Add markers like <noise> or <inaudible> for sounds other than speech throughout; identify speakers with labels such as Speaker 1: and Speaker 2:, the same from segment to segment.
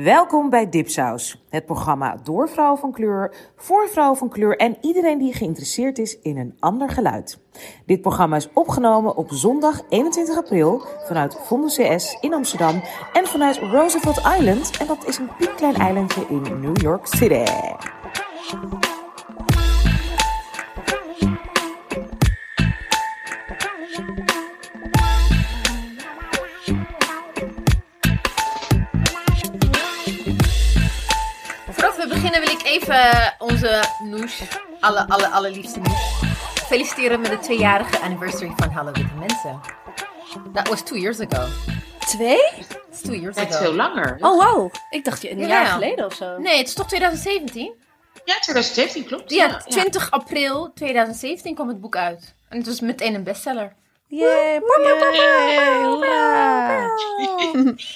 Speaker 1: Welkom bij Dipsaus, het programma door vrouwen van kleur, voor vrouwen van kleur en iedereen die geïnteresseerd is in een ander geluid. Dit programma is opgenomen op zondag 21 april vanuit Vonden CS in Amsterdam en vanuit Roosevelt Island en dat is een piepklein eilandje in New York City.
Speaker 2: Even onze Noes, alle, alle, allerliefste Noes, feliciteren met de tweejarige anniversary van Hallo Witte Mensen. That was two years ago.
Speaker 3: Twee?
Speaker 2: It's two years
Speaker 4: Het is
Speaker 2: ago.
Speaker 4: veel langer.
Speaker 3: Oh, wow. Ik dacht een
Speaker 2: Ja,
Speaker 3: jaar
Speaker 2: ja.
Speaker 3: geleden of zo.
Speaker 2: Nee, het is toch 2017?
Speaker 4: Ja, 2017 klopt.
Speaker 2: Ja, 20 april 2017 kwam het boek uit. En het was meteen een bestseller.
Speaker 3: Yay.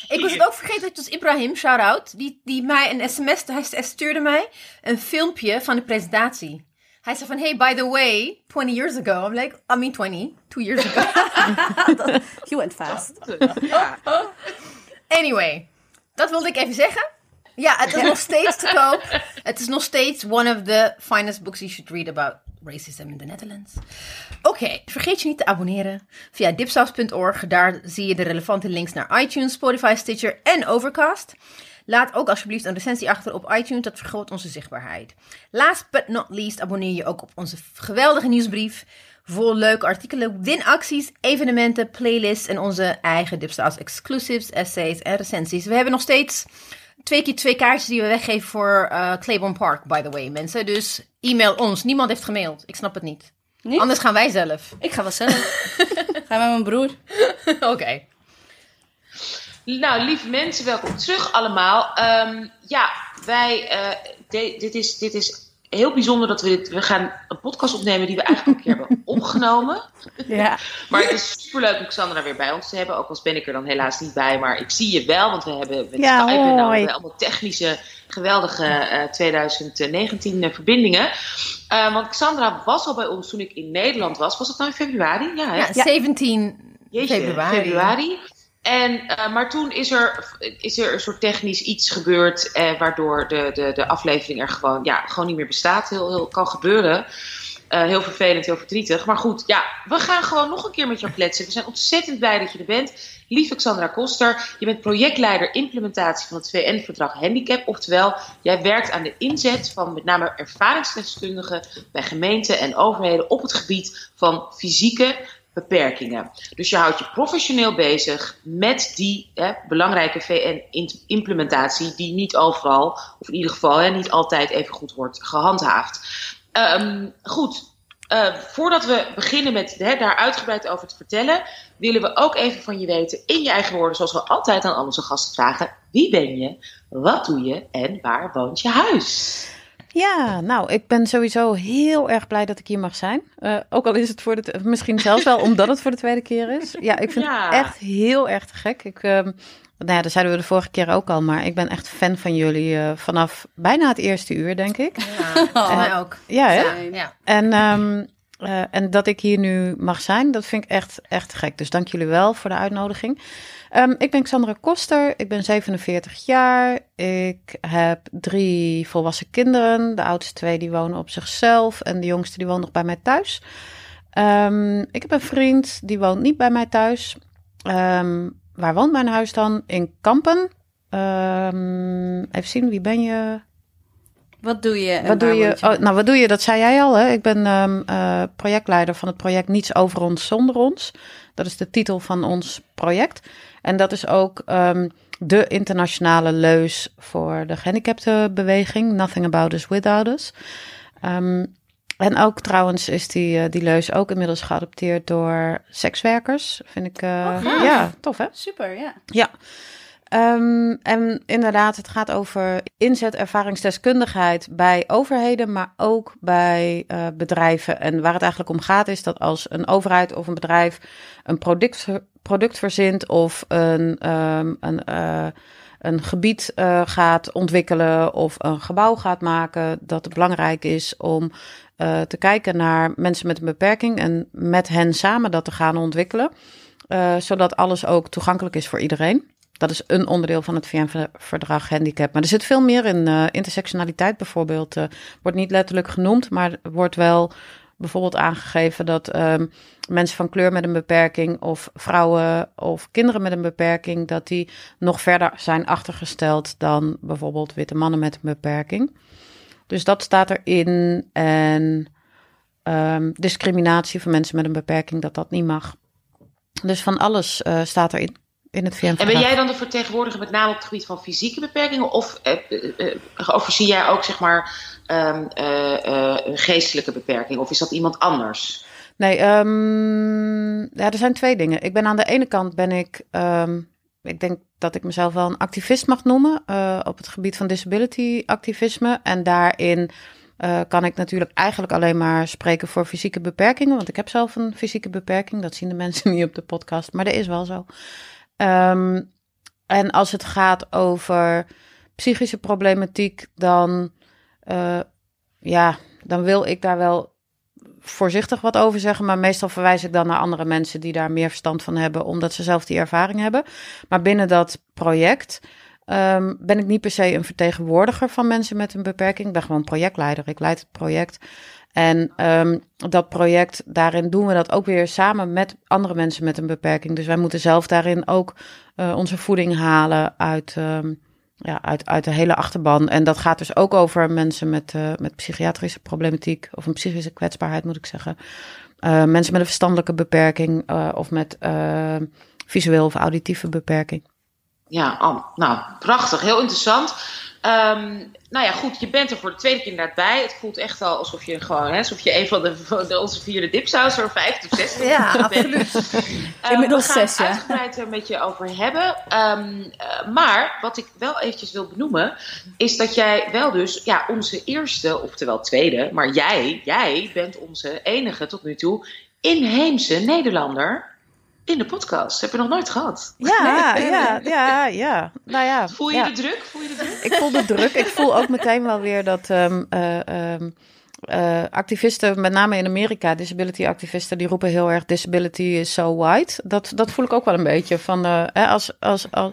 Speaker 2: Ik was het ook vergeten, het was Ibrahim, shout-out, die, die mij een sms, hij hij stuurde mij een filmpje van de presentatie. Hij zei van, hey, by the way, 20 years ago. I'm like, I mean 20, two years ago. <laughs>
Speaker 3: You went fast.
Speaker 2: Anyway, dat wilde ik even zeggen. Ja, het is nog steeds te koop. Het is nog steeds one of the finest books you should read about racism in the Netherlands. Oké, vergeet je niet te abonneren via dipsaus.org. Daar zie je de relevante links naar iTunes, Spotify, Stitcher en Overcast. Laat ook alsjeblieft een recensie achter op iTunes, dat vergroot onze zichtbaarheid. Last but not least abonneer je ook op onze geweldige nieuwsbrief. Vol leuke artikelen, winacties, evenementen, playlists en onze eigen Dipsaus exclusives, essays en recensies. We hebben nog steeds twee keer twee kaartjes die we weggeven voor eh Claiborne Park, by the way, mensen. Dus e-mail ons. Niemand heeft gemaild. Ik snap het niet.
Speaker 3: Niet?
Speaker 2: Anders gaan wij zelf.
Speaker 3: Ik ga wel zelf. <laughs> ga met mijn broer. <laughs>
Speaker 2: Oké.
Speaker 4: Nou, lieve mensen, welkom terug allemaal. Ehm, ja, wij, eh, de- dit, is, dit is heel bijzonder dat we dit, we gaan een podcast opnemen die we eigenlijk al een keer hebben opgenomen. <laughs>
Speaker 3: Ja.
Speaker 4: Maar het is superleuk om Xandra weer bij ons te hebben. Ook al ben ik er dan helaas niet bij, maar ik zie je wel, want we hebben met
Speaker 3: Ja,
Speaker 4: Skype en nou, we
Speaker 3: hoi.
Speaker 4: hebben allemaal technische, geweldige eh, 2019 verbindingen. Eh, want Xandra was al bij ons toen ik in Nederland was. Was dat nou in februari? Ja, hè?
Speaker 2: Ja, 17
Speaker 4: Jeetje,
Speaker 2: februari.
Speaker 4: februari. En, eh, maar toen is er, is er een soort technisch iets gebeurd, eh, waardoor de, de, de aflevering er gewoon, ja, gewoon niet meer bestaat. Heel, heel, kan gebeuren. Eh, heel vervelend, heel verdrietig. Maar goed, ja, we gaan gewoon nog een keer met jou kletsen. We zijn ontzettend blij dat je er bent. Lieve Xandra Koster, je bent projectleider implementatie van het VN-verdrag Handicap. Oftewel, jij werkt aan de inzet van met name ervaringsdeskundigen bij gemeenten en overheden op het gebied van fysieke beperkingen. Dus je houdt je professioneel bezig met die hè, belangrijke VN-implementatie, die niet overal, of in ieder geval niet altijd even goed wordt gehandhaafd. Ehm, goed, eh, voordat we beginnen met hè, daar uitgebreid over te vertellen, willen we ook even van je weten, in je eigen woorden, zoals we altijd aan onze gasten vragen: wie ben je, wat doe je en waar woont je huis?
Speaker 5: Ja, nou, ik ben sowieso heel erg blij dat ik hier mag zijn. Eh, ook al is het voor de, misschien zelfs wel omdat het voor de tweede keer is. Ja, ik vind
Speaker 4: Ja.
Speaker 5: het echt heel erg te gek. Ik, ehm, nou ja, dat zeiden we de vorige keer ook al, maar ik ben echt fan van jullie eh, vanaf bijna het eerste uur, denk ik.
Speaker 2: Ja, voor mij ook.
Speaker 5: Ja, hè?
Speaker 2: Ja.
Speaker 5: En, ehm, eh, en dat ik hier nu mag zijn, dat vind ik echt, echt gek. Dus dank jullie wel voor de uitnodiging. Ehm, ik ben Xandra Koster, ik ben 47 jaar. Ik heb drie volwassen kinderen. De oudste twee die wonen op zichzelf en de jongste die woont nog bij mij thuis. Ehm, ik heb een vriend, die woont niet bij mij thuis. Ehm, waar woont mijn huis dan? In Kampen. Even zien, wie ben je?
Speaker 3: Wat doe je?
Speaker 5: Wat doe je? Oh, nou, wat doe je? Dat zei jij al. Hè? Ik ben eh, projectleider van het project Niets over ons zonder ons. Dat is de titel van ons project. En dat is ook ehm, de internationale leus voor de gehandicaptenbeweging. Nothing about us without us. Ehm, en ook trouwens is die, eh, die leus ook inmiddels geadopteerd door sekswerkers. Vind ik, eh,
Speaker 3: Oh,
Speaker 5: ja, tof hè?
Speaker 3: Super, ja.
Speaker 5: Ja. Ehm, en inderdaad, het gaat over inzet ervaringsdeskundigheid bij overheden, maar ook bij eh, bedrijven. En waar het eigenlijk om gaat is dat als een overheid of een bedrijf een product, product verzint of een, ehm, een, eh, een gebied eh, gaat ontwikkelen of een gebouw gaat maken, dat het belangrijk is om eh, te kijken naar mensen met een beperking en met hen samen dat te gaan ontwikkelen. zodat alles ook toegankelijk is voor iedereen. dat is een onderdeel van het VN-verdrag handicap. Maar er zit veel meer in. Intersectionaliteit bijvoorbeeld wordt niet letterlijk genoemd, maar wordt wel bijvoorbeeld aangegeven dat um, mensen van kleur met een beperking of vrouwen of kinderen met een beperking, dat die nog verder zijn achtergesteld dan bijvoorbeeld witte mannen met een beperking. Dus dat staat erin. En um, discriminatie van mensen met een beperking, dat dat niet mag. Dus van alles uh, staat erin. In het VN
Speaker 4: en ben jij dan de vertegenwoordiger met name op het gebied van fysieke beperkingen? Of uh, uh, overzie jij ook zeg maar um, geestelijke beperkingen? Of is dat iemand anders?
Speaker 5: Nee, um, ja, er zijn twee dingen. Ik ben aan de ene kant ben ik, um, ik denk dat ik mezelf wel een activist mag noemen uh, op het gebied van disability activisme. En daarin uh, kan ik natuurlijk eigenlijk alleen maar spreken voor fysieke beperkingen. Want ik heb zelf een fysieke beperking. Dat zien de <laughs> mensen niet op de podcast, maar dat is wel zo. Um, en als het gaat over psychische problematiek, dan, uh, ja, dan wil ik daar wel voorzichtig wat over zeggen. Maar meestal verwijs ik dan naar andere mensen die daar meer verstand van hebben, omdat ze zelf die ervaring hebben. Maar binnen dat project um, ben ik niet per se een vertegenwoordiger van mensen met een beperking. Ik ben gewoon projectleider. Ik leid het project. En um, dat project, daarin doen we dat ook weer samen met andere mensen met een beperking. Dus wij moeten zelf daarin ook uh, onze voeding halen uit, um, ja, uit, uit de hele achterban. En dat gaat dus ook over mensen met, uh, met psychiatrische problematiek of een psychische kwetsbaarheid, moet ik zeggen. Uh, mensen met een verstandelijke beperking of met visueel of auditieve beperking.
Speaker 4: Ja, oh, nou, prachtig. Heel interessant. Um, nou ja, goed, je bent er voor de tweede keer inderdaad bij. Het voelt echt al alsof je gewoon, hè, alsof je een van de, de onze vierde dipsaus of vijf of zes
Speaker 2: Ja, absoluut.
Speaker 3: Um, <laughs> Inmiddels.
Speaker 4: We gaan het uitgebreid er met je over hebben. Um, uh, maar wat ik wel eventjes wil benoemen, is dat jij wel dus, ja, onze eerste, oftewel tweede, maar jij, jij bent onze enige tot nu toe inheemse Nederlander in de podcast. Heb je nog nooit gehad? <laughs>
Speaker 5: Ja, ja, ja, ja. Nou ja.
Speaker 4: Voel je
Speaker 5: ja.
Speaker 4: de druk? Voel je de druk?
Speaker 5: Ik voel de druk. Ik voel ook meteen wel weer dat um, uh, um, uh, activisten, met name in Amerika, disability activisten, die roepen heel erg disability is so white. Dat, dat voel ik ook wel een beetje van uh, als, als, als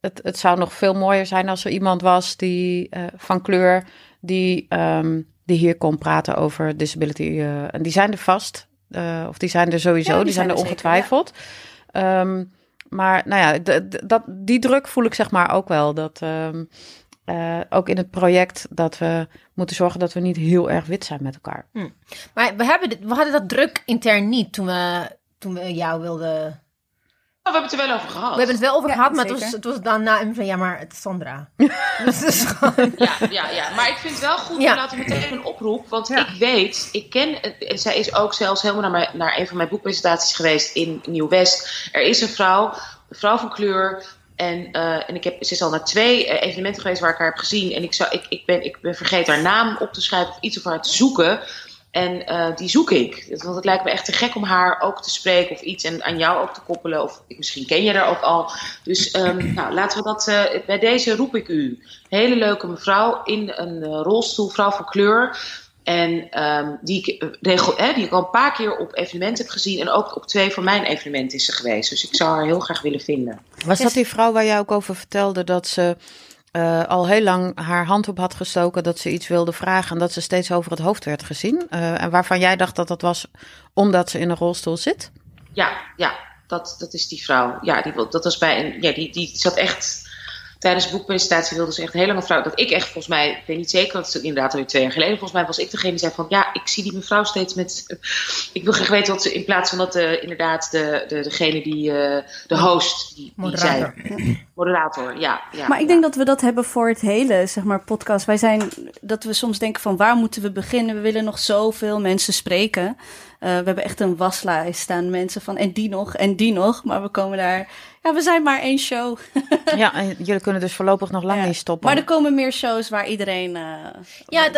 Speaker 5: het, het zou nog veel mooier zijn als er iemand was die van kleur die, um, die hier kon praten over disability. En die zijn er vast. Uh, of die zijn er sowieso, ja, die, die, zijn, zijn er ongetwijfeld. Zeker, ja. um, maar nou ja, dat, die druk voel ik zeg maar ook wel. Dat um, uh, ook in het project dat we moeten zorgen dat we niet heel erg wit zijn met elkaar.
Speaker 2: Hm. Maar we, hebben dit, we hadden dat druk intern niet toen we, toen we jou wilden
Speaker 4: we hebben het er wel over gehad.
Speaker 2: We hebben het wel over ja, gehad, maar het was, het was daarna van ja, maar het is Sandra. <laughs> dus het is gewoon...
Speaker 4: ja, ja, ja, maar ik vind het wel goed, ja. we laten meteen een oproep. Want ja. ik weet, ik ken, en zij is ook zelfs helemaal naar, mijn, naar een van mijn boekpresentaties geweest in Nieuw-West. Er is een vrouw, een vrouw van kleur. En, uh, en ik heb, ze is al naar twee uh, evenementen geweest waar ik haar heb gezien. En ik, zou, ik, ik, ben, ik ben vergeten haar naam op te schrijven of iets over haar te zoeken. En uh, die zoek ik. Want het lijkt me echt te gek om haar ook te spreken of iets. En aan jou ook te koppelen. Of misschien ken je haar ook al. Dus um, <clears throat> nou, laten we dat. Uh, bij deze roep ik u. Hele leuke mevrouw in een uh, rolstoel, vrouw van kleur. En um, die, ik, regel, hè, die ik al een paar keer op evenementen heb gezien. En ook op twee van mijn evenementen is ze geweest. Dus ik zou haar heel graag willen vinden.
Speaker 5: Was dat die vrouw waar jij ook over vertelde dat ze uh, al heel lang haar hand op had gestoken dat ze iets wilde vragen en dat ze steeds over het hoofd werd gezien. Uh, en waarvan jij dacht dat dat was omdat ze in een rolstoel zit?
Speaker 4: Ja, ja dat, dat is die vrouw. Ja, die, dat was bij een, ja, die, die zat echt. Tijdens de boekpresentatie wilde ze echt een hele lange vrouw. Dat ik echt volgens mij, ik weet niet zeker, dat het inderdaad alweer twee jaar geleden. Volgens mij was ik degene die zei van ja, ik zie die mevrouw steeds met. Ik wil graag weten wat ze in plaats van dat uh, inderdaad de, de, degene die. Uh, de host die, die zei. Moderator, ja. ja
Speaker 3: maar ik
Speaker 4: ja.
Speaker 3: denk dat we dat hebben voor het hele, zeg maar, podcast. Wij zijn, dat we soms denken van waar moeten we beginnen? We willen nog zoveel mensen spreken. Uh, we hebben echt een waslijst staan mensen van en die nog en die nog. Maar we komen daar, ja, we zijn maar één show. <laughs>
Speaker 5: ja, en jullie kunnen dus voorlopig nog lang ja. niet stoppen.
Speaker 3: Maar er komen meer shows waar iedereen... Uh,
Speaker 2: ja,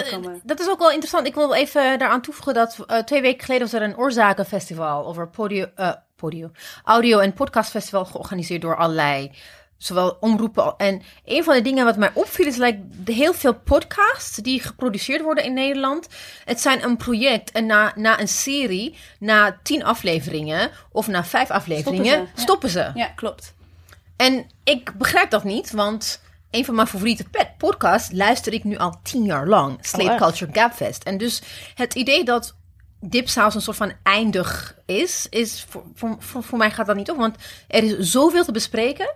Speaker 2: dat is ook wel interessant. Ik wil even daaraan toevoegen dat uh, twee weken geleden was er een oorzakenfestival over podio, uh, podio, audio- en podcastfestival georganiseerd door allerlei zowel omroepen. En een van de dingen wat mij opviel is like, heel veel podcasts die geproduceerd worden in Nederland. Het zijn een project en na, na een serie, na tien afleveringen of na vijf afleveringen, stoppen ze. Ja,
Speaker 3: stoppen ze. ja klopt.
Speaker 2: En ik begrijp dat niet, want een van mijn favoriete pet podcasts luister ik nu al tien jaar lang.
Speaker 5: Oh, echt?
Speaker 2: Culture Gapfest. En dus het idee dat Dipsaus een soort van eindig is, is voor, voor, voor, voor mij gaat dat niet op. Want er is zoveel te bespreken.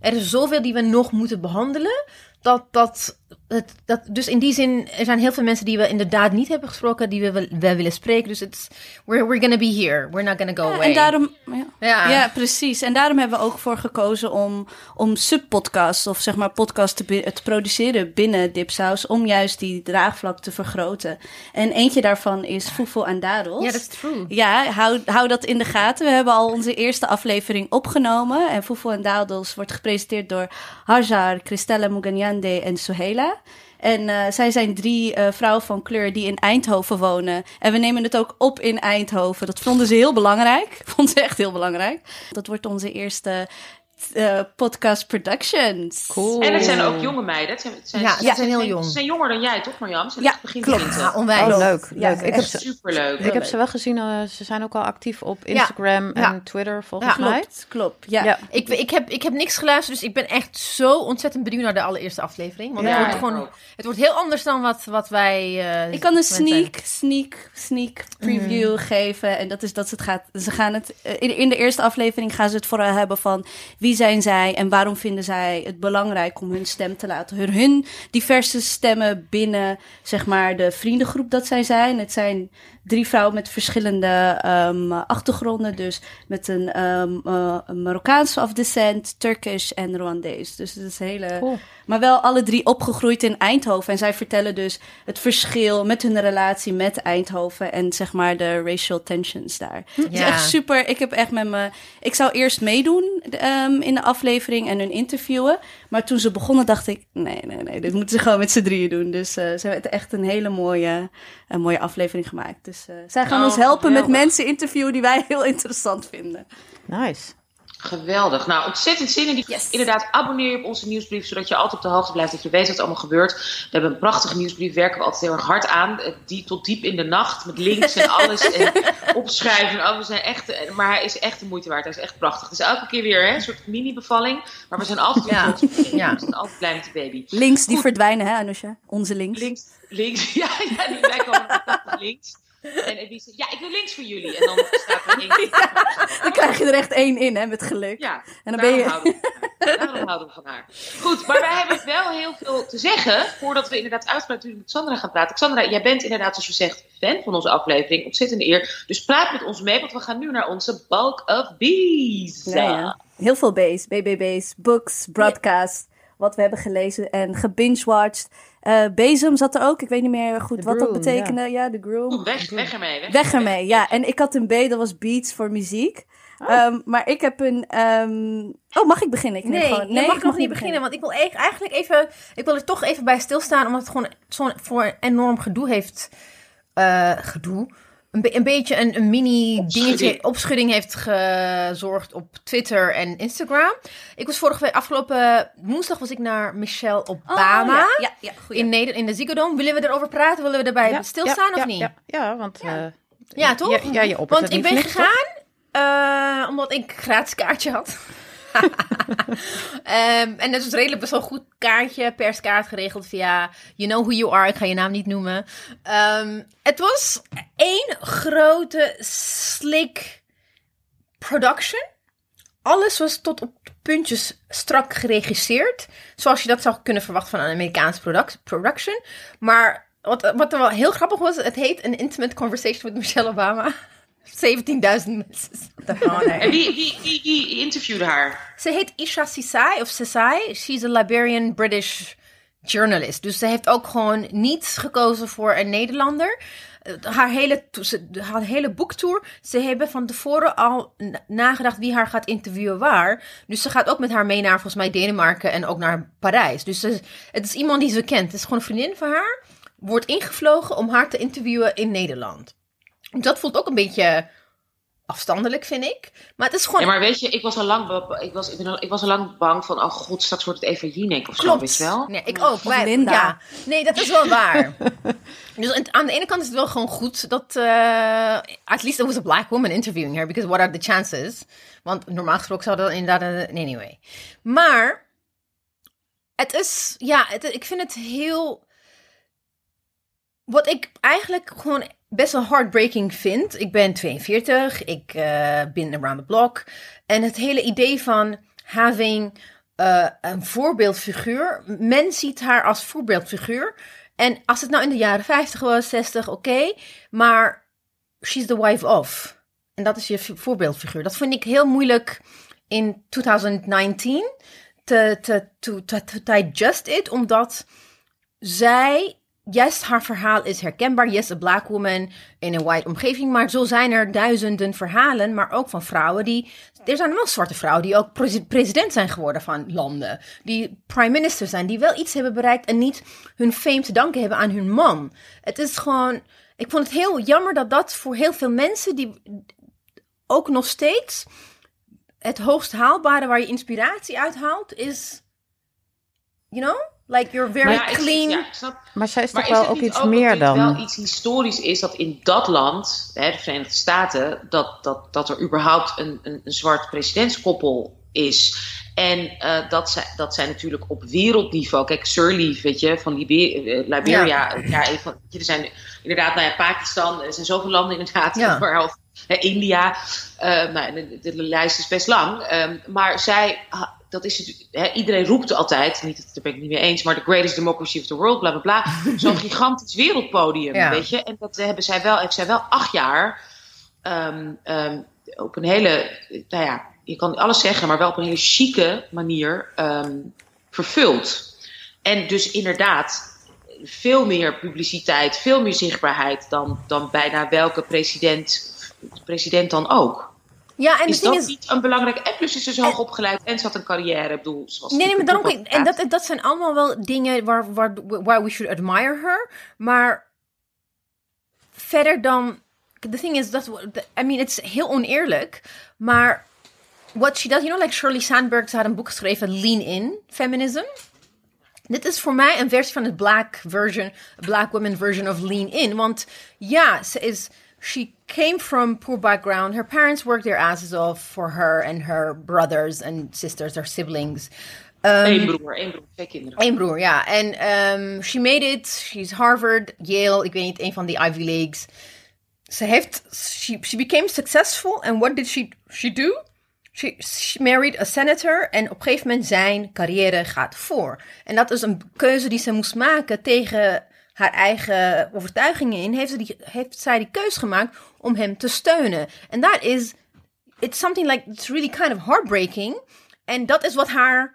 Speaker 2: Er is zoveel die we nog moeten behandelen. Dat, dat, het, dat, dus in die zin, er zijn heel veel mensen die we inderdaad niet hebben gesproken, die we wel, wel willen spreken. Dus it's, we're, we're gonna be here. We're not gonna go away.
Speaker 3: En daarom, ja.
Speaker 2: Ja.
Speaker 3: Ja. precies. En daarom hebben we ook voor gekozen om, om subpodcasts of zeg maar podcasts te, produceren binnen Dipsaus. Om juist die draagvlak te vergroten. En eentje daarvan is Foefo en Dadels.
Speaker 2: Ja, dat is true.
Speaker 3: Ja, hou, hou dat in de gaten. We hebben al onze eerste aflevering opgenomen. En Foefo en Dadels wordt gepresenteerd door Hajar, Christella En Sohela. En eh, zij zijn drie eh, vrouwen van kleur die in Eindhoven wonen. En we nemen het ook op in Eindhoven. Dat vonden ze heel belangrijk. <laughs> Vonden ze echt heel belangrijk. Dat wordt onze eerste eh, podcast productions.
Speaker 5: Cool.
Speaker 4: En het zijn ook jonge meiden. Het zijn, het zijn,
Speaker 2: Ja,
Speaker 4: ze
Speaker 2: ze zijn heel jong.
Speaker 4: Ze zijn jonger dan jij, toch Marjam? Ze
Speaker 3: Ja,
Speaker 4: begin
Speaker 3: klopt.
Speaker 4: 20.
Speaker 2: Ja, onwijs.
Speaker 5: Oh, leuk.
Speaker 3: Ja,
Speaker 5: leuk. Ik heb,
Speaker 3: echt
Speaker 5: ze,
Speaker 4: Superleuk.
Speaker 5: ik heb ze wel gezien. eh, ze zijn ook al actief op Instagram
Speaker 2: Ja.
Speaker 5: en Twitter, volgens
Speaker 2: Ja.
Speaker 5: mij.
Speaker 3: Klopt, klopt. Ja.
Speaker 5: Ja.
Speaker 2: Ik, ik, heb, ik heb niks geluisterd, dus ik ben echt zo ontzettend benieuwd naar de allereerste aflevering. Want
Speaker 5: Ja,
Speaker 2: het, wordt gewoon, het wordt heel anders dan wat, wat wij. eh,
Speaker 3: Ik kan een sneak, sneak, sneak preview geven. En dat is dat ze het gaat. Ze gaan het in, in de eerste aflevering gaan ze het vooral hebben van wie zijn zij en waarom vinden zij het belangrijk om hun stem te laten horen. Hun diverse stemmen binnen zeg maar de vriendengroep dat zij zijn. Het zijn drie vrouwen met verschillende ehm, achtergronden. Dus met een, eh, een Marokkaanse of descent, Turkish en Rwandees. Dus het is een hele.
Speaker 5: Cool.
Speaker 3: Maar wel alle drie opgegroeid in Eindhoven. En zij vertellen dus het verschil met hun relatie met Eindhoven. En zeg maar de racial tensions daar. Het is
Speaker 2: Ja.
Speaker 3: echt super. Ik heb echt met me. Ik zou eerst meedoen ehm, in de aflevering en hun interviewen. Maar toen ze begonnen, dacht ik: nee, nee, nee. Dit moeten ze gewoon met z'n drieën doen. Dus eh, ze hebben echt een hele mooie, een mooie aflevering gemaakt. Dus eh, zij gaan
Speaker 4: Oh,
Speaker 3: ons helpen met mensen interviewen die wij heel <laughs> interessant vinden.
Speaker 5: Nice.
Speaker 4: Geweldig. Nou, ontzettend zin in die.
Speaker 3: Yes.
Speaker 4: Inderdaad, abonneer je op onze nieuwsbrief, zodat je altijd op de hoogte blijft, dat je weet wat er allemaal gebeurt. We hebben een prachtige nieuwsbrief, werken we altijd heel erg hard aan. eh, Die tot diep in de nacht, met links en alles. en <laughs> opschrijven. en Oh, we zijn echt, eh, maar hij is echt de moeite waard. Hij is echt prachtig. Dus elke keer weer hè, een soort mini-bevalling. Maar we zijn altijd
Speaker 2: Ja.
Speaker 4: We zijn altijd blij met de baby.
Speaker 3: Links die verdwijnen, hè, Anousha? Onze links.
Speaker 4: Links, links. <laughs> Ja, ja die komen naar links. En Elise zegt, ja, ik wil links voor jullie. En dan staat er één. <laughs>
Speaker 3: Dan krijg je er echt één in, hè, met geluk.
Speaker 4: Ja,
Speaker 3: En dan ben je-
Speaker 4: daarom houden we van haar. Daarom houden we van haar. Goed, maar wij hebben wel heel veel te zeggen voordat we inderdaad uitgebreid met Sandra gaan praten. Sandra, jij bent inderdaad, zoals je zegt, fan van onze aflevering. Ontzettende eer. Dus praat met ons mee, want we gaan nu naar onze Bulk of Bees.
Speaker 3: Ja, ja. Heel veel B's, BBB's, books, broadcast, wat we hebben gelezen en gebingewatcht. Eh Bezem zat er ook, ik weet niet meer goed
Speaker 5: The
Speaker 3: wat dat betekende. Ja, de groom.
Speaker 4: Oeh, weg, weg ermee. Weg,
Speaker 3: Weg ermee, ja. En ik had een B, dat was beats voor muziek. Ehm, maar ik heb een... ehm, Oh, mag ik beginnen? Ik neem
Speaker 2: Nee,
Speaker 3: gewoon...
Speaker 2: je mag
Speaker 3: ik
Speaker 2: nog niet beginnen, want ik wil e- eigenlijk even, ik wil er toch even bij stilstaan, omdat het gewoon zo'n voor enorm gedoe heeft, eh, gedoe, een, be- een beetje een, een mini
Speaker 4: Opschudding.
Speaker 2: dingetje, opschudding heeft gezorgd op Twitter en Instagram. Ik was vorige week, afgelopen woensdag was ik naar Michelle
Speaker 3: Oh,
Speaker 2: Obama.
Speaker 3: ja, ja, ja.
Speaker 2: In, Neder in de Ziggo Dome. Willen we erover praten? Willen we erbij stilstaan
Speaker 5: ja,
Speaker 2: of
Speaker 5: ja,
Speaker 2: niet?
Speaker 5: Ja, ja want... Ja,
Speaker 2: Ja, toch?
Speaker 5: Ja, je oppert
Speaker 2: Want ik ben gegaan eh, omdat ik een gratis kaartje had. <laughs> Ehm, en dat was redelijk best wel goed kaartje, perskaart geregeld via You Know Who You Are. Ik ga je naam niet noemen. Ehm, het was één grote slick production. Alles was tot op puntjes strak geregisseerd. Zoals je dat zou kunnen verwachten van een Amerikaanse product- production. Maar wat, wat er wel heel grappig was, het heet An Intimate Conversation with Michelle Obama. <laughs> 17.000 mensen.
Speaker 4: En wie, wie, wie, wie interviewde haar?
Speaker 2: Ze heet Isha Sisai, of Sisai. She's a Liberian British journalist. Dus ze heeft ook gewoon niet gekozen voor een Nederlander. Eh, Haar hele, haar hele boektour, ze hebben van tevoren al nagedacht wie haar gaat interviewen waar. Dus ze gaat ook met haar mee naar volgens mij Denemarken en ook naar Parijs. Dus ze- het is iemand die ze kent. Het is gewoon een vriendin van haar. Wordt ingevlogen om haar te interviewen in Nederland. Dat voelt ook een beetje afstandelijk, vind ik. Maar het is gewoon...
Speaker 4: Ja, maar weet je, ik was al lang, ik was, ik ben al, ik was al lang bang van, oh god, straks wordt het Eva Jinek of zo,
Speaker 2: Klopt.
Speaker 4: weet je wel?
Speaker 2: Nee, ik ook. Wij-
Speaker 3: Linda.
Speaker 2: Ja. Nee, dat is wel waar. <laughs> dus aan- de ene kant is het wel gewoon goed dat... eh at least there was a black woman interviewing her. Because what are the chances? Want normaal gesproken zou dat inderdaad... nee, anyway. Maar... Het is... Ja, het, ik vind het heel... Wat ik eigenlijk gewoon best wel heartbreaking vind. Ik ben 42. Ik eh, ben around the block. En het hele idee van having eh, een voorbeeldfiguur. Men ziet haar als voorbeeldfiguur. En als het nou in de jaren 50 was, 60, oké. maar she's the wife of. En dat is je voorbeeldfiguur. Dat vind ik heel moeilijk in 2019 te, te, to, to, to digest it. Omdat zij, yes, haar verhaal is herkenbaar. Yes, a black woman in een white omgeving. Maar zo zijn er duizenden verhalen, maar ook van vrouwen die... Er zijn wel zwarte vrouwen die ook presi- president zijn geworden van landen. Die prime minister zijn, die wel iets hebben bereikt en niet hun fame te danken hebben aan hun man. Het is gewoon... Ik vond het heel jammer dat dat voor heel veel mensen die ook nog steeds het hoogst haalbare waar je inspiratie uit haalt is, you know, like you're very
Speaker 4: Maar ja, ik-
Speaker 2: clean.
Speaker 4: ja, ik snap.
Speaker 5: Maar zij is
Speaker 4: Maar
Speaker 5: toch
Speaker 4: is
Speaker 5: wel ook iets
Speaker 4: ook
Speaker 5: meer
Speaker 4: dat dit wel
Speaker 5: dan.
Speaker 4: iets historisch is dat in dat land, hè, de Verenigde Staten, dat, dat, dat er überhaupt een, een, een zwart presidentskoppel is. En eh, dat, zij, dat zij natuurlijk op wereldniveau, kijk, Sirleaf, weet je, van Libe- eh, Liberia, ja. even, weet je, er zijn inderdaad, nou ja, Pakistan, er zijn zoveel landen inderdaad,
Speaker 2: Ja. <laughs>
Speaker 4: hè, India, eh, nou, de, de, de lijst is best lang. ehm, maar zij, dat is het, hè, iedereen roept altijd, niet, daar ben ik niet mee eens, maar the greatest democracy of the world, bla bla bla. <laughs> Zo'n gigantisch wereldpodium,
Speaker 2: Ja.
Speaker 4: weet je. En dat hebben zij wel, heeft zij wel acht jaar ehm, ehm, op een hele, nou ja, je kan alles zeggen, maar wel op een hele chique manier ehm, vervuld. En dus inderdaad veel meer publiciteit, veel meer zichtbaarheid dan, dan bijna welke president, president dan ook.
Speaker 2: Ja, en
Speaker 4: is dat
Speaker 2: is,
Speaker 4: niet een belangrijk... En plus is ze zo hoog opgeleid en ze had een carrière. Ik bedoel, zoals
Speaker 2: Nee, nee, maar daarom,
Speaker 4: natuurlijk
Speaker 2: en
Speaker 4: ook
Speaker 2: dat, dat zijn allemaal wel dingen waar, waar, waar we should admire her. Maar verder dan, the thing is, dat, I mean, het is heel oneerlijk, maar what she does, you know, like Shirley Sandberg, ze had een boek geschreven, Lean In Feminism. Dit is voor mij een versie van het black version, black woman version of Lean In. Want ja, ze is, she came from poor background. Her parents worked their asses off for her and her brothers and sisters, her siblings.
Speaker 4: Eén broer, één broer, twee kinderen.
Speaker 2: Eén broer, ja. En um, she made it. She's Harvard, Yale, ik weet niet, een van die Ivy Leagues. Ze heeft, she, she became successful. And what did she, she do? She, she married a senator. En op een gegeven moment zijn carrière gaat voor. En dat is een keuze die ze moest maken tegen haar eigen overtuigingen in. Heeft, ze die, heeft zij die keuze gemaakt om hem te steunen. En dat is, it's something like, it's really kind of heartbreaking. En dat is wat haar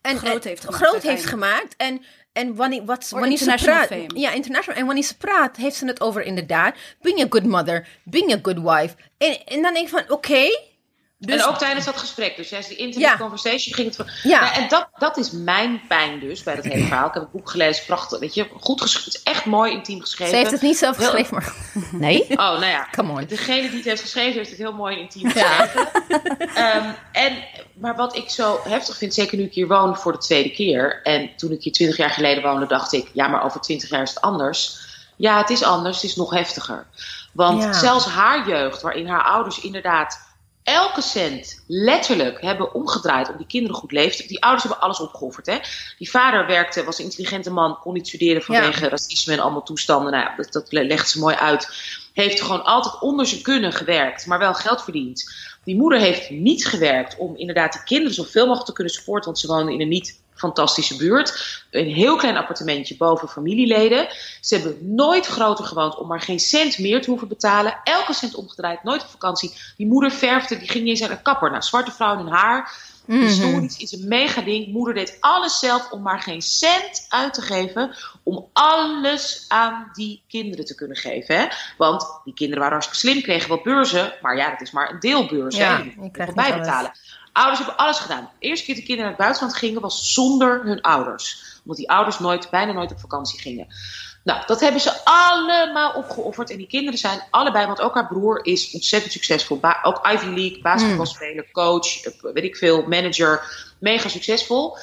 Speaker 2: en,
Speaker 3: Groot heeft gemaakt,
Speaker 2: groot heeft gemaakt. En, en wanneer, wat, wanneer ze praat.
Speaker 3: fame.
Speaker 2: Ja, international. En wanneer ze praat, heeft ze het over inderdaad. Being a good mother, being a good wife. En, en dan denk ik van, oké. Dus,
Speaker 4: en ook tijdens dat gesprek, dus tijdens die internet
Speaker 2: Ja.
Speaker 4: conversation ging het van...
Speaker 2: Ja.
Speaker 4: Nou, en dat, dat is mijn pijn dus bij dat hele verhaal. Ik heb het boek gelezen, prachtig, weet je, goed geschreven. Het is echt mooi intiem geschreven.
Speaker 2: ze heeft het niet zelf
Speaker 4: Heel-
Speaker 2: geschreven, maar
Speaker 5: Nee? <laughs>
Speaker 4: Oh, nou ja.
Speaker 2: come on.
Speaker 4: Degene die het heeft geschreven, heeft het heel mooi en intiem
Speaker 2: Ja.
Speaker 4: geschreven. <laughs> Ehm, en, maar wat ik zo heftig vind, zeker nu ik hier woon voor de tweede keer. En toen ik hier twintig jaar geleden woonde, dacht ik, ja, maar over twintig jaar is het anders. Ja, het is anders, het is nog heftiger. Want
Speaker 2: Ja.
Speaker 4: zelfs haar jeugd, waarin haar ouders inderdaad elke cent letterlijk hebben omgedraaid om die kinderen goed leven. Die ouders hebben alles opgeofferd. Hè? Die vader werkte, was een intelligente man, kon niet studeren vanwege racisme en allemaal toestanden. Nou ja, dat, dat legt ze mooi uit. Heeft gewoon altijd onder zijn kunnen gewerkt, maar wel geld verdiend. Die moeder heeft niet gewerkt om inderdaad die kinderen zoveel mogelijk te kunnen supporten, want ze woonden in een niet fantastische buurt. Een heel klein appartementje boven familieleden. Ze hebben nooit groter gewoond om maar geen cent meer te hoeven betalen. Elke cent omgedraaid, nooit op vakantie. Die moeder verfde, die ging eens naar de kapper. Nou, zwarte vrouw in haar. Historisch is een mega ding. Moeder deed alles zelf om maar geen cent uit te geven. Om alles aan die kinderen te kunnen geven. Hè? Want die kinderen waren hartstikke slim, kregen wat beurzen. Maar ja, dat is maar een deelbeurs.
Speaker 2: Ja,
Speaker 4: hè?
Speaker 2: je krijgt
Speaker 4: bijbetalen. Ouders hebben alles gedaan. De eerste keer dat de kinderen naar het buitenland gingen was zonder hun ouders. Omdat die ouders nooit, bijna nooit op vakantie gingen. Nou, dat hebben ze allemaal opgeofferd. En die kinderen zijn allebei, want ook haar broer is ontzettend succesvol. Ba- ook Ivy League, basketbalspeler, coach, eh, weet ik veel, manager. Mega succesvol.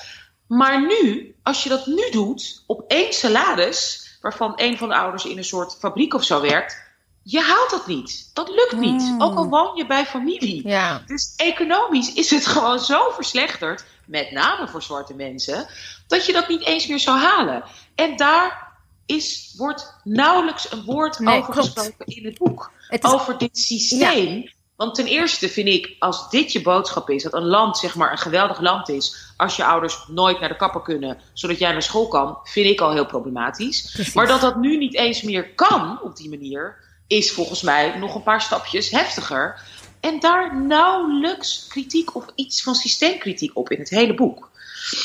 Speaker 4: Maar nu, als je dat nu doet, op één salaris, waarvan een van de ouders in een soort fabriek of zo werkt, je haalt dat niet. Dat lukt niet. Ook al woon je bij familie.
Speaker 2: Ja.
Speaker 4: Dus economisch is het gewoon zo verslechterd, met name voor zwarte mensen, dat je dat niet eens meer zou halen. En daar is, wordt nauwelijks een woord
Speaker 2: Nee,
Speaker 4: over
Speaker 2: klopt.
Speaker 4: gesproken in het boek.
Speaker 2: Het is-
Speaker 4: Over dit systeem. Want ten eerste vind ik, als dit je boodschap is, dat een land zeg maar een geweldig land is, als je ouders nooit naar de kapper kunnen, zodat jij naar school kan, vind ik al heel problematisch.
Speaker 2: Precies.
Speaker 4: Maar dat dat nu niet eens meer kan op die manier, is volgens mij nog een paar stapjes heftiger. En daar nauwelijks kritiek of iets van systeemkritiek op in het hele boek.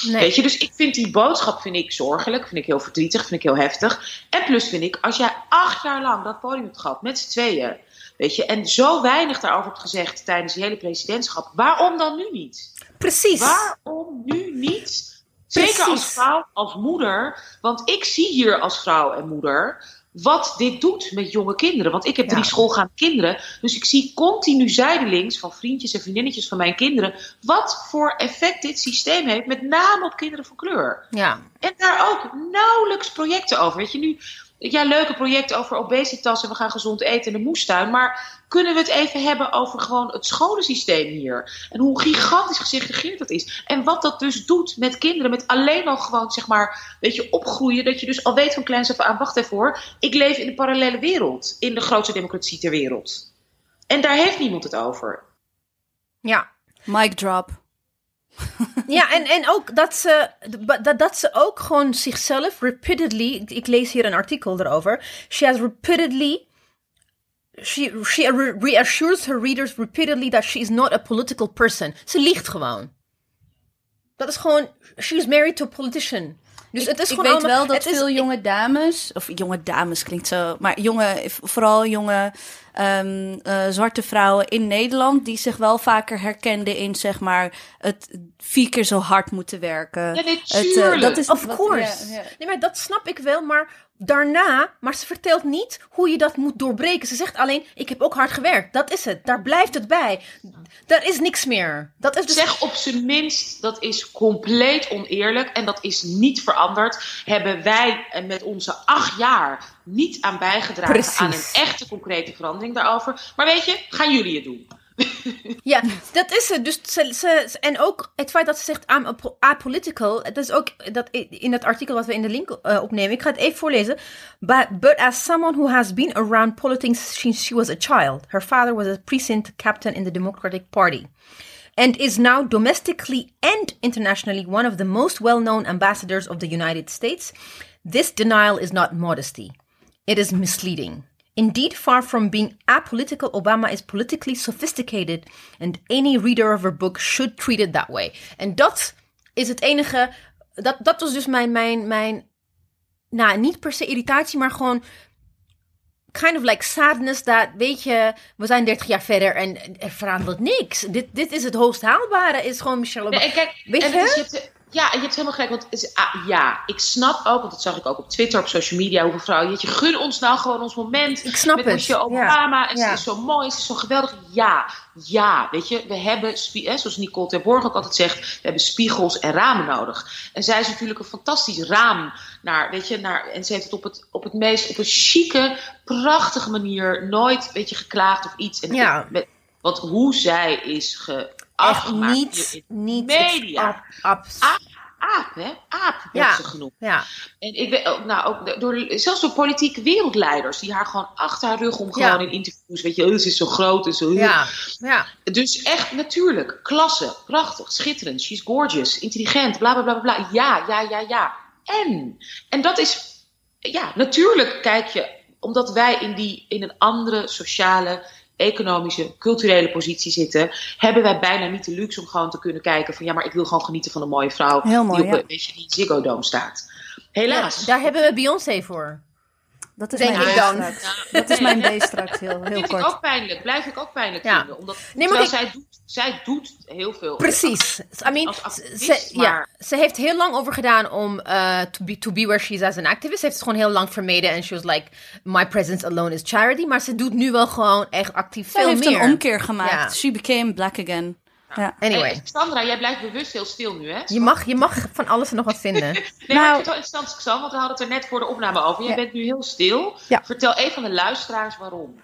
Speaker 2: Nee.
Speaker 4: Weet je, dus ik vind die boodschap vind ik zorgelijk, vind ik heel verdrietig, vind ik heel heftig. En plus vind ik, als jij acht jaar lang dat podium hebt gehad met z'n tweeën, weet je, en zo weinig daarover hebt gezegd tijdens die hele presidentschap, waarom dan nu niet?
Speaker 2: Precies.
Speaker 4: Waarom nu niet? Zeker
Speaker 2: Precies.
Speaker 4: als vrouw, als moeder, want ik zie hier als vrouw en moeder wat dit doet met jonge kinderen. Want ik heb
Speaker 2: Ja.
Speaker 4: drie schoolgaande kinderen, dus ik zie continu zijdelings van vriendjes en vriendinnetjes van mijn kinderen wat voor effect dit systeem heeft, met name op kinderen van kleur.
Speaker 2: Ja.
Speaker 4: En daar ook nauwelijks projecten over. Weet je, nu, ja, leuke projecten over obesitas en we gaan gezond eten in de moestuin. Maar kunnen we het even hebben over gewoon het scholensysteem hier? En hoe gigantisch gesegregeerd dat is. En wat dat dus doet met kinderen, met alleen al gewoon, zeg maar, weet je, opgroeien. Dat je dus al weet van kleins af aan, wacht even hoor. Ik leef in een parallele wereld. In de grootste democratie ter wereld. En daar heeft niemand het over.
Speaker 2: Ja.
Speaker 3: Mic drop.
Speaker 2: Ja, en, en ook dat ze, dat, dat ze ook gewoon zichzelf repeatedly, ik, lees hier een artikel erover, she has repeatedly, she, she re- reassures her readers repeatedly that she is not a political person. Ze liegt gewoon. Dat is gewoon, she is married to a politician. Dus het is
Speaker 3: ik
Speaker 2: gewoon
Speaker 3: weet
Speaker 2: allemaal-
Speaker 3: wel dat
Speaker 2: is-
Speaker 3: veel jonge dames, of jonge dames klinkt zo, maar jonge, vooral jonge ehm, eh, zwarte vrouwen in Nederland, die zich wel vaker herkenden in zeg maar het vier keer zo hard moeten werken.
Speaker 4: Ja,
Speaker 3: Het, eh,
Speaker 4: natuurlijk.
Speaker 3: dat is
Speaker 2: Of
Speaker 3: wat-
Speaker 2: course.
Speaker 3: ja, ja.
Speaker 2: Nee, maar dat snap ik wel, maar daarna, maar ze vertelt niet hoe je dat moet doorbreken. Ze zegt alleen, ik heb ook hard gewerkt. Dat is het. Daar blijft het bij. Daar is niks meer. Dat is dus...
Speaker 4: Zeg op zijn minst, dat is compleet oneerlijk en dat is niet veranderd. Hebben wij eh, met onze acht jaar niet aan bijgedragen
Speaker 2: Precies.
Speaker 4: aan een echte concrete verandering daarover. Maar weet je, gaan jullie het doen? <laughs>
Speaker 2: Ja, dat is het. Dus ze, en ook het feit dat ze zegt I'm apo- apolitical. Dat is ook dat in het artikel wat we in de link eh, opnemen. Ik ga het even voorlezen. But, as someone who has been around politics since she was a child. Her father was a precinct captain in the Democratic Party. And is now domestically and internationally one of the most well known ambassadors of the United States. This denial is not modesty. It is misleading. Indeed, far from being apolitical, Obama is politically sophisticated, and any reader of her book should treat it that way. En dat is het enige. Dat, dat was dus mijn, mijn, mijn. Nou, niet per se irritatie, maar gewoon. Kind of like sadness dat, weet je, we zijn 30 jaar verder en er verandert niks. Dit, dit is het hoogst haalbare, is gewoon Michelle Obama.
Speaker 4: Nee, en kijk,
Speaker 2: Weet je?
Speaker 4: Ja, en je hebt helemaal gelijk. Want het is, ah, ja, ik snap ook, want dat zag ik ook op Twitter, op social media, hoeveel vrouwen. Je, gun ons nou gewoon ons moment.
Speaker 2: Ik snap
Speaker 4: met
Speaker 2: het,
Speaker 4: Michelle
Speaker 2: ja.
Speaker 4: Obama. En
Speaker 2: Ja.
Speaker 4: ze is zo mooi, ze is zo geweldig. Ja, ja, weet je, we hebben, zoals Nicole Terborg ook altijd zegt, we hebben spiegels en ramen nodig. En zij is natuurlijk een fantastisch raam naar, weet je, naar, en ze heeft het op het, op het meest, op een chique, prachtige manier nooit, weet je, geklaagd of iets. En
Speaker 2: Ja.
Speaker 4: met, want hoe zij is ge,
Speaker 2: Echt
Speaker 4: afgemaakt
Speaker 2: niet, niet.
Speaker 4: media. Aap, aap, hè? Aap werd
Speaker 2: Ja.
Speaker 4: ze genoemd.
Speaker 2: ja.
Speaker 4: En ik weet ook, nou, ook door, zelfs door politieke wereldleiders die haar gewoon achter haar rug om gewoon in interviews, weet je, oh, ze is zo groot en zo.
Speaker 2: Ja, ja.
Speaker 4: Dus echt natuurlijk, klasse, prachtig, schitterend, she's gorgeous, intelligent, bla bla bla. bla. Ja, ja, ja, ja. En, en dat is, ja, natuurlijk kijk je, omdat wij in, die, in een andere sociale, economische, culturele positie zitten, hebben wij bijna niet de luxe om gewoon te kunnen kijken van ja, maar ik wil gewoon genieten van een mooie vrouw
Speaker 3: mooi,
Speaker 4: die op
Speaker 3: ja.
Speaker 4: een beetje die Ziggo Dome staat. Helaas.
Speaker 2: Ja, daar hebben we Beyoncé voor.
Speaker 3: Dat is
Speaker 2: Denk
Speaker 3: mijn
Speaker 2: ik dan.
Speaker 3: straks. Dat is mijn B straks, heel, heel
Speaker 4: vind ik
Speaker 3: kort.
Speaker 4: ook pijnlijk. Blijf ik ook pijnlijk
Speaker 2: Ja.
Speaker 4: vinden. Omdat,
Speaker 2: Nee, maar ik-
Speaker 4: zij, doet, zij doet heel veel.
Speaker 2: Precies. I mean,
Speaker 4: Als
Speaker 2: ze,
Speaker 4: activist,
Speaker 2: ze- ja, ze heeft heel lang over gedaan om uh, to, be, to be where she is as an activist. Ze heeft het gewoon heel lang vermeden. En she was like, my presence alone is charity. Maar ze doet nu wel gewoon echt actief
Speaker 3: Ze
Speaker 2: veel
Speaker 3: heeft
Speaker 2: meer.
Speaker 3: een omkeer gemaakt.
Speaker 2: Ja.
Speaker 3: She became black again. Ja.
Speaker 2: Anyway,
Speaker 4: Hey, Sandra, jij blijft bewust heel stil nu, hè?
Speaker 2: je mag, je mag van alles en nog wat vinden. <laughs>
Speaker 4: Nee, maar
Speaker 5: Nou-
Speaker 4: ik vind het wel interessant, Xan, want we hadden het er net voor de opname over. Jij
Speaker 5: Ja.
Speaker 4: bent nu heel stil.
Speaker 5: Ja.
Speaker 4: Vertel even aan de luisteraars waarom.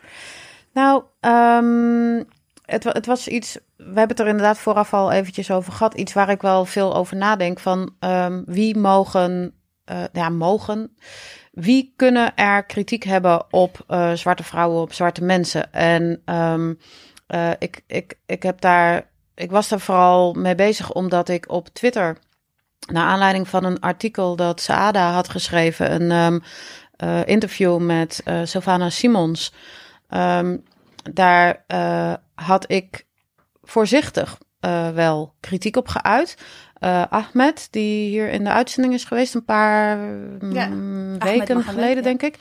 Speaker 5: Nou, ehm, het, het was iets. We hebben het er inderdaad vooraf al eventjes over gehad. Iets waar ik wel veel over nadenk. Van ehm, wie mogen. eh, ja, mogen. Wie kunnen er kritiek hebben op eh, zwarte vrouwen, op zwarte mensen? En ehm, eh, ik, ik, ik heb daar. Ik was daar vooral mee bezig omdat ik op Twitter. Naar aanleiding van een artikel dat Saada had geschreven. Een ehm, eh, interview met eh Sylvana Simons. Ehm, daar eh, had ik voorzichtig wel kritiek op geuit. Ahmed, die hier in de uitzending is geweest een paar mm,
Speaker 3: Ja,
Speaker 5: weken geleden,
Speaker 3: ja.
Speaker 5: denk ik.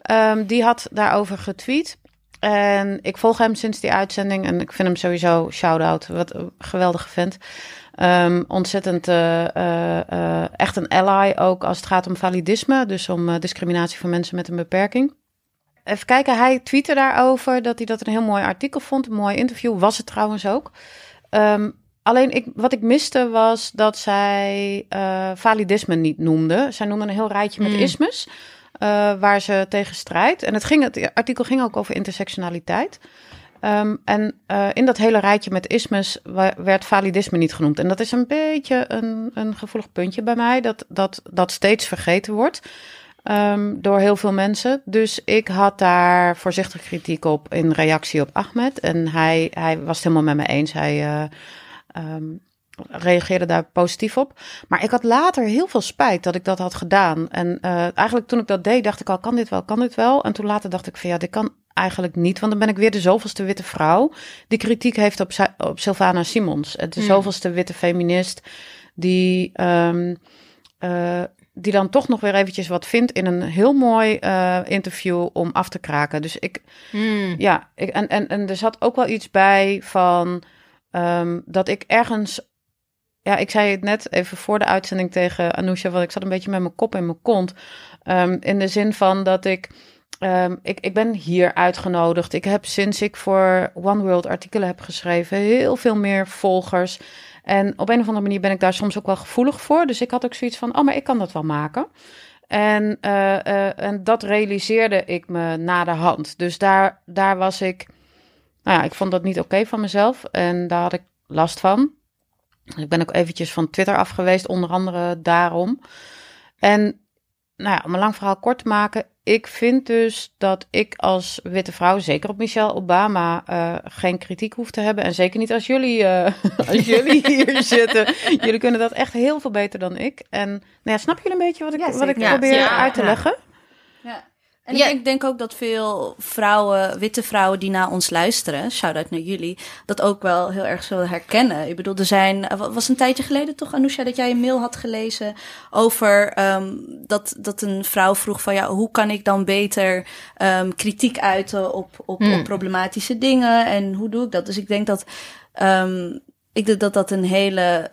Speaker 5: Ehm, die had daarover getweet. En ik volg hem sinds die uitzending en ik vind hem sowieso shout-out. Wat een geweldige vent. Ehm, ontzettend eh, eh, eh, echt een ally ook als het gaat om validisme. Dus om discriminatie van mensen met een beperking. Even kijken, hij tweette daarover dat hij dat een heel mooi artikel vond. Een mooi interview, was het trouwens ook. Ehm, alleen ik, wat ik miste was dat zij validisme niet noemde. Zij noemde een heel rijtje met
Speaker 2: Mm.
Speaker 5: ismes waar ze tegen strijdt. En het, ging, het artikel ging ook over intersectionaliteit. Ehm, en eh, in dat hele rijtje met ismes werd validisme niet genoemd. En dat is een beetje een, een gevoelig puntje bij mij, dat, dat dat steeds vergeten wordt ehm, door heel veel mensen. Dus ik had daar voorzichtig kritiek op in reactie op Ahmed. En hij, hij was het helemaal met me eens. Hij eh, ehm, reageerde daar positief op. Maar ik had later heel veel spijt dat ik dat had gedaan. En eh, eigenlijk toen ik dat deed, dacht ik al, kan dit wel, kan dit wel? En toen later dacht ik van ja, dit kan eigenlijk niet. Want dan ben ik weer de zoveelste witte vrouw die kritiek heeft op, op Sylvana Simons. De
Speaker 2: Hmm.
Speaker 5: zoveelste witte feminist die... ehm, eh, die dan toch nog weer eventjes wat vindt in een heel mooi eh, interview om af te kraken. Dus ik,
Speaker 2: Hmm.
Speaker 5: ja, ik, en, en, en er zat ook wel iets bij van ehm, dat ik ergens. Ja, ik zei het net even voor de uitzending tegen Anousha, want ik zat een beetje met mijn kop in mijn kont. Ehm, in de zin van dat ik. ehm, ik, ik ben hier uitgenodigd. Ik heb sinds ik voor One World artikelen heb geschreven, heel veel meer volgers. En op een of andere manier ben ik daar soms ook wel gevoelig voor. Dus ik had ook zoiets van: oh, maar ik kan dat wel maken. En, eh, eh, en dat realiseerde ik me na de hand. Dus daar, daar was ik. Nou ja, ik vond dat niet oké van mezelf. En daar had ik last van. Ik ben ook eventjes van Twitter af geweest, onder andere daarom. En nou ja, om een lang verhaal kort te maken. Ik vind dus dat ik als witte vrouw, zeker op Michelle Obama, eh, geen kritiek hoef te hebben. En zeker niet als jullie, eh, <laughs> als jullie hier <laughs> zitten. Jullie kunnen dat echt heel veel beter dan ik. En nou ja, snap jullie een beetje wat ik,
Speaker 3: Ja,
Speaker 5: wat ik.
Speaker 2: Ja,
Speaker 5: probeer uit te
Speaker 2: ja.
Speaker 5: leggen?
Speaker 3: Ja. En
Speaker 2: Ja.
Speaker 3: ik denk, ook dat veel vrouwen, witte vrouwen die naar ons luisteren, shout-out naar jullie, dat ook wel heel erg zullen herkennen. Ik bedoel, er zijn, er was een tijdje geleden toch, Anousha, dat jij een mail had gelezen over ehm, dat, dat een vrouw vroeg van, ja, hoe kan ik dan beter ehm, kritiek uiten op, op,
Speaker 2: Hmm.
Speaker 3: op problematische dingen en hoe doe ik dat? Dus ik denk dat, ehm, ik denk dat dat een hele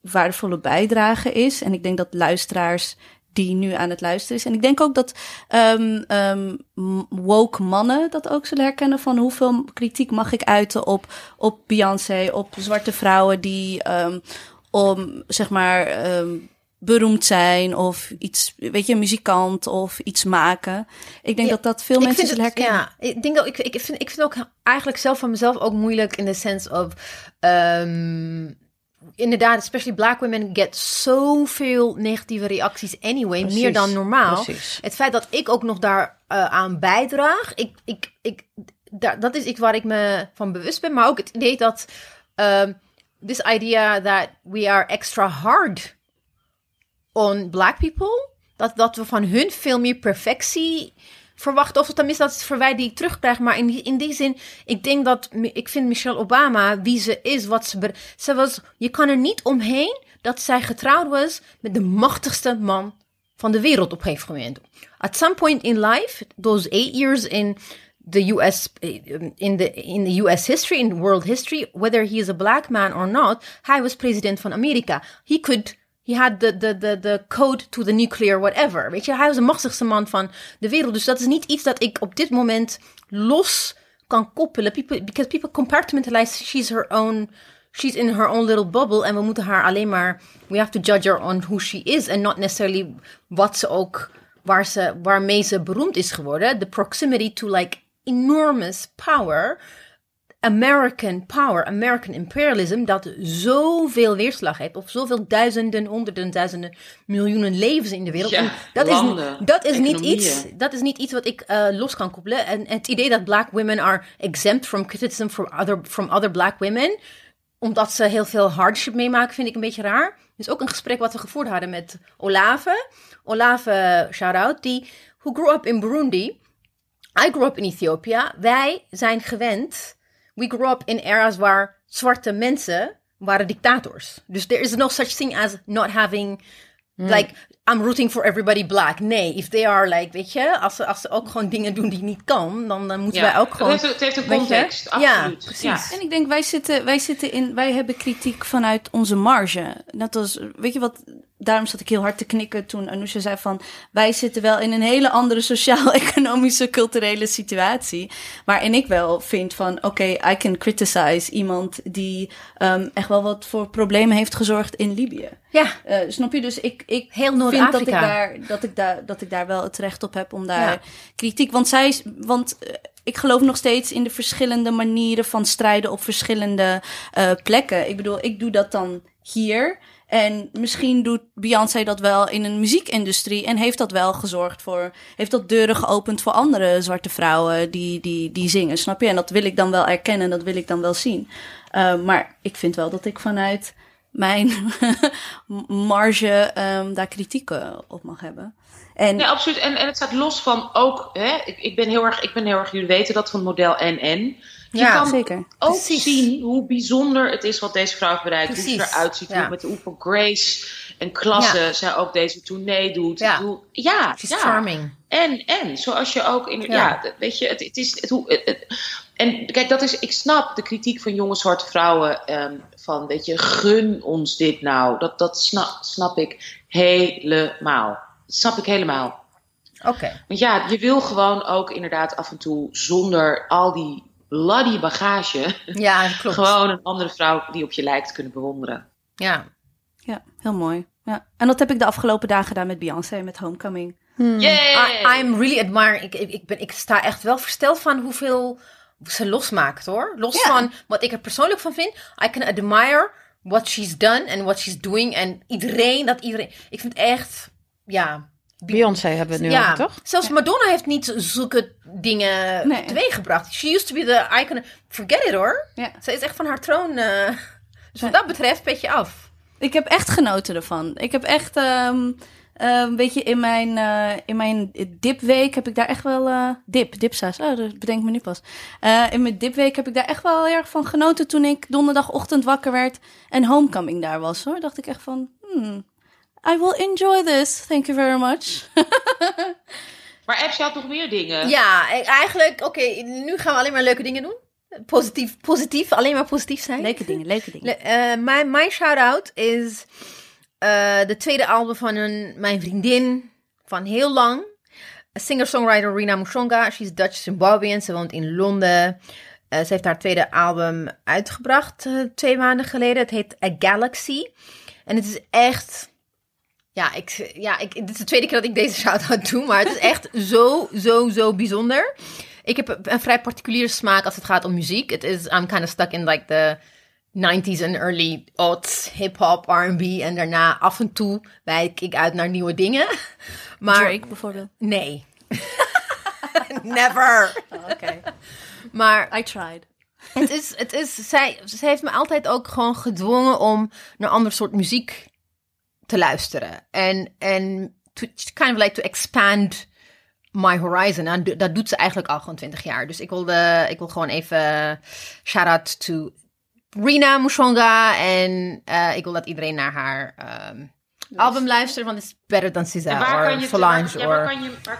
Speaker 3: waardevolle bijdrage is. En ik denk dat luisteraars die nu aan het luisteren is. En ik denk ook dat ehm, ehm, woke mannen dat ook zullen herkennen van hoeveel kritiek mag ik uiten op, op Beyoncé, op zwarte vrouwen die ehm, om zeg maar beroemd zijn of iets, weet je, een muzikant of iets maken. Ik denk
Speaker 2: Ja,
Speaker 3: dat dat veel mensen zullen
Speaker 2: het-
Speaker 3: herkennen.
Speaker 2: Ja, ik denk dat ik, ik, vind, ik vind ook eigenlijk zelf van mezelf ook moeilijk in de sense of. Inderdaad, especially black women get zoveel negatieve reacties anyway,
Speaker 5: Precies,
Speaker 2: meer dan normaal.
Speaker 5: precies.
Speaker 2: Het feit dat ik ook nog daar eh, aan bijdraag, ik, ik, ik, dat is iets waar ik me van bewust ben. Maar ook het idee dat ehm this idea that we are extra hard on black people, dat, dat we van hun veel meer perfectie verwachten. Of tenminste, dat is het verwijt die ik terugkrijg. Maar in die, in die zin, ik denk dat, ik vind Michelle Obama, wie ze is, wat ze... Ze was, je kan er niet omheen dat zij getrouwd was met de machtigste man van de wereld op een gegeven moment. At some point in life, those eight years in the US in the in the US history in world history whether he is a black man or not hij was president van Amerika he could he had the the the the code to the nuclear whatever weet je? Hij was de machtigste man van de wereld. Dus dat is niet iets dat ik op dit moment los kan koppelen. People because people compartmentalize she's her own she's in her own little bubble en we moeten haar alleen maar we have to judge her on who she is and not necessarily wat ze ook waar ze waarmee ze beroemd is geworden. The proximity to like enormous power, American power, American imperialism, dat zoveel weerslag heeft, of zoveel duizenden, honderden, duizenden, miljoenen levens in de wereld.
Speaker 4: Ja,
Speaker 2: en dat
Speaker 4: landen,
Speaker 2: is, dat, is niet iets, dat is niet iets wat ik eh, los kan koppelen. En het idee dat black women are exempt from criticism from other, from other black women, omdat ze heel veel hardship meemaken, vind ik een beetje raar. Dus ook een gesprek wat we gevoerd hadden met Olave. Olave, shout-out, die who grew up in Burundi. I grew up in Ethiopia. Wij zijn gewend. We grew up in eras waar zwarte mensen waren dictators. Dus there is no such thing as not having like I'm rooting for everybody black. Nee, if they are like, weet je, als ze, als ze ook gewoon dingen doen die niet kan, dan, dan moeten
Speaker 4: Ja,
Speaker 2: wij ook gewoon.
Speaker 4: Het heeft, het heeft een context,
Speaker 2: Ja,
Speaker 4: absoluut.
Speaker 2: precies.
Speaker 3: En ik denk, wij zitten, wij zitten in, wij hebben kritiek vanuit onze marge. Net als, weet je wat, daarom zat ik heel hard te knikken toen Anousha zei van, wij zitten wel in een hele andere sociaal-economische, culturele situatie. Waarin ik wel vind van, oké, I can criticize iemand die ehm, echt wel wat voor problemen heeft gezorgd in Libië.
Speaker 2: Ja,
Speaker 3: Eh, snap je? Dus ik, ik
Speaker 2: Heel
Speaker 3: vind dat ik, daar, dat, ik daar, dat ik daar wel het recht op heb om daar
Speaker 2: Ja.
Speaker 3: kritiek. Want zij, want eh, ik geloof nog steeds in de verschillende manieren van strijden op verschillende eh, plekken. Ik bedoel, ik doe dat dan hier. En misschien doet Beyoncé dat wel in een muziekindustrie. En heeft dat wel gezorgd voor. Heeft dat deuren geopend voor andere zwarte vrouwen die, die, die zingen. Snap je? En dat wil ik dan wel erkennen. Dat wil ik dan wel zien. Eh, maar ik vind wel dat ik vanuit mijn <laughs> marge ehm, daar kritiek eh, op mag hebben. En
Speaker 4: absoluut. En, en het staat los van ook, hè, ik, ik, ben heel erg, ik ben heel erg, jullie weten dat van model NN. Je
Speaker 2: Ja,
Speaker 4: kan
Speaker 3: zeker.
Speaker 4: ook
Speaker 2: Precies.
Speaker 4: zien hoe bijzonder het is wat deze vrouw heeft bereikt. Hoe ze eruit ziet,
Speaker 2: ja.
Speaker 4: hoe, met hoeveel grace en klasse
Speaker 2: Ja.
Speaker 4: zij ook deze tournee doet.
Speaker 2: Ja.
Speaker 4: Bedoel, ja,
Speaker 2: charming.
Speaker 4: En, en, zoals je ook in, ja, weet je, het, het is, het, hoe, het- en kijk, dat is, ik snap de kritiek van jonge zwarte vrouwen, ehm, van, weet je, gun ons dit nou. Dat, dat snap, snap ik helemaal. Dat snap ik helemaal.
Speaker 2: Oké.
Speaker 4: Want ja, je wil gewoon ook inderdaad af en toe zonder al die bloody bagage,
Speaker 2: Ja, klopt.
Speaker 4: gewoon een andere vrouw die op je lijkt kunnen bewonderen.
Speaker 2: Ja.
Speaker 3: Ja, heel mooi. Ja. En dat heb ik de afgelopen dagen gedaan met Beyoncé, met Homecoming.
Speaker 4: Yay!
Speaker 2: I, I'm really admire. Ik, ik, ik, ben, ik sta echt wel versteld van hoeveel ze losmaakt hoor. Los van wat ik er persoonlijk van vind. I can admire what she's done and what she's doing. En iedereen, dat iedereen. Ik vind echt, ja.
Speaker 5: Beyoncé hebben we het nu
Speaker 2: ja,
Speaker 5: over, toch?
Speaker 2: zelfs Madonna heeft niet zulke dingen
Speaker 3: Nee.
Speaker 2: teweeggebracht. She used to be the icon. Forget it hoor.
Speaker 3: Ja.
Speaker 2: Ze is echt van haar troon. eh, dus wat dat betreft, petje af.
Speaker 3: Ik heb echt genoten ervan. Ik heb echt, ehm een beetje in mijn, eh, in mijn dipweek heb ik daar echt wel, eh, dip, dipsaus, oh, dat bedenk ik me nu pas. In mijn dipweek heb ik daar echt wel heel erg van genoten toen ik donderdagochtend wakker werd en Homecoming daar was hoor. Dacht ik echt van, hmm, I will enjoy this, thank you very much. <laughs>
Speaker 4: Maar Epps, je had nog meer dingen.
Speaker 2: Ja, e- eigenlijk, oké, nu gaan we alleen maar leuke dingen doen. Positief, positief, alleen maar positief zijn.
Speaker 3: leuke dingen, leuke dingen.
Speaker 2: Le- eh, mijn, mijn shout-out is eh, de tweede album van een, mijn vriendin van heel lang. Singer-songwriter Rina Mushonga. She's Dutch Zimbabwean. Ze woont in Londen. Eh, ze heeft haar tweede album uitgebracht twee maanden geleden. Het heet A Galaxy. En het is echt... Ja, ik, ja ik, dit is de tweede keer dat ik deze shout-out doe. Maar het is echt zo, zo, zo bijzonder. Ik heb een vrij particuliere smaak als het gaat om muziek. Het is, I'm kind of stuck in like the 90s en early aughts, hip-hop, R&B. En daarna af en toe wijk ik uit naar nieuwe dingen. <laughs> Maar
Speaker 3: Drake bijvoorbeeld.
Speaker 2: nee. <laughs> Never.
Speaker 3: Oké,
Speaker 2: Maar
Speaker 3: I tried.
Speaker 2: het is, het is, zij, zij heeft me altijd ook gewoon gedwongen om naar ander soort muziek te luisteren. En, en to, kind of like to expand my horizon. En do- dat doet ze eigenlijk al gewoon 20 jaar. Dus ik wil, de, ik wil gewoon even shout out to Rina Mushonga. En eh, ik wil dat iedereen naar haar ehm, album luisteren, want het is better dan SZA of Solange
Speaker 4: ja,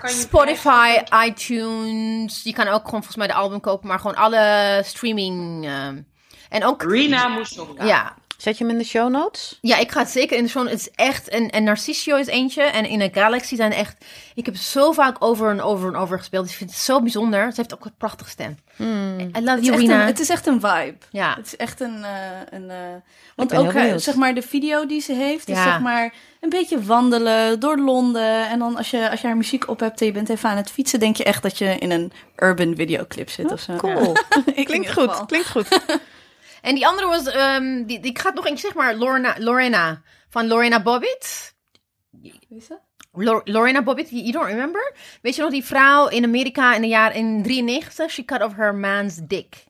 Speaker 2: Spotify, iTunes. Je kan ook gewoon volgens mij de album kopen, maar gewoon alle streaming. ehm, en ook,
Speaker 4: Rina Musonga.
Speaker 2: ja,
Speaker 5: Zet je hem in de show notes?
Speaker 2: Ja, ik ga het zeker in de show. Het is echt. En, en Narcisio is eentje. En in a Galaxy zijn echt. Ik heb zo vaak over en over en over gespeeld. Dus ik vind het zo bijzonder. Ze heeft ook een prachtige stem.
Speaker 5: Hmm.
Speaker 2: I love
Speaker 3: Het is,
Speaker 2: you,
Speaker 3: een, het is echt een vibe.
Speaker 2: Ja.
Speaker 3: Het is echt een. eh, een eh, want ook eh, zeg maar de video die ze heeft, is
Speaker 2: Ja.
Speaker 3: zeg maar een beetje wandelen door Londen. En dan als je, als je haar muziek op hebt en je bent even aan het fietsen, denk je echt dat je in een urban videoclip zit of zo.
Speaker 5: Cool.
Speaker 3: Ja. <laughs>
Speaker 5: Klinkt goed, klinkt goed.
Speaker 2: En die andere was. ehm, die, die, ik ga het nog eens zeg maar. Lorena, Lorena. Van Lorena Bobbitt.
Speaker 3: Wie is dat?
Speaker 2: Lor- Lorena Bobbitt, you don't remember? Weet je nog die vrouw in Amerika in de jaren in 93? She cut off her man's dick.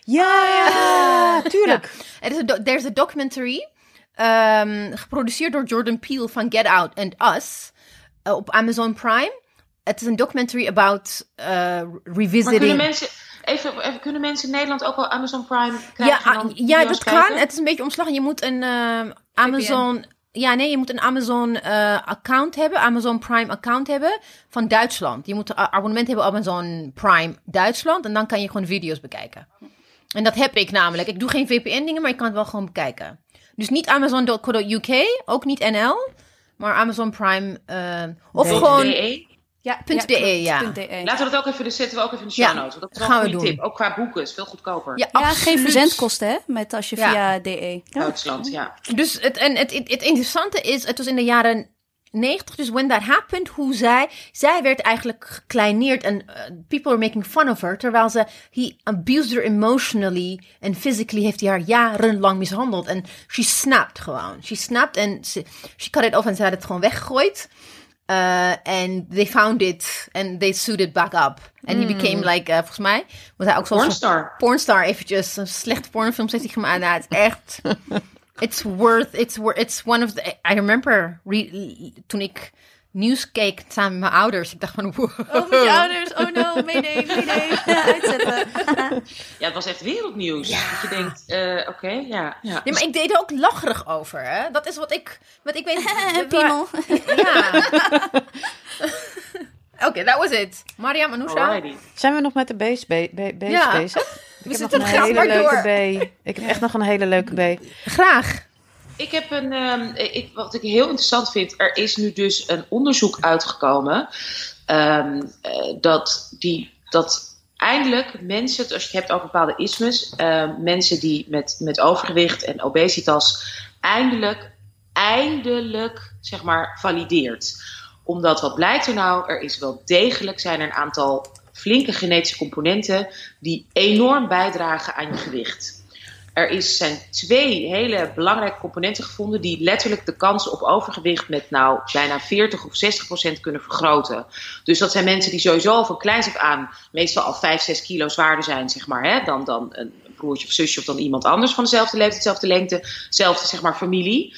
Speaker 5: Ja, <laughs> tuurlijk.
Speaker 2: Er is een there's a documentary ehm, geproduceerd door Jordan Peele van Get Out and Us eh, op Amazon Prime. Het is een documentary about
Speaker 4: Maar
Speaker 2: revisiting.
Speaker 4: kunnen mensen, even, even, kunnen mensen in Nederland ook wel Amazon Prime krijgen?
Speaker 2: ja, ah, ja, dat kan. Het is een beetje omslag. Je moet een ehm, Amazon. Ja, nee, je moet een Amazon eh, account hebben, Amazon Prime account hebben van Duitsland. Je moet een abonnement hebben op Amazon Prime Duitsland en dan kan je gewoon video's bekijken. En dat heb ik namelijk. Ik doe geen VPN-dingen, maar je kan het wel gewoon bekijken. Dus niet Amazon.co.uk, ook niet NL, maar Amazon Prime eh, of gewoon?
Speaker 3: Ja,
Speaker 2: Punt
Speaker 3: ja,
Speaker 2: DE,
Speaker 3: klopt.
Speaker 2: ja.
Speaker 3: DE.
Speaker 4: Laten we dat ook even, dus zetten we ook even in de show
Speaker 2: Ja,
Speaker 4: notes. Want dat is wel
Speaker 2: gaan
Speaker 4: een
Speaker 2: we doen.
Speaker 4: tip. Ook qua boeken, is veel goedkoper.
Speaker 2: ja,
Speaker 3: Ja, geen verzendkosten hè, met als je
Speaker 2: Ja.
Speaker 3: via DE.
Speaker 4: Duitsland, ja.
Speaker 2: Dus het, en het, het, het interessante is, het was in de jaren 90, dus when that happened, hoe zij, zij werd eigenlijk gekleineerd en uh, people were making fun of her, terwijl ze, he abused her emotionally and physically heeft hij haar jarenlang mishandeld en she snapped gewoon. She snapped en she, she cut it off en ze had het gewoon weggegooid. Uh, and they found it and they sued it back up. And he became like, uh, volgens mij, was hij ook zo'n
Speaker 4: Pornstar.
Speaker 2: pornstar eventjes. Een slechte pornofilms heeft hij gemaakt. Nou, het is echt... <laughs> It's worth... It's, wor- it's one of the... I remember re- toen ik nieuws keek samen met mijn ouders. Ik dacht van... Wow.
Speaker 3: Oh, met je ouders. Oh no, mayday, mayday. <laughs> Ja, uitzetten.
Speaker 4: Ja, het was echt wereldnieuws. Dat je denkt, eh, oké, ja. ja.
Speaker 2: Ja, maar ik deed er ook lacherig over, hè. Dat is wat ik... Wat ik weet... <laughs>
Speaker 3: Piemel.
Speaker 2: Ja. <laughs> Oké, that was it. Mariam, Anousha.
Speaker 4: Alrighty.
Speaker 5: Zijn we nog met de B's, be- be- B's
Speaker 2: Ja.
Speaker 5: bezig?
Speaker 2: We
Speaker 5: Ik heb nog
Speaker 2: zitten
Speaker 5: een
Speaker 2: graag maar
Speaker 5: hele leuke B. Ik heb echt nog een hele leuke B.
Speaker 2: Graag.
Speaker 4: Ik heb een, ehm, ik, wat ik heel interessant vind, er is nu dus een onderzoek uitgekomen ehm, eh, dat, die, dat eindelijk mensen, als je het hebt over bepaalde ismes, ehm, mensen die met, met overgewicht en obesitas, eindelijk, eindelijk, zeg maar, valideert. Omdat wat blijkt er nou? Er is wel degelijk zijn er een aantal flinke genetische componenten die enorm bijdragen aan je gewicht. Er is, zijn twee hele belangrijke componenten gevonden die letterlijk de kans op overgewicht met nou bijna 40 of 60 procent kunnen vergroten. Dus dat zijn mensen die sowieso van kleins af aan meestal al 5, 6 kilo zwaarder zijn, zeg maar, hè, dan, dan een broertje of zusje of dan iemand anders van dezelfde leeftijd, dezelfde lengte, dezelfde zeg maar familie.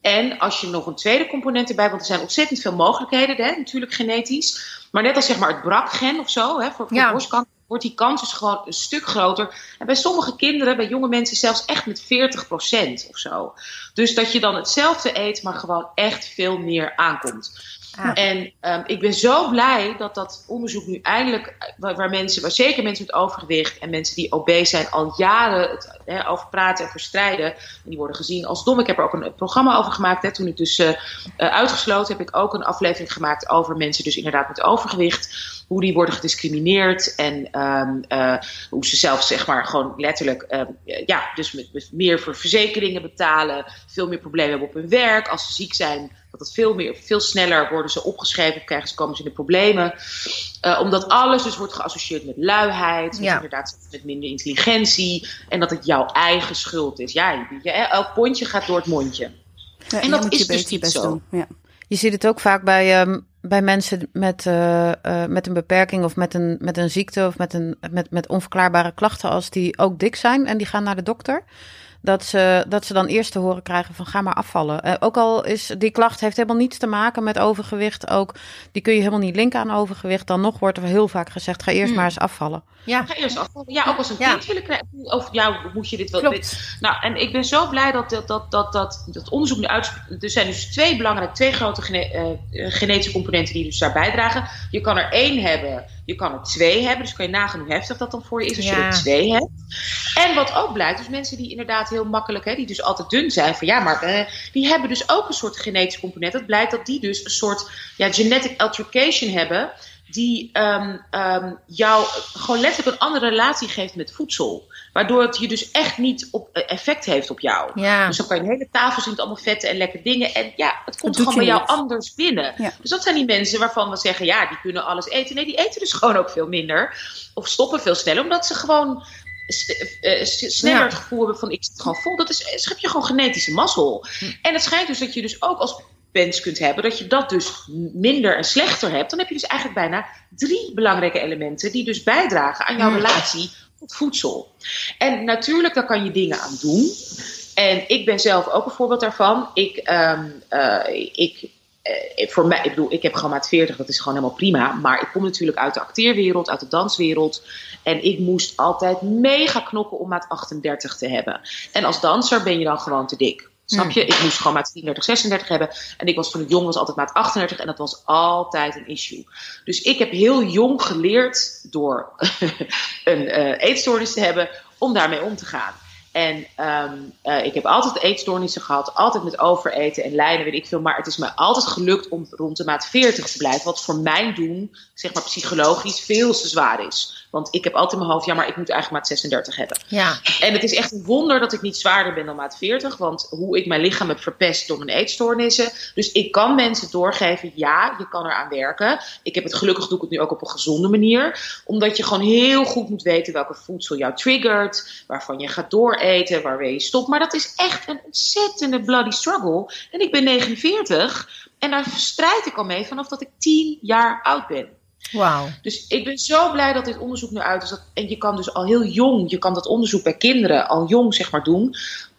Speaker 4: En als je nog een tweede component erbij, want er zijn ontzettend veel mogelijkheden, hè, natuurlijk genetisch. Maar net als zeg maar het BRCA-gen of zo, hè, voor, voor
Speaker 2: Ja.
Speaker 4: borstkanker, wordt die kans dus gewoon een stuk groter. En bij sommige kinderen, bij jonge mensen zelfs echt met 40% of zo. Dus dat je dan hetzelfde eet, maar gewoon echt veel meer aankomt.
Speaker 2: Ah.
Speaker 4: En ehm, ik ben zo blij dat dat onderzoek nu eindelijk, waar, waar mensen, waar zeker mensen met overgewicht en mensen die obese zijn, al jaren het, over praten en verstrijden. En die worden gezien als dom. Ik heb er ook een, programma over gemaakt. Hè. Toen ik dus eh, eh, uitgesloten heb ik ook een aflevering gemaakt over mensen, dus inderdaad met overgewicht. Hoe die worden gediscrimineerd en ehm, eh, hoe ze zelf zeg maar gewoon letterlijk, ehm, ja, dus met, met meer voor verzekeringen betalen, veel meer problemen hebben op hun werk. Als ze ziek zijn, dat het veel, meer, veel sneller worden ze opgeschreven, krijgen ze, komen ze in de problemen. Eh, omdat alles dus wordt geassocieerd met luiheid, met
Speaker 2: Ja.
Speaker 4: inderdaad met minder intelligentie. En dat het jouw eigen schuld is. Ja, je, elk pondje gaat door het mondje.
Speaker 3: Ja,
Speaker 4: En dat is
Speaker 3: je
Speaker 4: dus niet zo.
Speaker 3: Ja.
Speaker 5: Je ziet het ook vaak bij, ehm, bij mensen met, eh, met een beperking of met een, met een ziekte of met, een, met, met onverklaarbare klachten als die ook dik zijn en die gaan naar de dokter. Dat ze, dat ze dan eerst te horen krijgen van ga maar afvallen. Uh, ook al is die klacht heeft helemaal niets te maken met overgewicht. Ook die kun je helemaal niet linken aan overgewicht. Dan nog wordt er heel vaak gezegd ga eerst
Speaker 2: Hmm.
Speaker 5: maar eens afvallen.
Speaker 2: Ja.
Speaker 4: Ga eerst afvallen. Ja, ook als een
Speaker 2: Ja.
Speaker 4: kind willen krijgen. Of ja, moet je dit wel.
Speaker 2: Klopt.
Speaker 4: Nou, en ik ben zo blij dat dat, dat, dat, dat, dat onderzoek nu uit. Er zijn dus twee belangrijke, twee grote gene- eh, eh, genetische componenten die dus daar bijdragen. Je kan er één hebben, je kan er twee hebben. Dus kan je nagaan hoe heftig dat dan voor je is als je er twee hebt. En wat ook blijkt, dus mensen die inderdaad heel makkelijk, hè, die dus altijd dun zijn, van ja, maar eh, die hebben dus ook een soort genetische component. Het blijkt dat die dus een soort ja, genetic altercation hebben die ehm, ehm, jou gewoon letterlijk een andere relatie geeft met voedsel. Waardoor het je dus echt niet op, eh, effect heeft op jou.
Speaker 2: Ja.
Speaker 4: Dus dan kan je een hele tafel zien met allemaal vetten en lekkere dingen. En ja, het komt gewoon bij jou
Speaker 3: niet.
Speaker 4: anders binnen.
Speaker 3: Ja.
Speaker 4: Dus dat zijn die mensen waarvan we zeggen, ja, die kunnen alles eten. Nee, die eten dus <laughs> gewoon ook veel minder. Of stoppen veel sneller, omdat ze gewoon eh, sneller het gevoel hebben van ik zit gewoon vol. Dat is, heb je gewoon genetische mazzel. En het schijnt dus dat je dus ook als wens kunt hebben, dat je dat dus minder en slechter hebt. Dan heb je dus eigenlijk bijna drie belangrijke elementen die dus bijdragen aan jouw
Speaker 2: Mm.
Speaker 4: relatie tot voedsel. En natuurlijk, daar kan je dingen aan doen. En ik ben zelf ook een voorbeeld daarvan. Ik, ehm, eh, ik, eh, voor mij, ik bedoel, ik heb gewoon maat 40, dat is gewoon helemaal prima. Maar ik kom natuurlijk uit de acteerwereld, uit de danswereld. En ik moest altijd mega knokken om maat 38 te hebben. En als danser ben je dan gewoon te dik. Snap je? Ik moest gewoon maat 34, 36 hebben. En ik was toen ik jong was altijd maat 38. En dat was altijd een issue. Dus ik heb heel jong geleerd door <laughs> een eh, eetstoornis te hebben om daarmee om te gaan. En ehm, eh, ik heb altijd eetstoornissen gehad, altijd met overeten en lijnen, weet ik veel. Maar het is me altijd gelukt om rond de maat 40 te blijven. Wat voor mijn doen, zeg maar psychologisch, veel te zwaar is. Want ik heb altijd in mijn hoofd, ja, maar ik moet eigenlijk maat 36 hebben.
Speaker 2: Ja.
Speaker 4: En het is echt een wonder dat ik niet zwaarder ben dan maat 40. Want hoe ik mijn lichaam heb verpest door mijn eetstoornissen. Dus ik kan mensen doorgeven, ja, je kan eraan werken. Ik heb het gelukkig doe ik het nu ook op een gezonde manier. Omdat je gewoon heel goed moet weten welke voedsel jou triggert. Waarvan je gaat dooreten, waarmee je stopt. Maar dat is echt een ontzettende bloody struggle. En ik ben 49 en daar strijd ik al mee vanaf dat ik 10 jaar oud ben.
Speaker 2: Wauw.
Speaker 4: Dus ik ben zo blij dat dit onderzoek nu uit is. Dat, en je kan dus al heel jong, je kan dat onderzoek bij kinderen al jong zeg maar doen.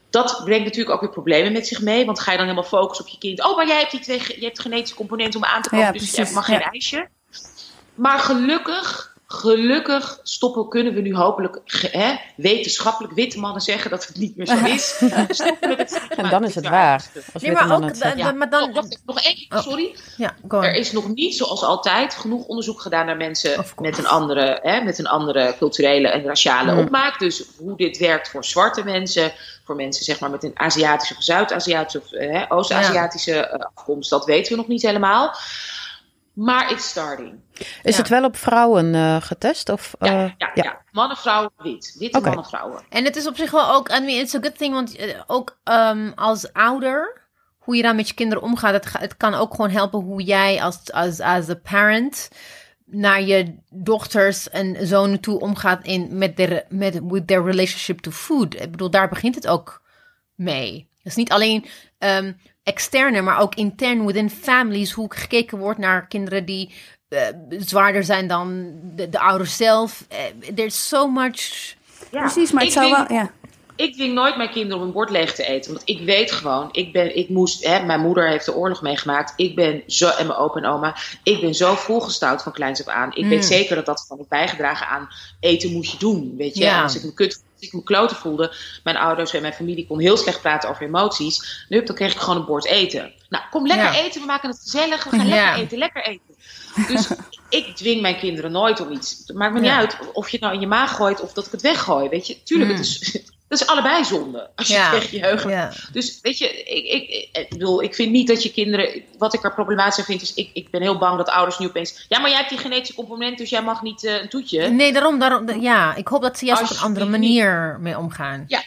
Speaker 4: Dat brengt natuurlijk ook weer problemen met zich mee. Want ga je dan helemaal focussen op je kind. Oh, maar jij hebt die twee, je hebt genetische componenten om aan te komen.
Speaker 3: Ja,
Speaker 4: dus je mag geen
Speaker 3: ja.
Speaker 4: ijsje. Maar gelukkig, gelukkig stoppen kunnen we nu hopelijk hè, wetenschappelijk witte mannen zeggen dat het niet meer zo is. <laughs> Stoppen met het stigma
Speaker 5: En dan is het waar.
Speaker 2: Nee, maar ook,
Speaker 5: het
Speaker 4: Ja.
Speaker 2: maar dan...
Speaker 4: Oh, wacht even, nog één keer,
Speaker 2: Oh.
Speaker 4: sorry.
Speaker 2: Ja, go on.
Speaker 4: Er is nog niet, zoals altijd, genoeg onderzoek gedaan naar mensen met een, andere, hè, met een andere culturele en raciale
Speaker 5: Hmm.
Speaker 4: opmaak. Dus hoe dit werkt voor zwarte mensen, voor mensen zeg maar, met een Aziatische of Zuid-Aziatische of hè, Oost-Aziatische eh, afkomst, dat weten we nog niet helemaal. Maar it's starting.
Speaker 5: Is
Speaker 2: Ja.
Speaker 5: het wel op vrouwen eh, getest? Of,
Speaker 4: Ja,
Speaker 5: eh,
Speaker 4: ja, ja. mannen, vrouwen, wit. Witte
Speaker 5: Oké.
Speaker 4: mannen, vrouwen.
Speaker 2: En het is op zich wel ook, I mean, it's a good thing, want eh, ook ehm, als ouder, hoe je dan met je kinderen omgaat, het, kan ook gewoon helpen hoe jij als, als, als a parent naar je dochters en zonen toe omgaat in, met, their, met with their relationship to food. Ik bedoel, daar begint het ook mee. Het is niet alleen ehm, externe, maar ook intern within families, hoe gekeken wordt naar kinderen die eh, zwaarder zijn dan de, de ouders zelf. Eh, there's so much...
Speaker 4: Ja.
Speaker 3: Precies, maar het
Speaker 4: Ik
Speaker 3: zou
Speaker 4: denk-
Speaker 3: wel... Ja.
Speaker 4: Ik dwing nooit mijn kinderen om een bord leeg te eten. Want ik weet gewoon, ik, ben, ik moest, hè, mijn moeder heeft de oorlog meegemaakt. Ik ben zo, en mijn opa en oma. Ik ben zo volgestouwd van kleins af aan. Ik
Speaker 2: Mm.
Speaker 4: weet zeker dat dat gewoon heeft bijgedragen aan eten moet je doen. Weet je,
Speaker 2: Ja.
Speaker 4: Als ik me kut, als ik me kloten voelde. Mijn ouders en mijn familie kon heel slecht praten over emoties. Hup, dan kreeg ik gewoon een bord eten. Nou, kom lekker
Speaker 2: Ja.
Speaker 4: eten, we maken het gezellig. We gaan
Speaker 2: Ja.
Speaker 4: lekker eten, lekker eten. Dus <laughs> ik dwing mijn kinderen nooit om iets. Het maakt me niet uit of je het nou in je maag gooit of dat ik het weggooi. Weet je, tuurlijk,
Speaker 2: Mm.
Speaker 4: het is, dat is allebei zonde. Als je
Speaker 2: Ja.
Speaker 4: tegen je heugen.
Speaker 2: Ja.
Speaker 4: Dus weet je, ik, ik, ik, bedoel, ik vind niet dat je kinderen. Wat ik er problematisch aan vind, is ik, ik ben heel bang dat ouders nu opeens. Ja, maar jij hebt die genetische component, dus jij mag niet eh, een toetje.
Speaker 2: Nee, daarom, daarom, da- ja. Ik hoop dat ze juist op een andere manier mee omgaan.
Speaker 4: Ja.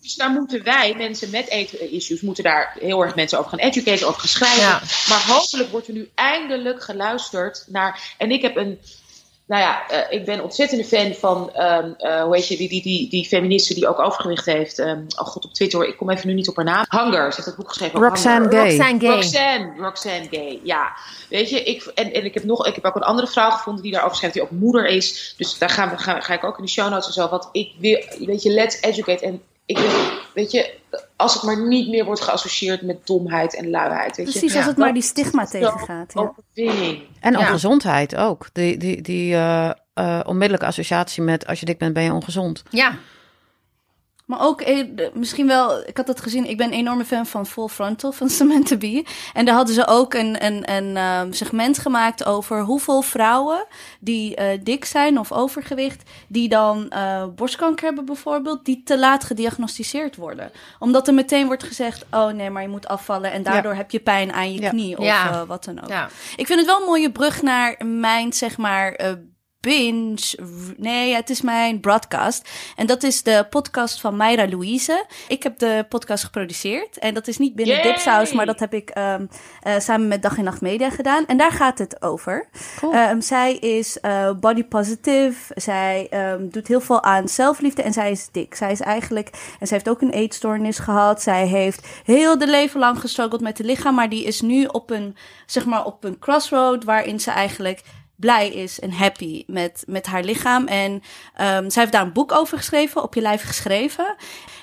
Speaker 4: Dus daar moeten wij, mensen met eetissues, moeten daar heel erg mensen over gaan educaten, over gaan schrijven.
Speaker 2: Ja.
Speaker 4: Maar hopelijk wordt er nu eindelijk geluisterd naar. En ik heb een. Nou ja, eh, ik ben ontzettende fan van, ehm, eh, hoe heet je, die, die, die, die feministe die ook overgewicht heeft. ehm, oh god, op Twitter, ik kom even nu niet op haar naam. Hunger, ze heeft dat boek geschreven. over
Speaker 5: Roxanne. Gay.
Speaker 2: Roxanne Gay.
Speaker 4: Roxanne, Roxanne Gay, ja. Weet je, ik, en, en ik, heb nog, ik heb ook een andere vrouw gevonden die daarover schrijft, die ook moeder is. Dus daar gaan we, gaan, ga ik ook in de show notes en zo. Want ik wil, weet je, let's educate. En ik denk, weet je, als het maar niet meer wordt geassocieerd met domheid en luiheid. Weet
Speaker 3: Precies,
Speaker 4: je.
Speaker 3: als het maar die stigma tegengaat. Ja.
Speaker 4: Overwinning.
Speaker 5: En
Speaker 2: Ja.
Speaker 5: ongezondheid ook. Die, die, die eh, eh, onmiddellijke associatie met als je dik bent, ben je ongezond.
Speaker 2: Ja,
Speaker 3: Maar ook eh, misschien wel, ik had het gezien, ik ben een enorme fan van Full Frontal van <laughs> Samantha Bee. En daar hadden ze ook een, een, een ehm, segment gemaakt over hoeveel vrouwen die eh, dik zijn of overgewicht, die dan eh, borstkanker hebben bijvoorbeeld, die te laat gediagnosticeerd worden. Omdat er meteen wordt gezegd, oh nee, maar je moet afvallen en daardoor heb je pijn aan je
Speaker 5: Ja.
Speaker 3: knie of
Speaker 2: Ja.
Speaker 3: eh, wat dan ook.
Speaker 2: ja.
Speaker 3: Ik vind het wel een mooie brug naar mijn, zeg maar, eh, binge. Nee, het is mijn broadcast. En dat is de podcast van Mayra Louise. Ik heb de podcast geproduceerd. En dat is niet binnen
Speaker 4: Yay!
Speaker 3: Dipsaus, maar dat heb ik ehm, eh, samen met Dag en Nacht Media gedaan. En daar gaat het over.
Speaker 5: Cool.
Speaker 3: Ehm, zij is eh, body positive. Zij ehm, doet heel veel aan zelfliefde en zij is dik. Zij is eigenlijk, en zij heeft ook een eetstoornis gehad. Zij heeft heel de leven lang gestruggeld met het lichaam, maar die is nu op een, zeg maar, op een crossroad waarin ze eigenlijk blij is en happy met, met haar lichaam. En ehm, zij heeft daar een boek over geschreven, op je lijf geschreven.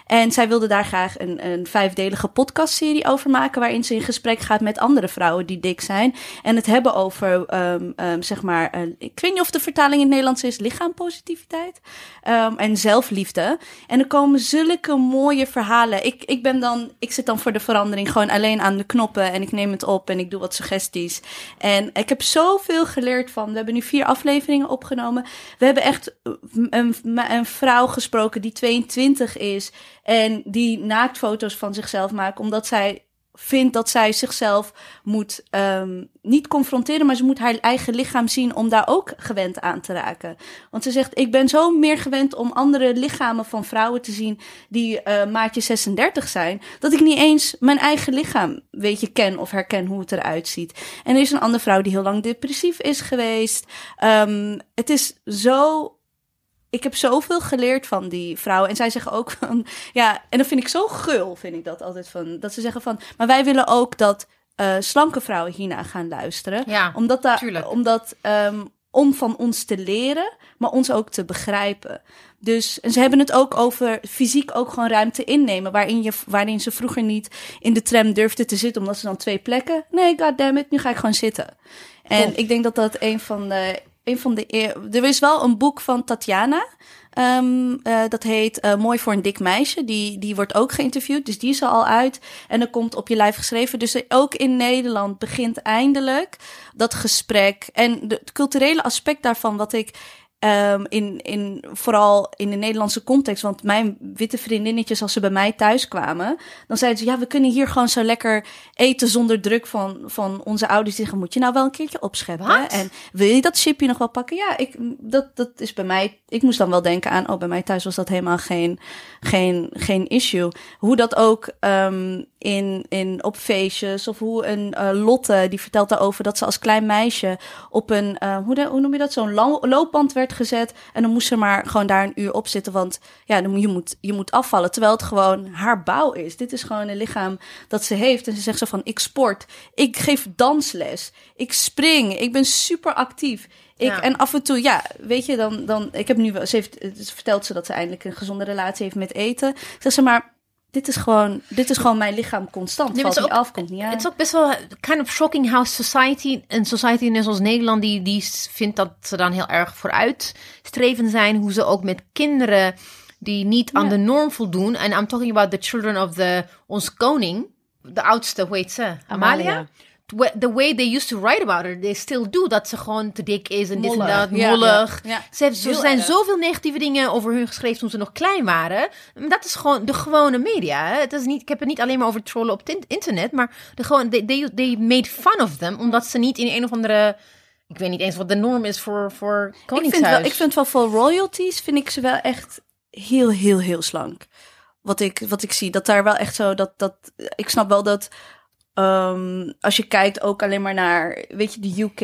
Speaker 3: En zij wilde daar graag een, een vijfdelige podcastserie over maken, waarin ze in gesprek gaat met andere vrouwen die dik zijn. En het hebben over, ehm, ehm, zeg maar, eh, ik weet niet of de vertaling in het Nederlands is, lichaampositiviteit ehm, en zelfliefde. En er komen zulke mooie verhalen. Ik, ik ben dan, ik zit dan voor de verandering gewoon alleen aan de knoppen en ik neem het op en ik doe wat suggesties. En ik heb zoveel geleerd van, we hebben nu vier afleveringen opgenomen. We hebben echt een, een, een vrouw gesproken die 22 is en die naaktfoto's van zichzelf maakt, omdat zij vindt dat zij zichzelf moet ehm, niet confronteren, maar ze moet haar eigen lichaam zien om daar ook gewend aan te raken. Want ze zegt: Ik ben zo meer gewend om andere lichamen van vrouwen te zien die eh, maatje 36 zijn, dat ik niet eens mijn eigen lichaam, weet je, ken of herken hoe het eruit ziet. En er is een andere vrouw die heel lang depressief is geweest. Ehm, het is zo ik heb zoveel geleerd van die vrouwen. En zij zeggen ook van, ja, en dat vind ik zo gul, vind ik dat altijd van. Dat ze zeggen van, maar wij willen ook dat eh, slanke vrouwen hiernaar gaan luisteren.
Speaker 2: Ja,
Speaker 3: omdat daar, omdat, ehm, om van ons te leren, maar ons ook te begrijpen. Dus, en ze hebben het ook over fysiek ook gewoon ruimte innemen. Waarin, je, waarin ze vroeger niet in de tram durfde te zitten, omdat ze dan twee plekken. Nee, goddammit, nu ga ik gewoon zitten. En ik denk dat dat een van de. Een van de er is wel een boek van Tatjana. ehm, eh, dat heet eh, Mooi voor een dik meisje. Die, die wordt ook geïnterviewd. Dus die is al uit. En er komt op je lijf geschreven. Dus ook in Nederland begint eindelijk dat gesprek. En de- het culturele aspect daarvan, wat ik ehm, in, in, vooral in de Nederlandse context. Want mijn witte vriendinnetjes, als ze bij mij thuis kwamen, dan zeiden ze: Ja, we kunnen hier gewoon zo lekker eten zonder druk van, van onze ouders. Die zeggen: Moet je nou wel een keertje opscheppen? En wil je dat chipje nog wel pakken? Ja, ik, dat, dat is bij mij. Ik moest dan wel denken aan: Oh, bij mij thuis was dat helemaal geen, geen, geen issue. Hoe dat ook ehm, in, in, op feestjes, of hoe een eh, Lotte, die vertelt daarover dat ze als klein meisje op een, eh, hoe, de, hoe noem je dat, zo'n lo- loopband werd gezet. En dan moest ze maar gewoon daar een uur op zitten, want ja, je, moet, je moet afvallen. Terwijl het gewoon haar bouw is. Dit is gewoon een lichaam dat ze heeft. En ze zegt zo van, ik sport, ik geef dansles, ik spring, ik ben super actief. Ik,
Speaker 2: Ja.
Speaker 3: En af en toe, ja, weet je, dan, dan ik heb nu wel, ze heeft, vertelt ze dat ze eindelijk een gezonde relatie heeft met eten. Zegt ze maar, dit is gewoon, dit is gewoon mijn lichaam constant.
Speaker 2: Nee,
Speaker 3: Valt
Speaker 2: het
Speaker 3: niet
Speaker 2: is
Speaker 3: af, komt niet aan.
Speaker 2: Het is ook best wel kind of shocking how society, een society net zoals Nederland, die, die vindt dat ze dan heel erg vooruitstreven zijn. Hoe ze ook met kinderen die niet aan
Speaker 3: Ja.
Speaker 2: de norm voldoen. En I'm talking about the children of the, ons koning. De oudste, hoe heet ze? Amalia. The- The way they used to write about her, they still do. Dat ze gewoon te dik is en dit en dat, mollig.
Speaker 3: ja, ja.
Speaker 2: Ze heeft, er zijn
Speaker 3: erg.
Speaker 2: zoveel negatieve dingen over hun geschreven toen ze nog klein waren. Dat is gewoon de gewone media. Hè? Het is niet, ik heb het niet alleen maar over trollen op het in- internet, maar de gewoon, they, they, they made fun of them, omdat ze niet in een of andere, ik weet niet eens wat de norm is voor, voor
Speaker 3: ik vind,
Speaker 2: koningshuis.
Speaker 3: wel, ik vind wel voor royalties, vind ik ze wel echt heel, heel, heel slank. Wat ik, wat ik zie, dat daar wel echt zo, dat, dat, ik snap wel dat, ehm, als je kijkt ook alleen maar naar, weet je, de UK,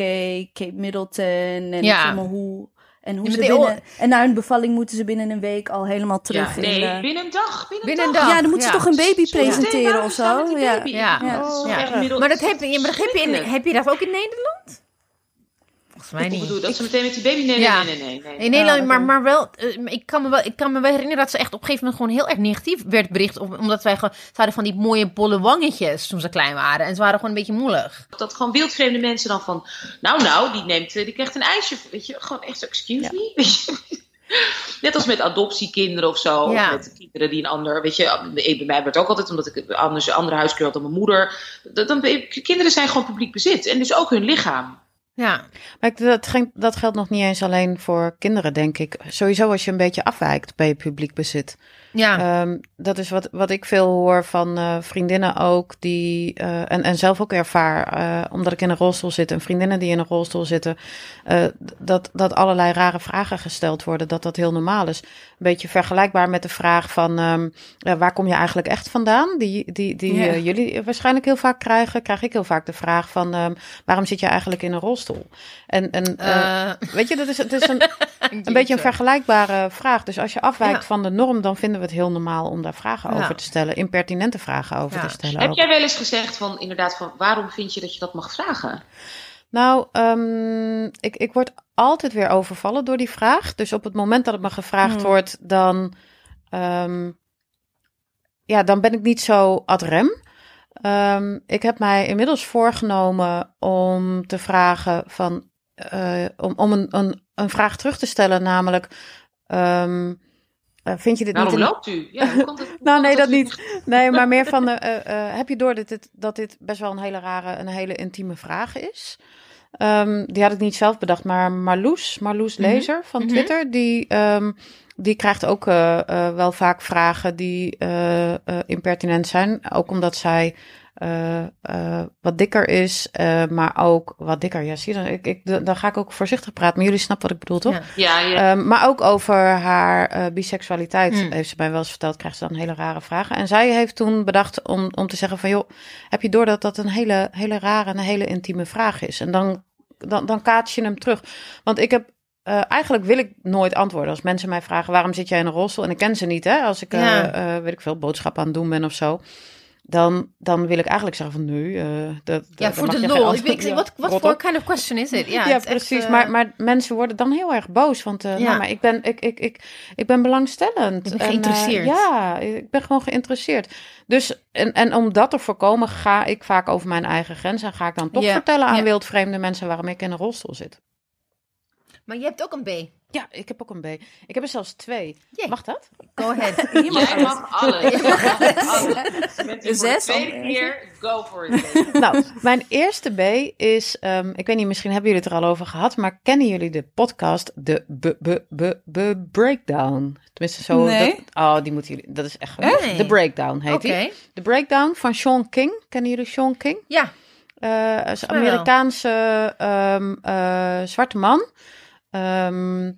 Speaker 3: Cape Middleton en
Speaker 2: Ja.
Speaker 3: hoe, en hoe
Speaker 2: Ja,
Speaker 3: ze binnen, en na hun bevalling moeten ze binnen een week al helemaal terug in
Speaker 4: Nee,
Speaker 3: de...
Speaker 4: binnen een dag. Binnen,
Speaker 2: Binnen
Speaker 4: een dag.
Speaker 2: dag.
Speaker 3: Ja, dan moeten ze
Speaker 2: Ja.
Speaker 3: toch een baby
Speaker 4: Sorry,
Speaker 3: presenteren of zo. Ja.
Speaker 2: Ja.
Speaker 3: Ja. Ja.
Speaker 4: middel-
Speaker 2: maar dat heb je, maar dat heb je, in, heb je, dat ook in Nederland? Volgens mij niet.
Speaker 4: bedoel dat? Ze meteen met die baby? Nee,
Speaker 2: Ja.
Speaker 4: nee, nee, nee. nee.
Speaker 2: In Nederland,
Speaker 3: Ah,
Speaker 2: maar, maar wel, eh, ik kan, me wel, ik kan me wel herinneren dat ze echt op een gegeven moment gewoon heel erg negatief werd bericht. om- Omdat wij gewoon, ze hadden van die mooie bolle wangetjes toen ze klein waren. En ze waren gewoon een beetje moelig.
Speaker 4: Dat gewoon wildvreemde mensen dan van... Nou, nou, die, neemt, eh, die krijgt een ijsje. Weet je, gewoon echt zo, excuse me? <laughs> Net als met adoptiekinderen of zo.
Speaker 2: Ja.
Speaker 4: Of met kinderen die een ander... Weet je, ik- bij mij werd ook altijd, omdat ik een anders- een andere huiskleur had dan mijn moeder. Dan, kinderen zijn gewoon publiek bezit. En dus ook hun lichaam.
Speaker 2: Ja,
Speaker 5: Maar dat, dat geldt nog niet eens alleen voor kinderen, denk ik. Sowieso als je een beetje afwijkt bij je publiek bezit.
Speaker 2: Ja.
Speaker 5: Ehm, dat is wat, wat ik veel hoor van eh, vriendinnen ook, die, eh, en, en zelf ook ervaar, eh, omdat ik in een rolstoel zit en vriendinnen die in een rolstoel zitten, dat, dat allerlei rare vragen gesteld worden, dat dat heel normaal is. Een beetje vergelijkbaar met de vraag van, ehm, eh, waar kom je eigenlijk echt vandaan? Die, die, die
Speaker 3: Ja.
Speaker 5: jullie waarschijnlijk heel vaak krijgen, krijg ik heel vaak de vraag van, ehm, waarom zit je eigenlijk in een rolstoel? En, en weet je, dat is, het is een, <laughs> een beetje een vergelijkbare vraag. Dus als je afwijkt
Speaker 2: Ja.
Speaker 5: van de norm, dan vinden we het heel normaal om daar vragen
Speaker 2: Ja.
Speaker 5: over te stellen. Impertinente vragen over
Speaker 2: Ja.
Speaker 5: te stellen.
Speaker 4: Heb
Speaker 5: ook.
Speaker 4: jij wel eens gezegd van, inderdaad, van waarom vind je dat je dat mag vragen?
Speaker 5: Nou, ehm, ik, ik word altijd weer overvallen door die vraag. Dus op het moment dat het me gevraagd
Speaker 3: Hmm.
Speaker 5: wordt, dan, ehm, ja, dan ben ik niet zo ad rem. Ehm, ik heb mij inmiddels voorgenomen om te vragen van, eh, om, om een, een, een vraag terug te stellen, namelijk, ehm, eh, vind je dit
Speaker 4: Waarom
Speaker 5: niet een-
Speaker 4: loopt u? Ja, hoe dat, <laughs> hoe
Speaker 5: Nou, nee, dat niet. Nee, maar meer van, <laughs> eh, eh, heb je door dat dit, dat dit best wel een hele rare, een hele intieme vraag is? Ehm, die had ik niet zelf bedacht, maar Marloes, Marloes
Speaker 2: Mhm.
Speaker 5: Lezer van
Speaker 2: Mhm.
Speaker 5: Twitter, die, ehm, die krijgt ook wel vaak vragen die impertinent zijn. Ook omdat zij eh, eh, wat dikker is, eh, maar ook wat dikker. Ja, zie je, dan, ik, ik, dan ga ik ook voorzichtig praten, maar jullie snappen wat ik bedoel, toch?
Speaker 2: Ja.
Speaker 4: Ja, ja.
Speaker 5: Ehm, maar ook over haar biseksualiteit
Speaker 2: Mm.
Speaker 5: heeft ze mij wel eens verteld. Krijgt ze dan hele rare vragen. En zij heeft toen bedacht om, om te zeggen van... joh, heb je door dat dat een hele, hele rare en een hele intieme vraag is? En dan, dan, dan kaats je hem terug. Want ik heb... eigenlijk wil ik nooit antwoorden als mensen mij vragen waarom zit jij in een rolstoel en ik ken ze niet hè als ik weet ik veel boodschappen aan het doen ben of zo dan, dan wil ik eigenlijk zeggen van nee eh, dat,
Speaker 2: ja, voor de lol. Ik ik wat voor kind of question is it? Ja,
Speaker 5: Ja,
Speaker 2: het echt,
Speaker 5: precies.
Speaker 2: eh,
Speaker 5: maar, maar mensen worden dan heel erg boos. Want eh,
Speaker 2: Ja.
Speaker 5: nou, maar ik, ben, ik, ik, ik, ik ben belangstellend.
Speaker 2: Je bent
Speaker 5: En, eh,
Speaker 2: geïnteresseerd.
Speaker 5: ja, ik ben gewoon geïnteresseerd. Dus, en, en om dat te voorkomen, ga ik vaak over mijn eigen grens. En ga ik dan toch
Speaker 2: Ja,
Speaker 5: vertellen aan wildvreemde mensen waarom ik in een rolstoel zit.
Speaker 2: Maar je hebt ook een B.
Speaker 5: Ja, ik heb ook een B. Ik heb er zelfs twee.
Speaker 2: Jee.
Speaker 5: Mag dat?
Speaker 2: Go ahead. <laughs>
Speaker 4: Jij <laughs> mag alles. <laughs> Jij mag alles. Je de
Speaker 3: Zes
Speaker 4: tweede
Speaker 3: al.
Speaker 4: keer. Go for it.
Speaker 5: nou, mijn eerste B is, ehm, ik weet niet, misschien hebben jullie het er al over gehad, maar kennen jullie de podcast de B B B B Breakdown? Tenminste, zo.
Speaker 3: Nee.
Speaker 5: Dat, oh, die moeten jullie. Dat is echt.
Speaker 2: Nee.
Speaker 5: De Breakdown heet
Speaker 2: Oké.
Speaker 5: die. De Breakdown van Sean King. Kennen jullie Sean King?
Speaker 2: Ja.
Speaker 5: Eh, is een
Speaker 2: mij wel.
Speaker 5: Amerikaanse ehm, eh, zwarte man. Ehm,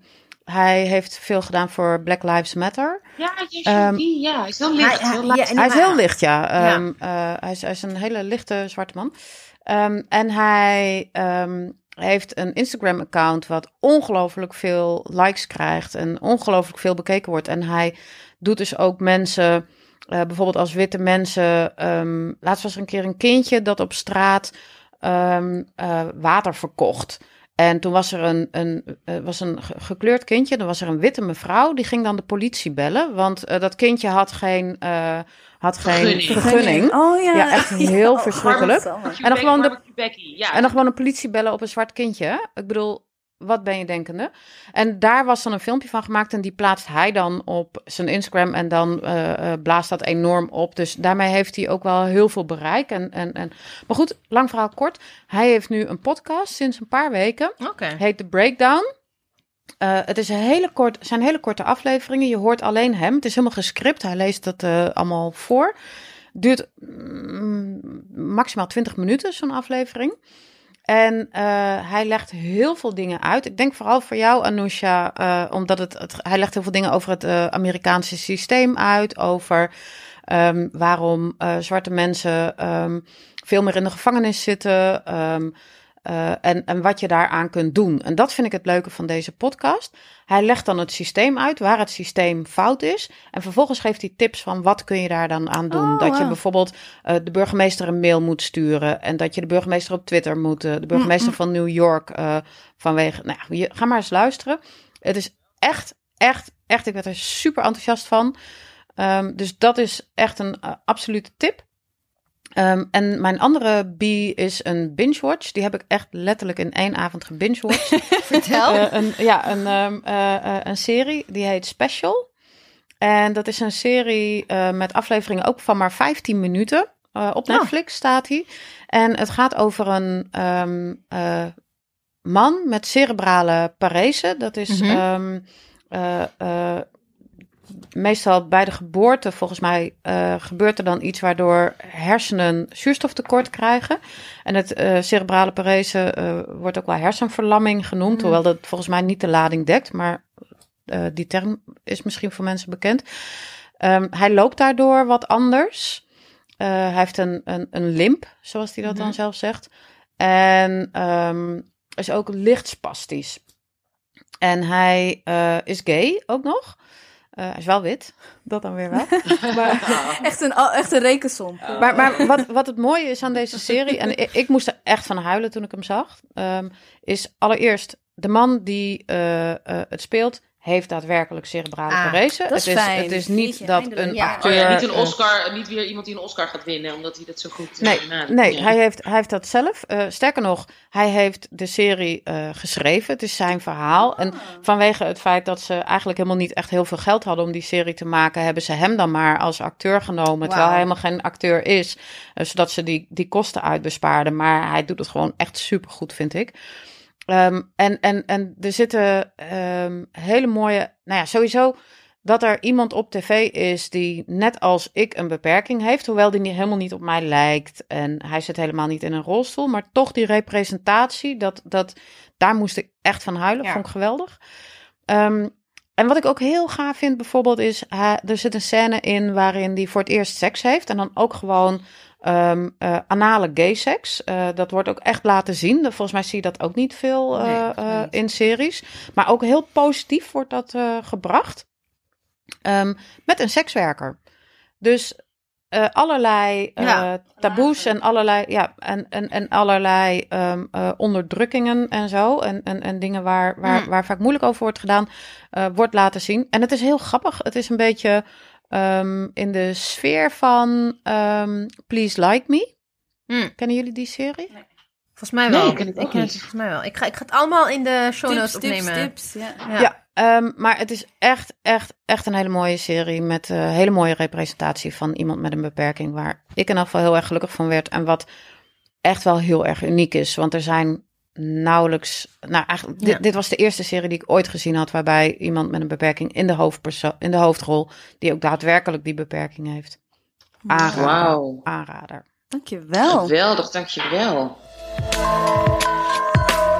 Speaker 5: hij heeft veel gedaan voor Black Lives Matter.
Speaker 4: Ja,
Speaker 5: Ehm,
Speaker 4: die, ja, hij is heel licht.
Speaker 2: Hij-
Speaker 4: heel
Speaker 2: ja,
Speaker 5: Hij is heel licht, ja.
Speaker 2: Ja.
Speaker 5: Ehm, eh, hij, is, hij is een hele lichte zwarte man. Ehm, en hij ehm, heeft een Instagram-account wat ongelooflijk veel likes krijgt en ongelooflijk veel bekeken wordt. En hij doet dus ook mensen, eh, bijvoorbeeld als witte mensen. ehm, laatst was er een keer een kindje dat op straat ehm, eh, water verkocht. En toen was er een, een, eh, was een ge- gekleurd kindje. Dan was er een witte mevrouw. Die ging dan de politie bellen. Want eh, dat kindje had geen, eh, had geen
Speaker 4: Vergunning.
Speaker 5: vergunning.
Speaker 3: Oh ja.
Speaker 5: Ja, echt <laughs> heel verschrikkelijk. En dan gewoon de-
Speaker 4: Barbecue Becky, ja.
Speaker 5: En dan gewoon een politie bellen op een zwart kindje. Ik bedoel, wat ben je denkende? En daar was dan een filmpje van gemaakt. En die plaatst hij dan op zijn Instagram. En dan eh, eh, blaast dat enorm op. Dus daarmee heeft hij ook wel heel veel bereik. En, en, en... Maar goed, lang verhaal kort. Hij heeft nu een podcast sinds een paar weken.
Speaker 2: Oké.
Speaker 5: Heet The Breakdown. Eh, het is een hele kort, zijn hele korte afleveringen. Je hoort alleen hem. Het is helemaal gescript. Hij leest dat allemaal voor. Duurt mm, maximaal 20 minuten, zo'n aflevering. En eh, hij legt heel veel dingen uit. Ik denk vooral voor jou, Anousha, eh, omdat het, hij legt heel veel dingen over het eh, Amerikaanse systeem uit. Over ehm, waarom zwarte mensen ehm, veel meer in de gevangenis zitten. ehm, eh, en, en wat je daaraan kunt doen. En dat vind ik het leuke van deze podcast. Hij legt dan het systeem uit, waar het systeem fout is. En vervolgens geeft hij tips van wat kun je daar dan aan doen.
Speaker 3: Oh,
Speaker 5: dat je bijvoorbeeld eh, de burgemeester een mail moet sturen. En dat je de burgemeester op Twitter moet. eh, de burgemeester van New York vanwege. Nou, je, ga maar eens luisteren. Het is echt, echt, echt. Ik werd er super enthousiast van. Ehm, dus dat is echt een absolute tip. Ehm, en mijn andere B is een binge-watch. Die heb ik echt letterlijk in één avond gebinge-watched. <laughs>
Speaker 2: Vertel.
Speaker 5: Eh, een, ja, een, ehm, eh, eh, een serie die heet Special. En dat is een serie met afleveringen ook van maar 15 minuten. Op
Speaker 2: Oh.
Speaker 5: Netflix staat hij. En het gaat over een ehm, eh, man met cerebrale parese. Dat is
Speaker 2: Mhm.
Speaker 5: Meestal bij de geboorte, volgens mij, eh, gebeurt er dan iets waardoor hersenen zuurstoftekort krijgen. En het eh, cerebrale parese eh, wordt ook wel hersenverlamming genoemd, hoewel dat volgens mij niet de lading dekt, maar die term is misschien voor mensen bekend. Ehm, hij loopt daardoor wat anders. Hij heeft een, een, een limp, zoals hij dat dan zelf zegt. En ehm, is ook licht spastisch. En hij is gay ook nog. Eh, hij is wel wit, dat dan weer wel. <laughs> maar
Speaker 3: Echt een, echt een rekensom.
Speaker 5: maar, maar wat, wat het mooie is aan deze serie, en ik, ik moest er echt van huilen toen ik hem zag, ehm, is allereerst de man die eh, eh, het speelt, heeft daadwerkelijk cerebrale
Speaker 2: Ah,
Speaker 5: parese.
Speaker 3: dat is
Speaker 5: het, is,
Speaker 3: fijn.
Speaker 5: het is niet
Speaker 3: Jeetje,
Speaker 5: dat
Speaker 3: eindelijk.
Speaker 5: een
Speaker 2: Ja.
Speaker 5: acteur...
Speaker 4: Oh ja, niet een Oscar, niet weer iemand die een Oscar gaat winnen, omdat hij dat zo goed eh,
Speaker 5: Nee, nee
Speaker 4: Ja.
Speaker 5: hij, heeft, hij heeft dat zelf. Eh, sterker nog, hij heeft de serie eh, geschreven. Het is zijn verhaal. En vanwege het feit dat ze eigenlijk helemaal niet echt heel veel geld hadden om die serie te maken, hebben ze hem dan maar als acteur genomen. Terwijl hij helemaal geen acteur is. zodat ze die, die kosten uitbespaarden. Maar hij doet het gewoon echt supergoed, vind ik. Ehm, en, en, en er zitten ehm, hele mooie. Nou ja, sowieso dat er iemand op tv is die net als ik een beperking heeft, hoewel die niet, helemaal niet op mij lijkt en hij zit helemaal niet in een rolstoel, maar toch die representatie, dat, dat, daar moest ik echt van huilen,
Speaker 2: Ja.
Speaker 5: vond ik geweldig. Ehm, en wat ik ook heel gaaf vind bijvoorbeeld is, hij, er zit een scène in waarin hij voor het eerst seks heeft en dan ook gewoon eh, anale gay seks. Eh, dat wordt ook echt laten zien. Volgens mij zie je dat ook niet veel eh,
Speaker 2: Nee, niet.
Speaker 5: in series. Maar ook heel positief wordt dat gebracht. Ehm, met een sekswerker. Dus allerlei
Speaker 2: Ja.
Speaker 5: taboes en allerlei, ja, en, en, en allerlei ehm, eh, onderdrukkingen en zo. En, en, en dingen waar, waar,
Speaker 2: Mm.
Speaker 5: waar vaak moeilijk over wordt gedaan, wordt laten zien. En het is heel grappig. Het is een beetje ehm, in de sfeer van ehm, Please Like Me.
Speaker 2: Hmm.
Speaker 5: Kennen jullie die serie?
Speaker 2: Volgens mij
Speaker 4: Nee,
Speaker 2: wel.
Speaker 4: ik ken het ook
Speaker 2: ken
Speaker 4: niet.
Speaker 2: volgens mij wel. Ik ga, ik ga het allemaal in de show notes
Speaker 3: tips,
Speaker 2: opnemen.
Speaker 3: tips. Ja.
Speaker 2: Ja.
Speaker 5: Ja, ehm, maar het is echt, echt, echt een hele mooie serie met een hele mooie representatie van iemand met een beperking, waar ik in ieder geval heel erg gelukkig van werd en wat echt wel heel erg uniek is, want er zijn nauwelijks, nou eigenlijk, dit,
Speaker 2: Ja.
Speaker 5: dit was de eerste serie die ik ooit gezien had, waarbij iemand met een beperking in de, in de hoofdrol, die ook daadwerkelijk die beperking heeft. Aanrader.
Speaker 4: Wauw.
Speaker 5: Aanrader.
Speaker 3: Dankjewel.
Speaker 4: Geweldig, dankjewel.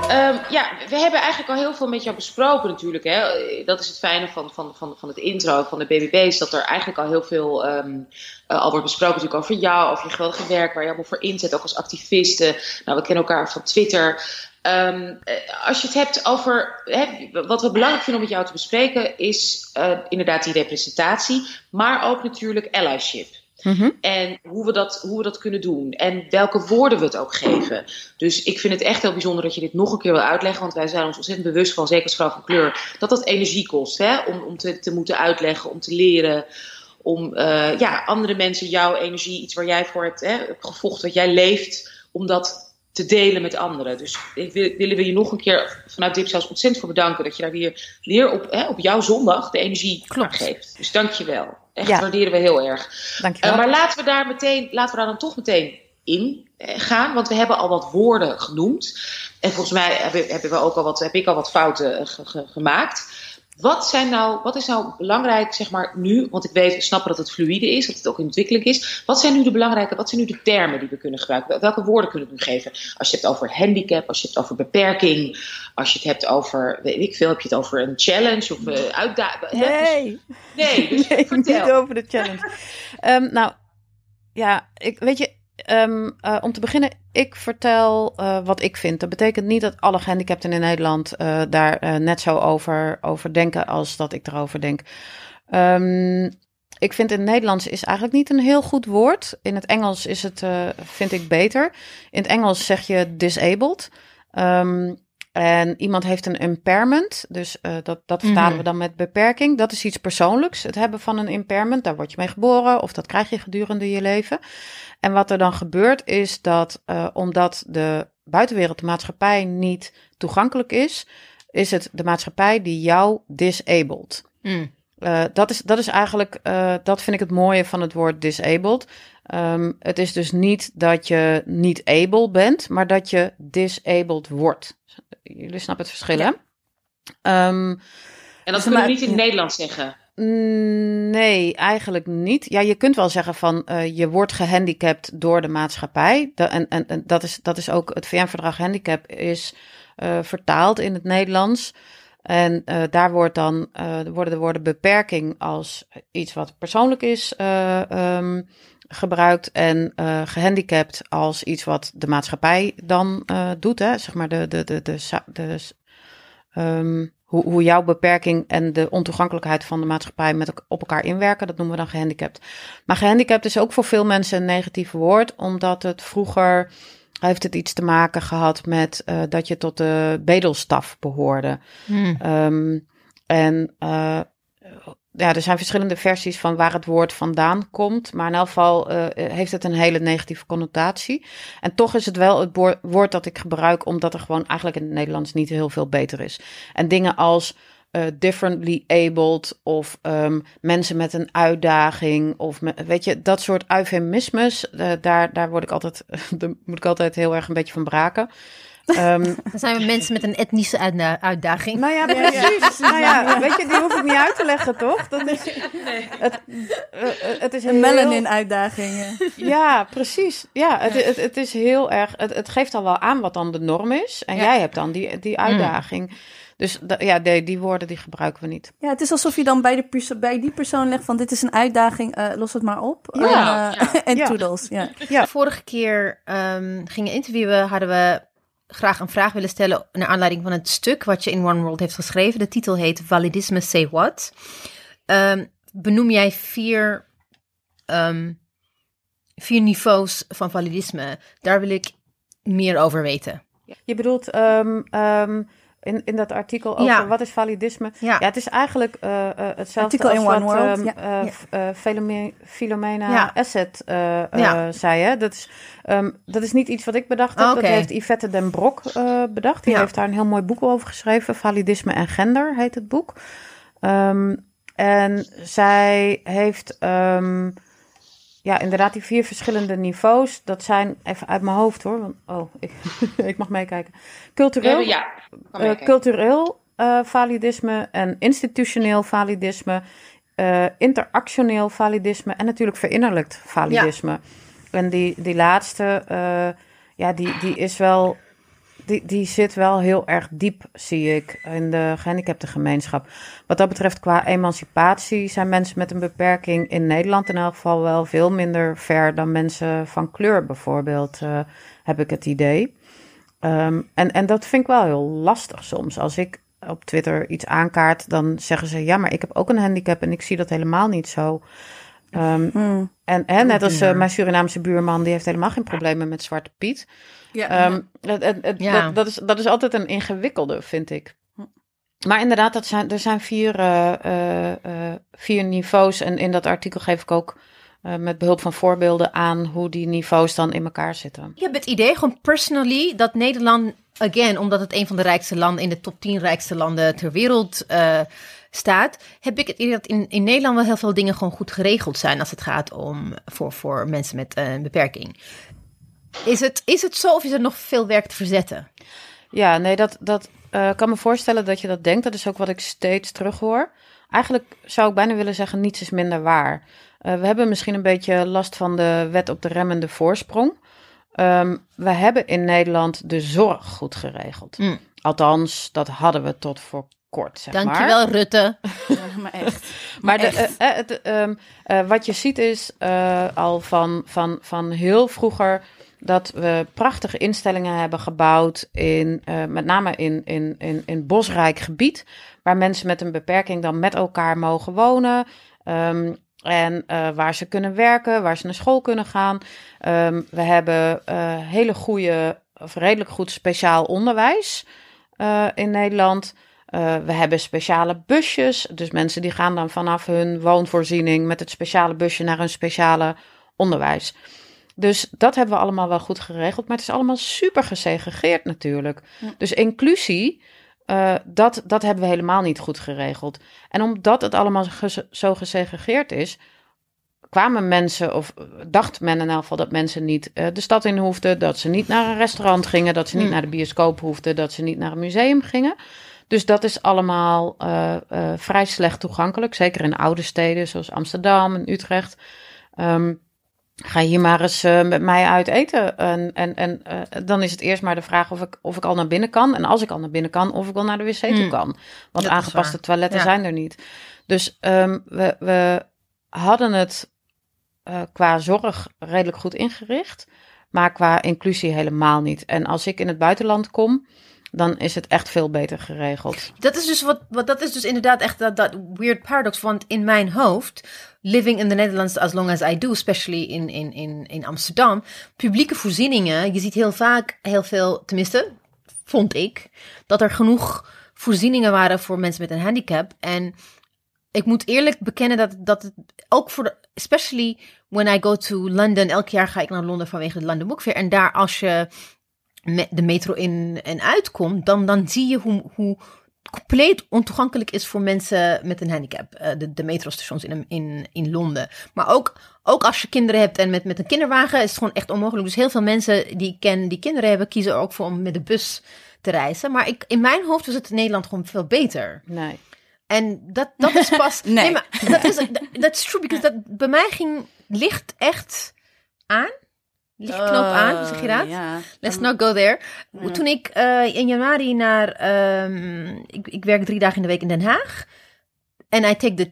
Speaker 4: Ehm ja, we hebben eigenlijk al heel veel met jou besproken natuurlijk. Hè? Dat is het fijne van, van, van, van het intro van de BBB's. Dat er eigenlijk al heel veel ehm, eh, al wordt besproken natuurlijk over jou. Over je geweldige werk waar je allemaal voor inzet. Ook als activiste. Nou, we kennen elkaar van Twitter. Ehm, eh, als je het hebt over... Hè, wat we belangrijk vinden om met jou te bespreken... is eh, inderdaad die representatie. Maar ook natuurlijk allyship.
Speaker 5: Mhm.
Speaker 4: En hoe we, dat, hoe we dat kunnen doen. En welke woorden we het ook geven. Dus ik vind het echt heel bijzonder dat je dit nog een keer wil uitleggen. Want wij zijn ons ontzettend bewust van, zeker als vrouw van kleur, dat dat energie kost. Hè? Om, om te, te moeten uitleggen, om te leren. Om eh, ja, andere mensen jouw energie, iets waar jij voor hebt, hè, gevochten, wat jij leeft, om dat te delen met anderen. Dus ik wil, willen we je nog een keer vanuit Dipsaus ontzettend voor bedanken. Dat je daar weer, weer op, hè, op jouw zondag de energie
Speaker 2: Klopt.
Speaker 4: geeft. Dus dank je wel. Echt
Speaker 5: Ja.
Speaker 4: waarderen we heel erg.
Speaker 5: Dankjewel.
Speaker 4: Uh, maar laten we daar meteen, laten we daar dan toch meteen in eh, gaan, want we hebben al wat woorden genoemd. En volgens mij hebben, hebben we ook al wat, heb ik al wat fouten eh, ge- ge- gemaakt. Wat, zijn nou, wat is nou belangrijk, zeg maar, nu? Want ik weet, we snappen dat het fluïde is, dat het ook in ontwikkeling is. Wat zijn nu de belangrijke, wat zijn nu de termen die we kunnen gebruiken? Welke woorden kunnen we nu geven? Als je het hebt over handicap, als je het hebt over beperking, als je het hebt over, weet ik veel, heb je het over een challenge of uh, uitdaging?
Speaker 5: Nee.
Speaker 4: Nee, dus <laughs>
Speaker 5: Nee,
Speaker 4: vertel.
Speaker 5: niet over de challenge. Ehm, nou, ja, ik, weet je, ehm, eh, om te beginnen, ik vertel eh, wat ik vind. Dat betekent niet dat alle gehandicapten in Nederland eh, daar net zo over, over denken als dat ik erover denk. Ehm, ik vind in het Nederlands is eigenlijk niet een heel goed woord. In het Engels is het, vind ik, beter. In het Engels zeg je disabled. Ehm, en iemand heeft een impairment, dus dat, dat vertalen
Speaker 2: Mhm.
Speaker 5: we dan met beperking. Dat is iets persoonlijks, het hebben van een impairment. Daar word je mee geboren of dat krijg je gedurende je leven. En wat er dan gebeurt is dat eh, omdat de buitenwereld, de maatschappij niet toegankelijk is, is het de maatschappij die jou disabled.
Speaker 2: Mm.
Speaker 5: Eh, dat, is, dat is eigenlijk, eh, dat vind ik het mooie van het woord disabled. Ehm, het is dus niet dat je niet able bent, maar dat je disabled wordt. Jullie snappen het verschil, hè? Ehm,
Speaker 4: En dat
Speaker 3: Dus
Speaker 4: kunnen we niet in het. Nederlands zeggen.
Speaker 5: Nee, eigenlijk niet. Ja, je kunt wel zeggen van eh, je wordt gehandicapt door de maatschappij. En, en, dat, is, dat is ook het VN-verdrag handicap is eh, vertaald in het Nederlands. En eh, daar wordt dan, worden de woorden beperking als iets wat persoonlijk is ehm, gebruikt. En eh, gehandicapt als iets wat de maatschappij dan doet. Hè? Zeg maar de, de, de, de, de, ehm, hoe, hoe jouw beperking en de ontoegankelijkheid van de maatschappij met op elkaar inwerken. Dat noemen we dan gehandicapt. Maar gehandicapt is ook voor veel mensen een negatief woord, omdat het vroeger heeft het iets te maken gehad met eh, dat je tot de bedelstaf behoorde.
Speaker 2: Mm.
Speaker 5: Ehm, en eh, ja, er zijn verschillende versies van waar het woord vandaan komt. Maar in elk geval eh, heeft het een hele negatieve connotatie. En toch is het wel het woor- woord dat ik gebruik, omdat er gewoon eigenlijk in het Nederlands niet heel veel beter is. En dingen als eh, differently abled of ehm, mensen met een uitdaging of weet je, dat soort eufemismes, eh, daar, daar word ik altijd, <laughs> daar moet ik altijd heel erg een beetje van braken. Ehm, <laughs>
Speaker 2: Dan zijn we mensen met een etnische uitdaging.
Speaker 5: nou ja, precies. Nou ja, weet je, die hoef ik niet uit te leggen, toch? Dat is, het, eh, het is
Speaker 3: Een
Speaker 5: heel-
Speaker 3: melanin-uitdaging.
Speaker 5: Ja, precies. Ja, het, het, het is heel erg. Het, het geeft al wel aan wat dan de norm is. En
Speaker 2: Ja.
Speaker 5: jij hebt dan die, die uitdaging. Dus ja, nee, die woorden die gebruiken we niet.
Speaker 3: Ja, het is alsof je dan bij, de perso- bij die persoon legt van dit is een uitdaging, eh, los het maar op.
Speaker 5: Ja.
Speaker 3: Eh, <laughs> en
Speaker 5: Ja.
Speaker 3: toedels. Ja.
Speaker 5: Ja.
Speaker 2: Vorige keer ehm, gingen interviewen, hadden we graag een vraag willen stellen naar aanleiding van het stuk wat je in One World heeft geschreven. De titel heet Validisme Say What. Ehm, benoem jij vier, ehm, vier niveaus van validisme? Daar wil ik meer over weten.
Speaker 5: Je bedoelt ehm, in, in dat artikel over
Speaker 2: Ja.
Speaker 5: wat is validisme?
Speaker 2: Ja.
Speaker 5: Ja, het is eigenlijk eh, eh, hetzelfde
Speaker 3: Artikel
Speaker 5: als wat ehm, eh, Philome- Philomena. Asset zei. Hè? Dat, is, ehm, dat is niet iets wat ik bedacht heb.
Speaker 2: Oké.
Speaker 5: Dat heeft Yvette den Brok eh, bedacht. Die heeft daar een heel mooi boek over geschreven. Validisme en gender heet het boek. Ehm, en zij heeft... ja, inderdaad, die vier verschillende niveaus. Dat zijn, even uit mijn hoofd hoor. Want, oh, ik, <laughs> ik mag meekijken. Cultureel,
Speaker 4: Ja, ja.
Speaker 5: Eh, cultureel eh, validisme en institutioneel validisme, eh, interactioneel validisme en natuurlijk verinnerlijkt validisme. En die, die laatste, eh, ja, die, die is wel, die, die zit wel heel erg diep, zie ik, in de gehandicapte gemeenschap. Wat dat betreft, qua emancipatie zijn mensen met een beperking in Nederland in elk geval wel veel minder ver dan mensen van kleur bijvoorbeeld, eh, heb ik het idee. Ehm, en, en dat vind ik wel heel lastig soms. Als ik op Twitter iets aankaart, dan zeggen ze: Ja, maar ik heb ook een handicap en ik zie dat helemaal niet zo. Ehm,
Speaker 3: Hmm.
Speaker 5: en hè, net als eh, mijn Surinaamse buurman, die heeft helemaal geen problemen met Zwarte Piet.
Speaker 3: Ja.
Speaker 5: Ehm, het- het- het-
Speaker 2: Ja.
Speaker 5: dat, dat, is, dat is altijd een ingewikkelde, vind ik. Maar inderdaad, dat zijn, er zijn vier, eh, eh, vier niveaus. En in dat artikel geef ik ook eh, met behulp van voorbeelden aan hoe die niveaus dan in elkaar zitten.
Speaker 2: Ik heb het idee, gewoon personally, dat Nederland, again, omdat het een van de rijkste landen, in de top 10 rijkste landen ter wereld eh, staat, heb ik het idee dat in, in Nederland wel heel veel dingen gewoon goed geregeld zijn als het gaat om voor, voor mensen met eh, een beperking. Is het, is het zo of is er nog veel werk te verzetten?
Speaker 5: Ja, nee, dat, dat eh, kan me voorstellen dat je dat denkt. Dat is ook wat ik steeds terughoor. Eigenlijk zou ik bijna willen zeggen, niets is minder waar. Eh, we hebben misschien een beetje last van de wet op de remmende voorsprong. Ehm, we hebben in Nederland de zorg goed geregeld.
Speaker 2: Mm.
Speaker 5: Althans, dat hadden we tot voor kort, zeg maar.
Speaker 2: Dankjewel, Rutte. <laughs>
Speaker 3: Ja, maar <laughs> echt.
Speaker 5: Maar de,
Speaker 3: echt.
Speaker 5: eh, wat je ziet is al van, van, van heel vroeger dat we prachtige instellingen hebben gebouwd in met name in, in, in, in bosrijk gebied, waar mensen met een beperking dan met elkaar mogen wonen. Ehm, en waar ze kunnen werken, waar ze naar school kunnen gaan. Ehm, we hebben hele goede, of redelijk goed speciaal onderwijs in Nederland. Eh, we hebben speciale busjes. Dus mensen die gaan dan vanaf hun woonvoorziening met het speciale busje naar een speciale onderwijs. Dus dat hebben we allemaal wel goed geregeld. Maar het is allemaal super gesegregeerd natuurlijk.
Speaker 3: Ja.
Speaker 5: Dus inclusie, eh, dat, dat hebben we helemaal niet goed geregeld. En omdat het allemaal ges- zo gesegregeerd is, kwamen mensen, of dacht men in elk geval dat mensen niet eh, de stad in hoefden, dat ze niet naar een restaurant gingen, dat ze niet
Speaker 2: Hmm.
Speaker 5: naar de bioscoop hoefden, dat ze niet naar een museum gingen. Dus dat is allemaal eh, eh, vrij slecht toegankelijk, zeker in oude steden zoals Amsterdam en Utrecht. Ehm, ga hier maar eens eh, met mij uit eten. En, en, en dan is het eerst maar de vraag of ik, of ik al naar binnen kan. En als ik al naar binnen kan, of ik wel naar de wc toe
Speaker 2: Hmm.
Speaker 5: kan. Want aangepaste toiletten
Speaker 2: Ja.
Speaker 5: zijn er niet. Dus ehm, we, we hadden het qua zorg redelijk goed ingericht. Maar qua inclusie helemaal niet. En als ik in het buitenland kom, dan is het echt veel beter geregeld.
Speaker 2: Dat is dus wat, wat dat is dus inderdaad echt dat, dat weird paradox. Want in mijn hoofd, living in the Netherlands as long as I do, especially in, in, in, in Amsterdam, publieke voorzieningen, je ziet heel vaak heel veel, tenminste, vond ik, dat er genoeg voorzieningen waren voor mensen met een handicap. En ik moet eerlijk bekennen dat, dat het ook voor especially when I go to London, elk jaar ga ik naar Londen vanwege de London Book Fair. En daar als je de metro in en uitkomt, dan, dan zie je hoe, hoe compleet ontoegankelijk is voor mensen met een handicap. eh, de, de metrostations in, in, in Londen. Maar ook, ook als je kinderen hebt en met, met een kinderwagen is het gewoon echt onmogelijk. Dus heel veel mensen die ik ken die kinderen hebben, kiezen er ook voor om met de bus te reizen. Maar ik, in mijn hoofd was het in Nederland gewoon veel beter.
Speaker 5: Nee.
Speaker 2: En dat, dat is pas. <laughs>
Speaker 3: Nee.
Speaker 2: maar dat is dat is true, because dat bij mij ging licht echt aan. Lichtknoop aan, hoe zeg je dat?
Speaker 3: Oh.
Speaker 2: Let's not go there. Toen ik eh, in januari naar. ehm, ik, ik werk drie dagen in de week in Den Haag. En I take the,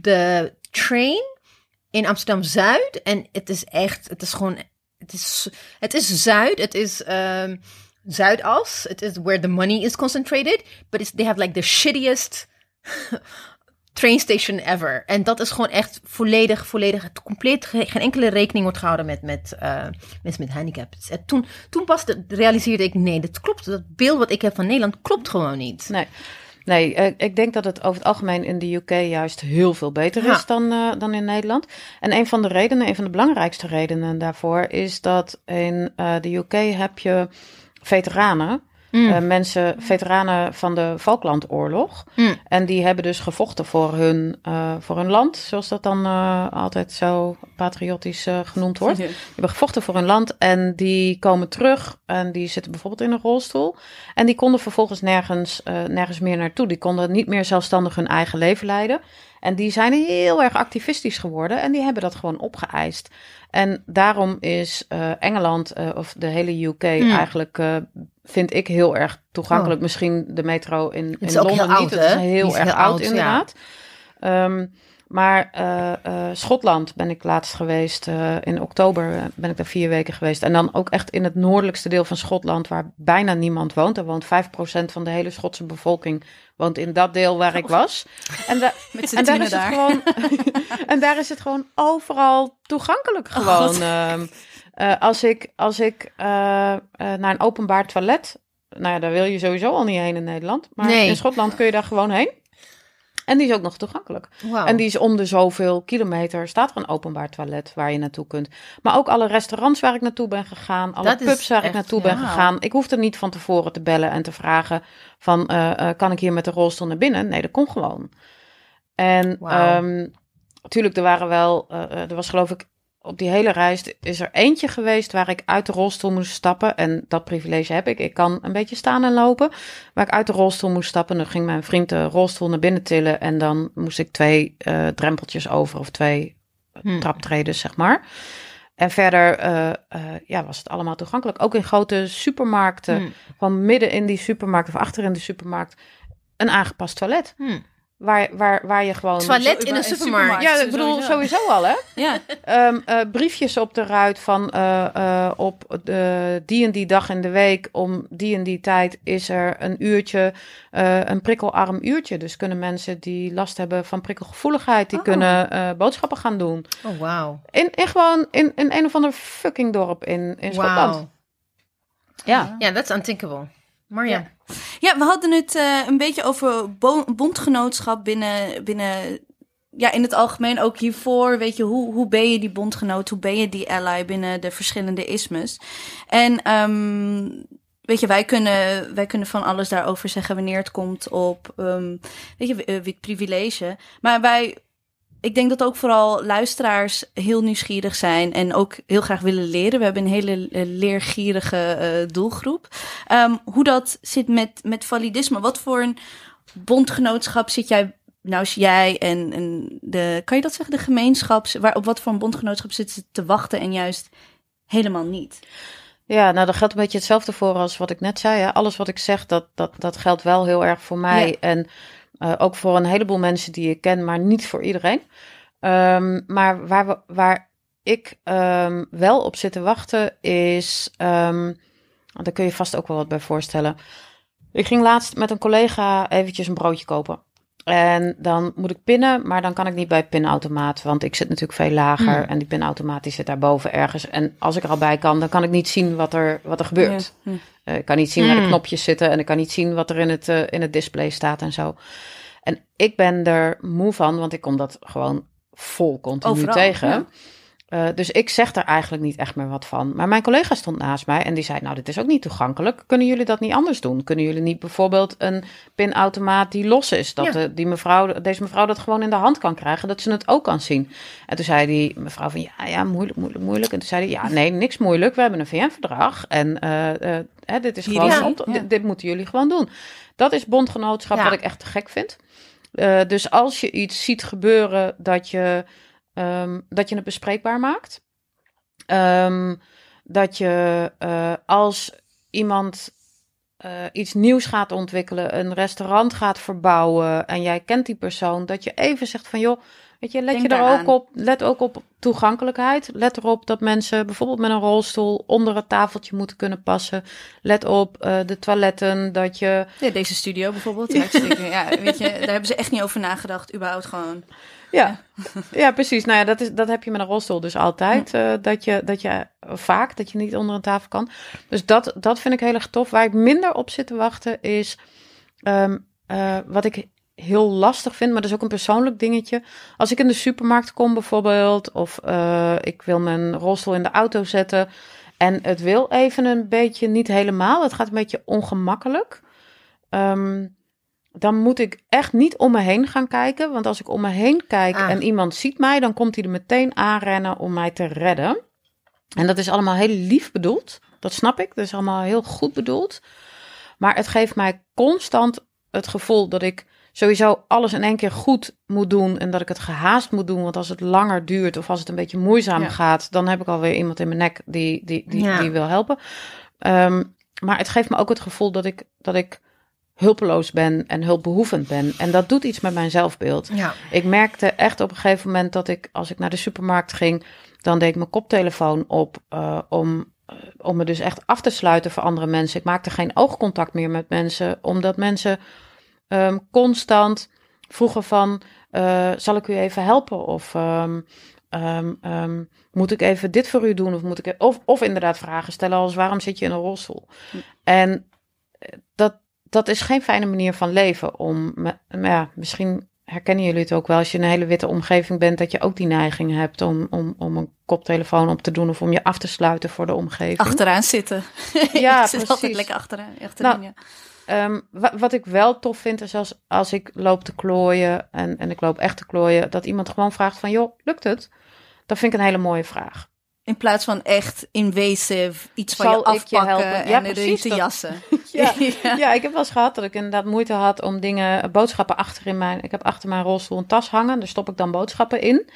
Speaker 2: the train in Amsterdam Zuid. En het is echt. Het is gewoon. Het is, het is Zuid. Het is. ehm, Zuidas. Het is where the money is concentrated. But it's, they have like the shittiest train station ever. En dat is gewoon echt volledig, volledig, compleet, ge- geen enkele rekening wordt gehouden met, met eh, mensen met handicaps. En toen, toen pas de, realiseerde ik, nee, dat klopt. Dat beeld wat ik heb van Nederland klopt gewoon niet.
Speaker 5: Nee. Nee, eh, ik denk dat het over het algemeen in de UK juist heel veel beter
Speaker 2: Ja.
Speaker 5: is dan, eh, dan in Nederland. En een van de redenen, een van de belangrijkste redenen daarvoor, is dat in de UK heb je veteranen.
Speaker 2: Mm.
Speaker 5: eh, mensen, veteranen van de Falklandoorlog.
Speaker 2: Mm.
Speaker 5: En die hebben dus gevochten voor hun, eh, voor hun land, zoals dat dan eh, altijd zo patriotisch genoemd wordt. Die hebben gevochten voor hun land en die komen terug en die zitten bijvoorbeeld in een rolstoel. En die konden vervolgens nergens, nergens meer naartoe. Die konden niet meer zelfstandig hun eigen leven leiden. En die zijn heel erg activistisch geworden en die hebben dat gewoon opgeëist. En daarom is Engeland of de hele UK
Speaker 2: Hmm.
Speaker 5: eigenlijk, vind ik, heel erg toegankelijk. Misschien de metro in, in Londen
Speaker 2: heel
Speaker 5: niet.
Speaker 2: oud,
Speaker 5: Het is heel
Speaker 2: is
Speaker 5: erg
Speaker 2: heel
Speaker 5: oud,
Speaker 2: oud, ja.
Speaker 5: inderdaad. Ehm, maar eh, Schotland ben ik laatst geweest. eh, in oktober ben ik daar vier weken geweest. En dan ook echt in het noordelijkste deel van Schotland, waar bijna niemand woont. Er woont 5% van de hele Schotse bevolking woont in dat deel waar ik was. En, da- <laughs> daar is het gewoon. <laughs> en daar is het gewoon overal toegankelijk gewoon. Ehm, eh, als ik, als ik eh, eh, naar een openbaar toilet. Nou ja, daar wil je sowieso al niet heen in Nederland. Maar
Speaker 2: Nee.
Speaker 5: in Schotland kun je daar gewoon heen. En die is ook nog toegankelijk. En die is om de zoveel kilometer staat er een openbaar toilet waar je naartoe kunt. Maar ook alle restaurants waar ik naartoe ben gegaan, alle
Speaker 2: Dat
Speaker 5: pubs waar ik naartoe ben gegaan. Ik hoefde niet van tevoren te bellen en te vragen van kan ik hier met de rolstoel naar binnen? Nee, dat kon gewoon. En
Speaker 2: Wauw.
Speaker 5: ehm natuurlijk, er waren wel, er was geloof ik op die hele reis is er eentje geweest waar ik uit de rolstoel moest stappen. En dat privilege heb ik. Ik kan een beetje staan en lopen. Waar ik uit de rolstoel moest stappen. Dan ging mijn vriend de rolstoel naar binnen tillen. En dan moest ik twee eh, drempeltjes over. Of twee
Speaker 2: Hmm.
Speaker 5: traptreden, zeg maar. En verder eh, eh, ja, was het allemaal toegankelijk. Ook in grote supermarkten.
Speaker 2: Hmm.
Speaker 5: Gewoon midden in die supermarkt of achter in de supermarkt. een aangepast toilet.
Speaker 2: Hmm.
Speaker 5: Waar, waar, waar je gewoon...
Speaker 2: Toilet in een supermarkt.
Speaker 3: supermarkt.
Speaker 5: Ja, ik bedoel,
Speaker 3: Sowieso.
Speaker 5: sowieso al, hè?
Speaker 3: Ja.
Speaker 5: Ehm, eh, briefjes op de ruit van eh, eh, op de, die en die dag in de week om die en die tijd is er een uurtje, eh, een prikkelarm uurtje. Dus kunnen mensen die last hebben van prikkelgevoeligheid, die
Speaker 3: Oh.
Speaker 5: kunnen eh, boodschappen gaan doen.
Speaker 2: Oh, wauw.
Speaker 5: In, in gewoon in, in een of ander fucking dorp in, in Schotland.
Speaker 2: Wauw.
Speaker 5: Ja.
Speaker 2: Ja, that's unthinkable. Maar ja.
Speaker 3: We hadden het eh, een beetje over bo- bondgenootschap binnen, binnen, ja, in het algemeen ook hiervoor. Weet je, hoe, hoe ben je die bondgenoot? Hoe ben je die ally binnen de verschillende ismes? En, ehm, weet je, wij kunnen, wij kunnen van alles daarover zeggen wanneer het komt op, ehm, weet je, eh, wit privilege. Maar wij, ik denk dat ook vooral luisteraars heel nieuwsgierig zijn en ook heel graag willen leren. We hebben een hele eh, leergierige eh, doelgroep. Ehm, hoe dat zit met, met validisme. Wat voor een bondgenootschap zit jij, nou is jij en, en de, kan je dat zeggen, de gemeenschap, waar, op wat voor een bondgenootschap zitten ze te wachten en juist helemaal niet?
Speaker 5: Ja, nou, dat geldt een beetje hetzelfde voor als wat ik net zei. Hè. Alles wat ik zeg, dat, dat, dat geldt wel heel erg voor mij.
Speaker 3: Ja.
Speaker 5: En eh, ook voor een heleboel mensen die ik ken, maar niet voor iedereen. Ehm, maar waar, we, waar ik ehm, wel op zit te wachten is... ehm, daar kun je vast ook wel wat bij voorstellen. Ik ging laatst met een collega eventjes een broodje kopen. En dan moet ik pinnen, maar dan kan ik niet bij pinautomaat, want ik zit natuurlijk veel lager
Speaker 2: Hmm.
Speaker 5: en die pinautomaat zit daarboven ergens. En als ik er al bij kan, dan kan ik niet zien wat er, wat er gebeurt.
Speaker 3: Ja. Hm.
Speaker 5: Eh, ik kan niet zien waar de
Speaker 2: Hmm.
Speaker 5: knopjes zitten en ik kan niet zien wat er in het, eh, in het display staat en zo. En ik ben er moe van, want ik kom dat gewoon vol continu
Speaker 3: Overal,
Speaker 5: tegen.
Speaker 3: ja.
Speaker 5: Eh, dus ik zeg er eigenlijk niet echt meer wat van. Maar mijn collega stond naast mij en die zei: Nou, dit is ook niet toegankelijk. Kunnen jullie dat niet anders doen? Kunnen jullie niet bijvoorbeeld een pinautomaat die los is? Dat
Speaker 2: Ja.
Speaker 5: de- die mevrouw, deze mevrouw dat gewoon in de hand kan krijgen, dat ze het ook kan zien. En toen zei die mevrouw van ja, ja, moeilijk, moeilijk, moeilijk. En toen zei hij: Ja, nee, niks moeilijk. We hebben een VN-verdrag. En eh, eh, hè, dit is
Speaker 3: Hier
Speaker 5: gewoon
Speaker 3: ja.
Speaker 5: dit, dit moeten jullie gewoon doen. Dat is bondgenootschap
Speaker 2: Ja.
Speaker 5: wat ik echt te gek vind. Dus als je iets ziet gebeuren dat je, ehm, dat je het bespreekbaar maakt. Ehm, dat je eh, als iemand eh, iets nieuws gaat ontwikkelen, een restaurant gaat verbouwen en jij kent die persoon, dat je even zegt van joh, weet je, let
Speaker 3: Denk
Speaker 5: je er ook op, let ook op toegankelijkheid. Let erop dat mensen bijvoorbeeld met een rolstoel onder het tafeltje moeten kunnen passen. Let op eh, de toiletten, dat je
Speaker 3: Ja, deze studio bijvoorbeeld. <laughs> Ja, weet je, daar hebben ze echt niet over nagedacht, überhaupt gewoon.
Speaker 5: Ja, <laughs> ja precies. Nou ja, dat, is, dat heb je met een rolstoel dus altijd. eh, dat, je, dat je vaak, dat je niet onder een tafel kan. Dus dat, dat vind ik heel erg tof. Waar ik minder op zit te wachten is... ehm, eh, wat ik heel lastig vind, maar dat is ook een persoonlijk dingetje. Als ik in de supermarkt kom bijvoorbeeld... of eh, ik wil mijn rolstoel in de auto zetten... en het wil even een beetje, niet helemaal... het gaat een beetje ongemakkelijk... Ehm, dan moet ik echt niet om me heen gaan kijken. Want als ik om me heen kijk
Speaker 2: Ah.
Speaker 5: en iemand ziet mij, dan komt hij er meteen aanrennen om mij te redden. En dat is allemaal heel lief bedoeld. Dat snap ik. Dat is allemaal heel goed bedoeld. Maar het geeft mij constant het gevoel dat ik sowieso alles in één keer goed moet doen. En dat ik het gehaast moet doen. Want als het langer duurt of als het een beetje moeizaam
Speaker 3: Ja.
Speaker 5: gaat, dan heb ik alweer iemand in mijn nek die, die, die,
Speaker 2: Ja.
Speaker 5: die wil helpen. Ehm, maar het geeft me ook het gevoel dat ik, dat ik hulpeloos ben en hulpbehoevend ben. En dat doet iets met mijn zelfbeeld.
Speaker 2: Ja.
Speaker 5: Ik merkte echt op een gegeven moment dat ik, als ik naar de supermarkt ging, dan deed ik mijn koptelefoon op eh, om, eh, om me dus echt af te sluiten voor andere mensen. Ik maakte geen oogcontact meer met mensen, omdat mensen ehm, constant vroegen van, eh, zal ik u even helpen? Of ehm, ehm, moet ik even dit voor u doen? Of, moet ik, of, of inderdaad vragen stellen als waarom zit je in een rolstoel? En eh, dat, dat is geen fijne manier van leven. Om, ja, misschien herkennen jullie het ook wel als je in een hele witte omgeving bent, dat je ook die neiging hebt om, om, om een koptelefoon op te doen of om je af te sluiten voor de omgeving.
Speaker 3: Achteraan zitten. <laughs>
Speaker 5: Ja,
Speaker 3: zit altijd
Speaker 5: precies.
Speaker 3: lekker achteraan. achteraan
Speaker 5: Nou,
Speaker 3: ja.
Speaker 5: Ehm, wa- wat ik wel tof vind is als, als ik loop te klooien en, en ik loop echt te klooien, dat iemand gewoon vraagt van joh, lukt het? Dat vind ik een hele mooie vraag.
Speaker 3: In plaats van echt invasive iets van je afpakken
Speaker 5: helpen? Ja,
Speaker 3: en
Speaker 5: precies,
Speaker 3: te
Speaker 5: dat-
Speaker 3: jassen. <laughs>
Speaker 5: Ja. <laughs>
Speaker 3: ja.
Speaker 5: Ja, ik heb wel eens gehad dat ik inderdaad moeite had om dingen, boodschappen achter in mijn. Ik heb achter mijn rolstoel een tas hangen, daar stop ik dan boodschappen in.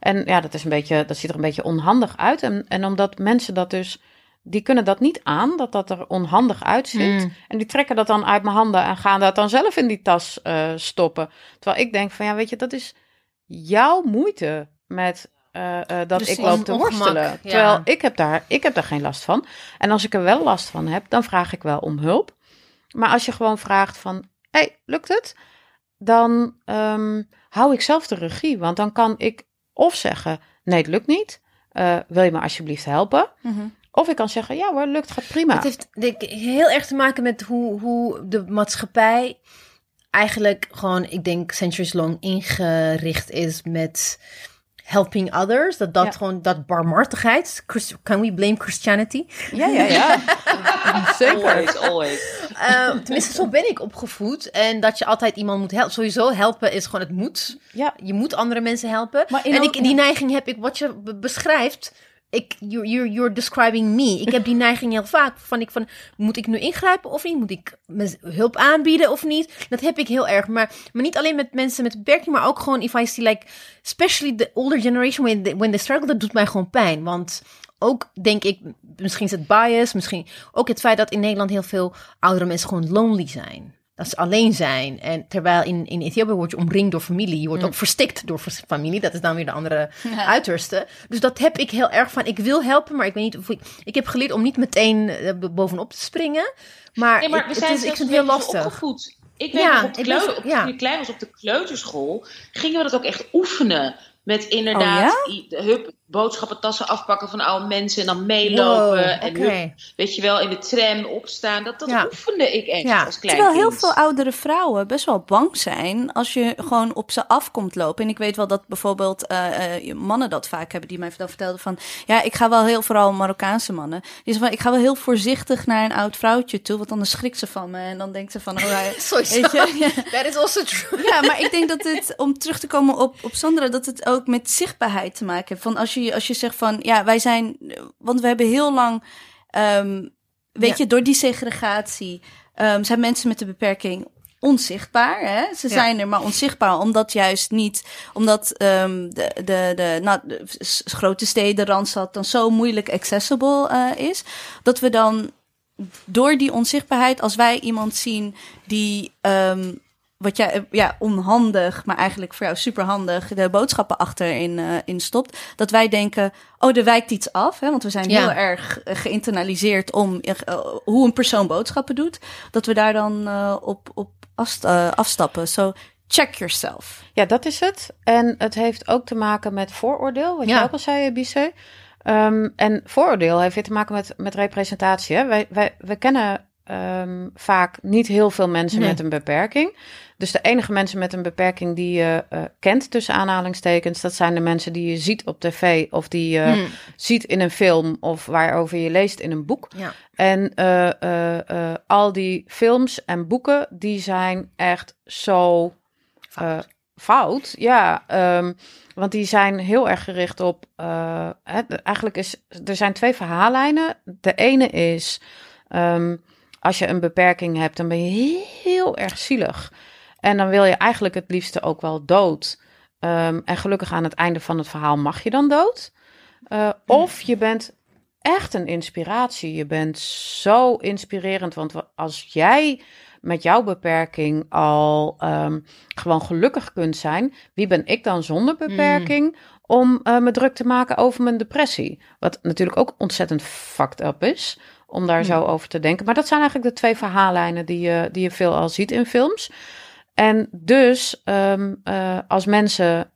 Speaker 5: En ja, dat is een beetje, dat ziet er een beetje onhandig uit. En, en omdat mensen dat dus die kunnen dat niet aan, dat dat er onhandig uitziet.
Speaker 2: Mm.
Speaker 5: En die trekken dat dan uit mijn handen en gaan dat dan zelf in die tas eh, stoppen. Terwijl ik denk van, ja, weet je, dat is jouw moeite met eh, eh, dat
Speaker 3: Precies.
Speaker 5: ik loop te
Speaker 2: Ongemak,
Speaker 5: worstelen.
Speaker 2: ja.
Speaker 5: Terwijl ik heb, daar, ik heb daar geen last van. En als ik er wel last van heb, dan vraag ik wel om hulp. Maar als je gewoon vraagt van, hey, lukt het? Dan ehm, hou ik zelf de regie. Want dan kan ik of zeggen, nee, het lukt niet. Eh, wil je me alsjeblieft helpen?
Speaker 3: Mhm.
Speaker 5: Of ik kan zeggen, ja hoor, lukt, gaat prima.
Speaker 2: Het heeft denk ik, heel erg te maken met hoe, hoe de maatschappij eigenlijk gewoon, ik denk, centuries long ingericht is met helping others. Dat dat
Speaker 5: Ja.
Speaker 2: gewoon, dat barmhartigheid. Christ- Can we blame Christianity?
Speaker 5: Ja, ja, ja. <laughs> Zeker.
Speaker 4: Always, always.
Speaker 2: Eh, tenminste, zo ben ik opgevoed. En dat je altijd iemand moet helpen. Sowieso, helpen is gewoon het moet.
Speaker 5: Ja,
Speaker 2: Je moet andere mensen helpen.
Speaker 3: Maar
Speaker 2: en ik, die neiging heb ik, wat je be- beschrijft. Ik, you're, you're, you're describing me. Ik heb die <laughs> neiging heel vaak. Van ik van, moet ik nu ingrijpen of niet? Moet ik hulp aanbieden of niet? Dat heb ik heel erg. Maar, maar niet alleen met mensen met beperking, maar ook gewoon if I see like, especially the older generation when they, when they struggle, dat doet mij gewoon pijn. Want ook denk ik, misschien is het bias, misschien ook het feit dat in Nederland heel veel oudere mensen gewoon lonely zijn. Dat ze alleen zijn. En terwijl in, in Ethiopië word je omringd door familie. Je wordt ook verstikt door familie. Dat is dan weer de andere uiterste. Dus dat heb ik heel erg van. Ik wil helpen, maar ik weet niet of ik... Ik heb geleerd om niet meteen eh, bovenop te springen. Maar,
Speaker 4: Nee, maar
Speaker 2: ik,
Speaker 4: we
Speaker 2: het is, ik vind het heel lastig.
Speaker 4: opgevoed. Ik weet
Speaker 2: Ja,
Speaker 4: op de
Speaker 2: ik ben
Speaker 4: kleu-
Speaker 2: zo-
Speaker 4: op-
Speaker 2: ja.
Speaker 4: toen ik klein was op de kleuterschool, gingen we dat ook echt oefenen. Met inderdaad,
Speaker 3: Oh
Speaker 4: i- de hup, boodschappentassen afpakken van oude mensen en dan meelopen.
Speaker 2: Wow,
Speaker 4: en weet je wel, in de tram opstaan. Dat, dat
Speaker 2: Ja.
Speaker 4: oefende ik echt
Speaker 2: Ja.
Speaker 4: als klein
Speaker 3: Terwijl heel veel oudere vrouwen best wel bang zijn als je gewoon op ze afkomt lopen. En ik weet wel dat bijvoorbeeld eh, eh, mannen dat vaak hebben, die mij dan vertelden van... Ja, ik ga wel heel, vooral Marokkaanse mannen, die zeggen van... Ik ga wel heel voorzichtig naar een oud vrouwtje toe, want anders schrikt ze van me. En dan denkt ze van... Oh, hij- <laughs> weet je? Ja.
Speaker 2: That is also true.
Speaker 3: Ja, maar ik denk dat het, om terug te komen op, op Sandra, dat het ook met zichtbaarheid te maken heeft. Van als je, als je zegt van, ja, wij zijn, want we hebben heel lang, ehm, weet
Speaker 2: Ja.
Speaker 3: je, door die segregatie ehm, zijn mensen met een beperking onzichtbaar. Hè? Ze
Speaker 2: Ja.
Speaker 3: zijn er maar onzichtbaar, omdat juist niet, omdat ehm, de, de, de, nou, de grote steden, Randstad, dan zo moeilijk accessible eh, is. Dat we dan door die onzichtbaarheid, als wij iemand zien die, wat jij, eh, ja, onhandig, maar eigenlijk voor jou superhandig, de boodschappen achterin eh in stopt, dat wij denken, oh, er wijkt iets af, hè, want we zijn
Speaker 2: Ja.
Speaker 3: heel erg eh, geïnternaliseerd om hoe een persoon boodschappen doet, dat we daar dan op, op afst- afstappen. So check yourself.
Speaker 5: Ja, dat is het. En het heeft ook te maken met vooroordeel, wat
Speaker 2: Ja.
Speaker 5: je ook al zei, Bisse. Ehm, en vooroordeel heeft weer te maken met, met representatie. Hè? Wij, wij, we kennen ehm, vaak niet heel veel mensen
Speaker 2: Nee.
Speaker 5: met een beperking. Dus de enige mensen met een beperking die je eh, kent, tussen aanhalingstekens, dat zijn de mensen die je ziet op tv of die je
Speaker 2: Hmm.
Speaker 5: ziet in een film of waarover je leest in een boek.
Speaker 2: Ja.
Speaker 5: En eh, eh, al die films en boeken, die zijn echt zo eh, fout. Ja, ehm, want die zijn heel erg gericht op. eigenlijk is er zijn twee verhaallijnen. De ene is ehm, als je een beperking hebt, dan ben je heel erg zielig. En dan wil je eigenlijk het liefste ook wel dood. Ehm, en gelukkig aan het einde van het verhaal mag je dan dood. Eh, of je bent echt een inspiratie. Je bent zo inspirerend. Want wa- als jij met jouw beperking al ehm, gewoon gelukkig kunt zijn, wie ben ik dan zonder beperking om eh, me druk te maken over mijn depressie? Wat natuurlijk ook ontzettend fucked up is om daar zo over te denken. Maar dat zijn eigenlijk de twee verhaallijnen die je, die je veel al ziet in films. En dus ehm, eh, als mensen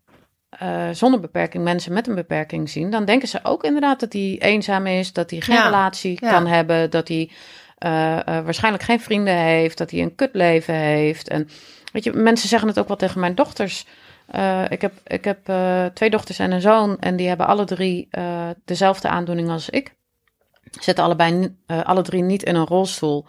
Speaker 5: eh, zonder beperking mensen met een beperking zien, dan denken ze ook inderdaad dat hij eenzaam is, dat hij geen
Speaker 2: Ja,
Speaker 5: relatie
Speaker 2: ja.
Speaker 5: kan hebben, dat hij eh, waarschijnlijk geen vrienden heeft, dat hij een kutleven heeft. En weet je, mensen zeggen het ook wel tegen mijn dochters. Ik heb, ik heb twee dochters en een zoon en die hebben alle drie dezelfde aandoening als ik. Zitten allebei alle drie niet in een rolstoel.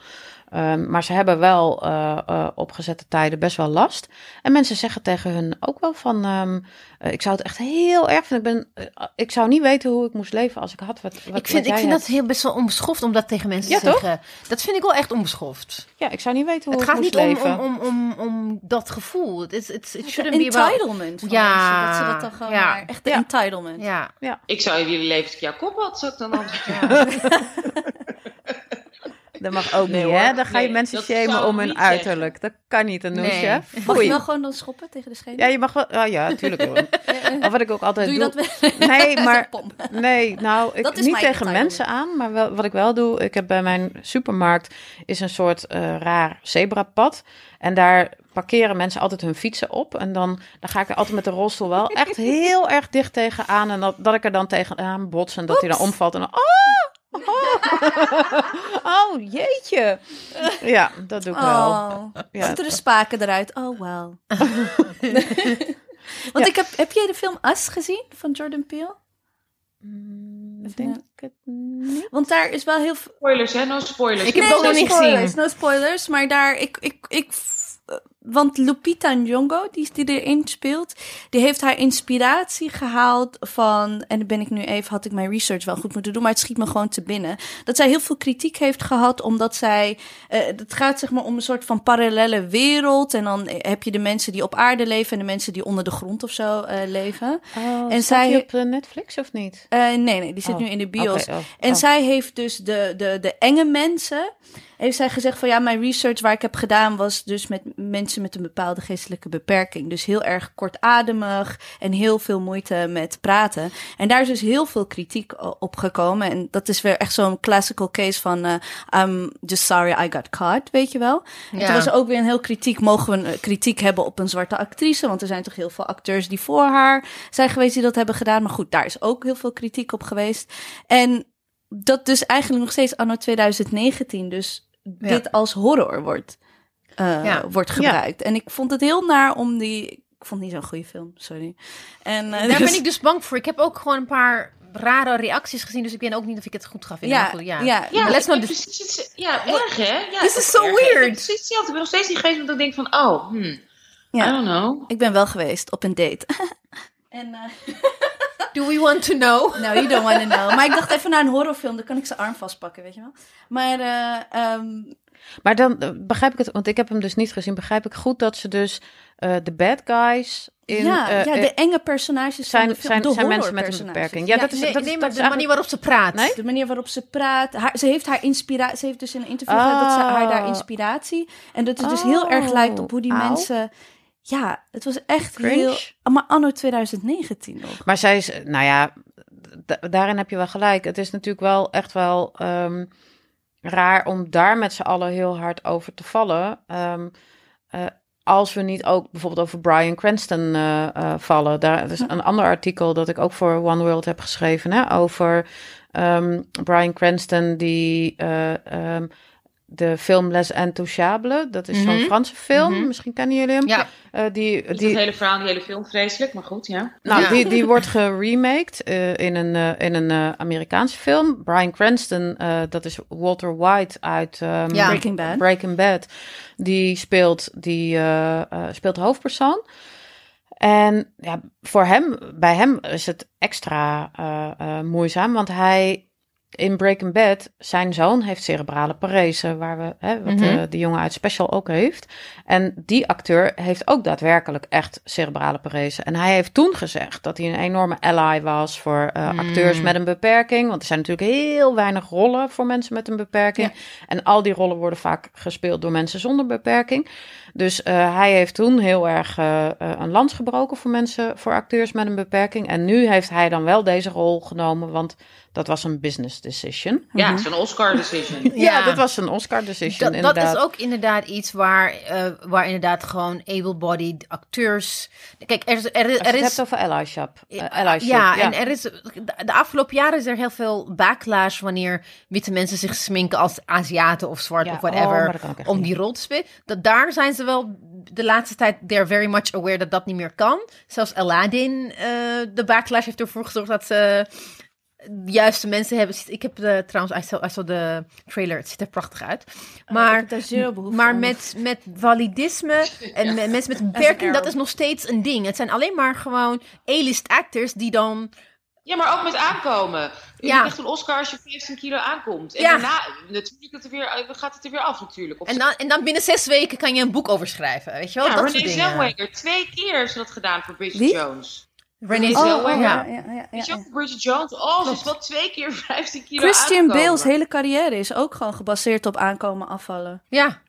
Speaker 5: Ehm, maar ze hebben wel eh, eh, op gezette tijden best wel last. En mensen zeggen tegen hun ook wel van... ehm, eh, ik zou het echt heel erg vinden. Ik, ben, ik zou niet weten hoe ik moest leven als ik had wat, wat
Speaker 2: Ik
Speaker 5: wat
Speaker 2: vind, ik vind
Speaker 5: hebt.
Speaker 2: dat heel best wel onbeschoft om dat tegen mensen
Speaker 5: Ja,
Speaker 2: te
Speaker 5: toch?
Speaker 2: zeggen. Dat vind ik wel echt onbeschoft.
Speaker 5: Ja, ik zou niet weten hoe
Speaker 2: Het
Speaker 5: ik
Speaker 2: gaat
Speaker 5: moest
Speaker 2: niet om,
Speaker 5: leven.
Speaker 2: om, om, om, om dat gevoel. Shouldn't be about...
Speaker 3: Entitlement van
Speaker 2: Ja,
Speaker 3: mensen, dat ze dat dan gewoon
Speaker 2: ja.
Speaker 3: maar, echt de
Speaker 5: Ja.
Speaker 3: entitlement.
Speaker 2: Ja.
Speaker 4: Ik zou in jullie leven ik jouw kop had, zou ik dan <laughs> antwoorden. <laughs>
Speaker 5: Dat mag ook
Speaker 4: Nee,
Speaker 5: niet,
Speaker 4: hoor.
Speaker 5: hè? Dan ga je
Speaker 4: Nee,
Speaker 5: mensen shamen om hun
Speaker 4: zeggen.
Speaker 5: uiterlijk. Dat kan niet, Anousje.
Speaker 2: Nee.
Speaker 3: Mag je wel gewoon dan schoppen tegen de schenen?
Speaker 5: Ja, je mag wel... Oh ja, natuurlijk. Of <laughs> wat ik ook altijd
Speaker 3: Doe
Speaker 5: doe.
Speaker 3: je dat wel? <laughs>
Speaker 5: Nee, <laughs> maar... Nee, nou, ik, niet tegen mensen aan, maar wel, wat ik wel doe, ik heb bij mijn supermarkt is een soort eh, raar zebrapad. En daar parkeren mensen altijd hun fietsen op. En dan, dan ga ik er altijd met de rolstoel wel echt heel erg dicht tegenaan. En dat, dat ik er dan tegenaan bots en dat hij dan omvalt. En dan, oh, oh, <laughs> oh, jeetje. Ja, dat doe ik wel.
Speaker 3: Oh,
Speaker 5: Ja.
Speaker 3: zitten de spaken eruit? Oh, wow. <laughs> Want
Speaker 5: Ja.
Speaker 3: ik heb, heb jij de film Us gezien van Jordan Peele?
Speaker 5: Mm, Ik denk het niet.
Speaker 3: Want daar is wel heel veel...
Speaker 4: Spoilers, hè? No spoilers.
Speaker 2: Ik heb
Speaker 3: Nee,
Speaker 2: het ook
Speaker 3: no
Speaker 2: nog niet
Speaker 3: spoilers,
Speaker 2: gezien.
Speaker 3: No spoilers, maar daar... Ik, ik, ik, eh, want Lupita Nyong'o, die, die erin speelt, die heeft haar inspiratie gehaald van... En dan ben ik nu even, had ik mijn research wel goed moeten doen, maar het schiet me gewoon te binnen. Dat zij heel veel kritiek heeft gehad, omdat zij... eh, het gaat zeg maar om een soort van parallele wereld. En dan heb je de mensen die op aarde leven en de mensen die onder de grond of zo eh, leven.
Speaker 5: Oh,
Speaker 3: En zij-
Speaker 5: op eh, Netflix of niet?
Speaker 3: Nee, nee, die zit
Speaker 5: Oh,
Speaker 3: nu in de bios.
Speaker 5: Oké, oh,
Speaker 3: En
Speaker 5: oh.
Speaker 3: zij heeft dus de, de, de enge mensen. Heeft zij gezegd van ja, mijn research waar ik heb gedaan was dus met mensen met een bepaalde geestelijke beperking. Dus heel erg kortademig en heel veel moeite met praten. En daar is dus heel veel kritiek op gekomen. En dat is weer echt zo'n classical case van eh I'm just sorry I got caught, weet je wel. En
Speaker 2: Ja.
Speaker 3: toen was er ook weer een heel kritiek. Mogen we een eh, kritiek hebben op een zwarte actrice? Want er zijn toch heel veel acteurs die voor haar zijn geweest die dat hebben gedaan. Maar goed, daar is ook heel veel kritiek op geweest. En dat dus eigenlijk nog steeds anno 2019 dus
Speaker 2: Ja.
Speaker 3: dit als horror wordt, eh,
Speaker 2: Ja.
Speaker 3: wordt gebruikt. En ik vond het heel naar om die... Ik vond het niet zo'n goede film, sorry. En, eh,
Speaker 2: Daar
Speaker 3: dus-
Speaker 2: ben ik dus bang voor. Ik heb ook gewoon een paar rare reacties gezien, dus ik weet ook niet of ik het goed ga vinden.
Speaker 3: Ja,
Speaker 2: goed, ja.
Speaker 3: ja.
Speaker 4: Ja,
Speaker 2: Let's not
Speaker 4: precies iets- ja, erg hè? Ja,
Speaker 2: This is so
Speaker 4: erg, hè? Ik heb
Speaker 2: weird.
Speaker 4: precies hetzelfde. Ik ben nog steeds niet geweest omdat ik denk van, oh, hmm, I
Speaker 3: ja,
Speaker 4: don't know.
Speaker 3: ik ben wel geweest op een date. <laughs> en... eh,
Speaker 2: Do we want to know? <laughs>
Speaker 3: Nou, you don't want to know. Maar ik dacht even naar een horrorfilm, dan kan ik zijn arm vastpakken, weet je wel. Maar, eh, ehm,
Speaker 5: Maar dan eh, begrijp ik het, want ik heb hem dus niet gezien. Begrijp ik goed dat ze dus eh, de bad guys in.
Speaker 3: ja,
Speaker 5: eh,
Speaker 3: ja, de enge personages
Speaker 5: zijn,
Speaker 3: van de film,
Speaker 5: zijn,
Speaker 3: de
Speaker 5: zijn mensen met een beperking. Ja, dat is,
Speaker 2: nee,
Speaker 5: dat,
Speaker 2: nee,
Speaker 5: dat
Speaker 2: de
Speaker 5: is
Speaker 2: manier waarop ze praat.
Speaker 5: Nee?
Speaker 3: De manier waarop ze praat. Haar, ze heeft haar inspiratie. Ze heeft dus in een interview gezegd dat ze haar daar
Speaker 5: Oh.
Speaker 3: inspiratie. En dat het dus heel erg lijkt op hoe die mensen. Ja, het was echt
Speaker 5: Cringe.
Speaker 3: heel. Maar anno 2019 nog.
Speaker 5: Maar zij is, nou ja, daarin heb je wel gelijk. Het is natuurlijk wel echt wel ehm, raar om daar met z'n allen heel hard over te vallen. Eh, als we niet ook bijvoorbeeld over Brian Cranston eh, eh, vallen. Daar is een ander artikel dat ik ook voor One World heb geschreven. Hè, over ehm, Brian Cranston die eh, ehm, de film Les Intouchables. Dat is zo'n
Speaker 2: Mhm.
Speaker 5: Franse film.
Speaker 2: Mhm.
Speaker 5: Misschien kennen jullie hem.
Speaker 2: Ja,
Speaker 5: Eh, die, die,
Speaker 4: het hele verhaal, die hele film, vreselijk, maar goed, ja.
Speaker 5: nou,
Speaker 2: Ja.
Speaker 5: die, die wordt geremaked eh, in een, eh, in een Amerikaanse film. Brian Cranston, eh, dat is Walter White uit ehm,
Speaker 2: Ja.
Speaker 3: Breaking Bad.
Speaker 5: Breaking Bad. Die speelt, die, eh, eh, speelt de hoofdpersoon. En ja, voor hem, bij hem is het extra eh, eh, moeizaam, want hij in Breaking Bad, zijn zoon heeft cerebrale parese, waar we, hè, wat
Speaker 2: Mhm.
Speaker 5: eh, die jongen uit Special ook heeft. En die acteur heeft ook daadwerkelijk echt cerebrale parese. En hij heeft toen gezegd dat hij een enorme ally was voor eh,
Speaker 2: Mm.
Speaker 5: acteurs met een beperking. Want er zijn natuurlijk heel weinig rollen voor mensen met een beperking. En al die rollen worden vaak gespeeld door mensen zonder beperking. Dus eh, hij heeft toen heel erg een lans gebroken voor mensen, voor acteurs met een beperking. En nu heeft hij dan wel deze rol genomen, want dat was een business decision.
Speaker 4: Ja,
Speaker 3: Mhm.
Speaker 4: het is een Oscar decision. <laughs>
Speaker 5: Ja, dat was een Oscar decision
Speaker 2: Dat, dat
Speaker 5: inderdaad.
Speaker 2: is ook inderdaad iets waar, eh, waar inderdaad gewoon able-bodied acteurs... Kijk, er, is- er,
Speaker 5: je
Speaker 2: er
Speaker 5: het
Speaker 2: is...
Speaker 5: hebt over allyship. eh,
Speaker 2: Ja,
Speaker 5: allyship,
Speaker 2: ja, en er is de afgelopen jaren is er heel veel backlash wanneer witte mensen zich sminken als Aziaten of zwart
Speaker 5: Ja,
Speaker 2: of
Speaker 5: oh,
Speaker 2: whatever
Speaker 5: dat
Speaker 2: om die rol te spelen. Dat daar zijn ze wel de laatste tijd they're very much aware dat dat niet meer kan. Zelfs Aladdin, eh, de backlash heeft ervoor gezorgd dat ze de juiste mensen hebben. Ik heb de, trouwens, I saw, de trailer, het ziet er prachtig uit.
Speaker 3: ik
Speaker 2: Maar maar met, met validisme <laughs> en met mensen met een beperking, dat is nog steeds een ding. Het zijn alleen maar gewoon A-list actors die dan...
Speaker 4: Ja, maar ook met aankomen. Je
Speaker 2: Ja.
Speaker 4: krijgt een Oscar als je 15 kilo aankomt. En
Speaker 2: Ja.
Speaker 4: daarna natuurlijk dat er weer, eh, gaat het er weer af natuurlijk. Of
Speaker 2: En dan, en dan binnen zes weken kan je een boek over schrijven, weet je wel?
Speaker 4: ja,
Speaker 2: dat
Speaker 4: Renee. Zellweger, twee keer ze dat gedaan voor Bridget
Speaker 3: Wie?
Speaker 4: Jones.
Speaker 2: Renee
Speaker 4: Oh,
Speaker 2: Zellweger.
Speaker 4: oh,
Speaker 2: ja.
Speaker 3: ja, ja,
Speaker 4: Bridget Jones? Oh, ze is wel twee keer <laughs> 15 kilo
Speaker 3: Christian
Speaker 4: aangekomen.
Speaker 3: Bale's hele carrière is ook gewoon gebaseerd op aankomen afvallen.
Speaker 2: ja.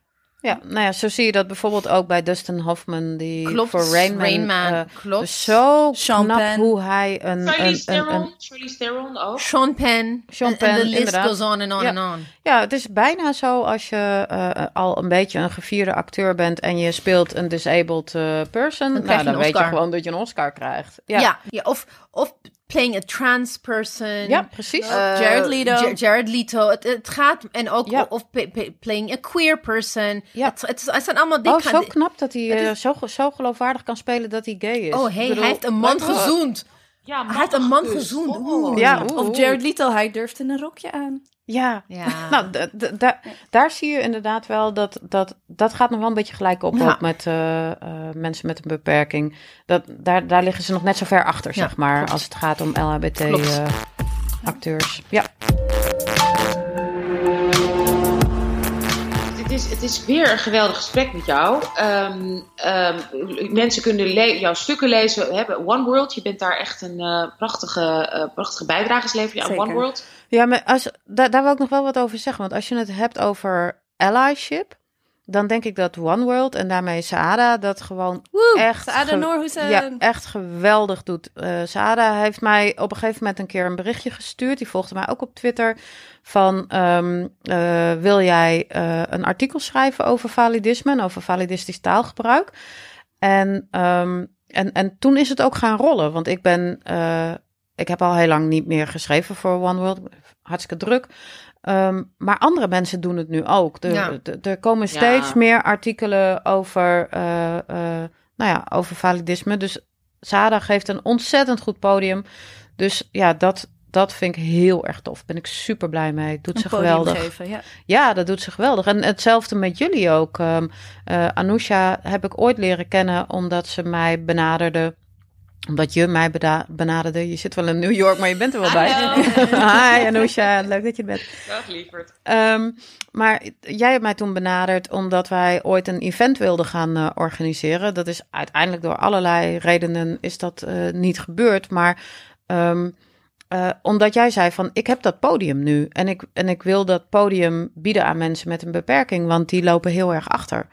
Speaker 5: Ja, nou ja, zo zie je dat bijvoorbeeld ook bij Dustin Hoffman, die
Speaker 2: Klopt.
Speaker 5: voor Rain Man.
Speaker 2: Rain Man,
Speaker 5: eh,
Speaker 2: klopt.
Speaker 5: Dus zo
Speaker 3: Sean
Speaker 5: knap
Speaker 3: Penn.
Speaker 5: hoe hij een...
Speaker 4: Charlize
Speaker 5: een,
Speaker 4: Theron.
Speaker 5: een-
Speaker 4: Charlize Theron ook.
Speaker 2: Sean Penn.
Speaker 5: Sean
Speaker 2: En- en
Speaker 5: Penn,
Speaker 2: the list
Speaker 5: inderdaad.
Speaker 2: goes on and on
Speaker 5: Ja.
Speaker 2: and on.
Speaker 5: ja, het is bijna zo als je eh, al een beetje een gevierde acteur bent en je speelt een disabled eh, person.
Speaker 2: Dan krijg
Speaker 5: nou,
Speaker 2: je
Speaker 5: dan
Speaker 2: een
Speaker 5: weet je gewoon dat je een Oscar krijgt.
Speaker 2: Ja.
Speaker 5: Ja,
Speaker 2: ja. Of, of playing a trans person.
Speaker 5: Ja, precies.
Speaker 2: Eh,
Speaker 3: Jared Leto.
Speaker 2: Ja- Jared Leto. Het, het gaat, en ook,
Speaker 5: Ja.
Speaker 2: of playing a queer person.
Speaker 5: Ja.
Speaker 2: Het, het, het zijn allemaal
Speaker 5: Oh,
Speaker 2: dingen.
Speaker 5: zo knap dat hij eh,
Speaker 2: is-
Speaker 5: zo, zo geloofwaardig kan spelen dat hij gay is.
Speaker 2: Oh, hey,
Speaker 5: bedoel,
Speaker 2: hij heeft een man gezoend.
Speaker 4: Ja,
Speaker 2: Hij heeft een man
Speaker 4: gekust.
Speaker 2: gezoend.
Speaker 4: Oh.
Speaker 2: Oeh.
Speaker 5: Ja, oeh,
Speaker 3: Of. Jared Leto, hij durft in een rokje aan.
Speaker 5: Ja,
Speaker 2: Ja. <laughs>
Speaker 5: Nou, d- d- da- daar zie je inderdaad wel dat, dat dat gaat nog wel een beetje gelijk op
Speaker 2: Ja.
Speaker 5: ook met eh, eh, mensen met een beperking. Dat, daar, daar liggen ze nog net zo ver achter,
Speaker 2: Ja,
Speaker 5: zeg maar,
Speaker 2: klopt.
Speaker 5: als het gaat om. LHBT-acteurs. ja.
Speaker 4: Is, het is weer een geweldig gesprek met jou. Ehm, ehm, mensen kunnen jouw stukken lezen. We hebben One World. Je bent daar echt een eh, prachtige, eh, prachtige bijdrage leveren aan. One World.
Speaker 5: Ja, maar als, daar, daar wil ik nog wel wat over zeggen. Want als je het hebt over allyship, dan denk ik dat One World en daarmee Saada dat gewoon echt, ge- ja, echt geweldig doet. Eh Saada heeft mij op een gegeven moment een keer een berichtje gestuurd. Die volgde mij ook op Twitter. Van ehm, eh, wil jij eh, een artikel schrijven over validisme en over validistisch taalgebruik? En, ehm, en, en toen is het ook gaan rollen. Want ik ben. ik heb al heel lang niet meer geschreven voor One World. Hartstikke druk. Ehm, maar andere mensen doen het nu ook. Er,
Speaker 2: Ja.
Speaker 5: er- komen steeds
Speaker 4: Ja.
Speaker 5: meer artikelen over, eh, eh, nou ja, over validisme. Dus Sada geeft een ontzettend goed podium. Dus ja, dat, dat vind ik heel erg tof. Ben ik super blij mee. Doet
Speaker 3: Een
Speaker 5: ze geweldig.
Speaker 3: geven, ja.
Speaker 5: Ja, dat doet ze geweldig. En hetzelfde met jullie ook. Ehm eh, Anousha heb ik ooit leren kennen omdat ze mij benaderde. Omdat je mij benaderde. Je zit wel in New York, maar je bent er wel bij. <laughs> Hi Anousha, leuk dat je er bent.
Speaker 4: Dag lieverd.
Speaker 5: Ehm, maar jij hebt mij toen benaderd omdat wij ooit een event wilden gaan eh, organiseren. Dat is uiteindelijk door allerlei redenen is dat eh, niet gebeurd. Maar ehm, eh, omdat jij zei van ik heb dat podium nu en ik, en ik wil dat podium bieden aan mensen met een beperking, want die lopen heel erg achter.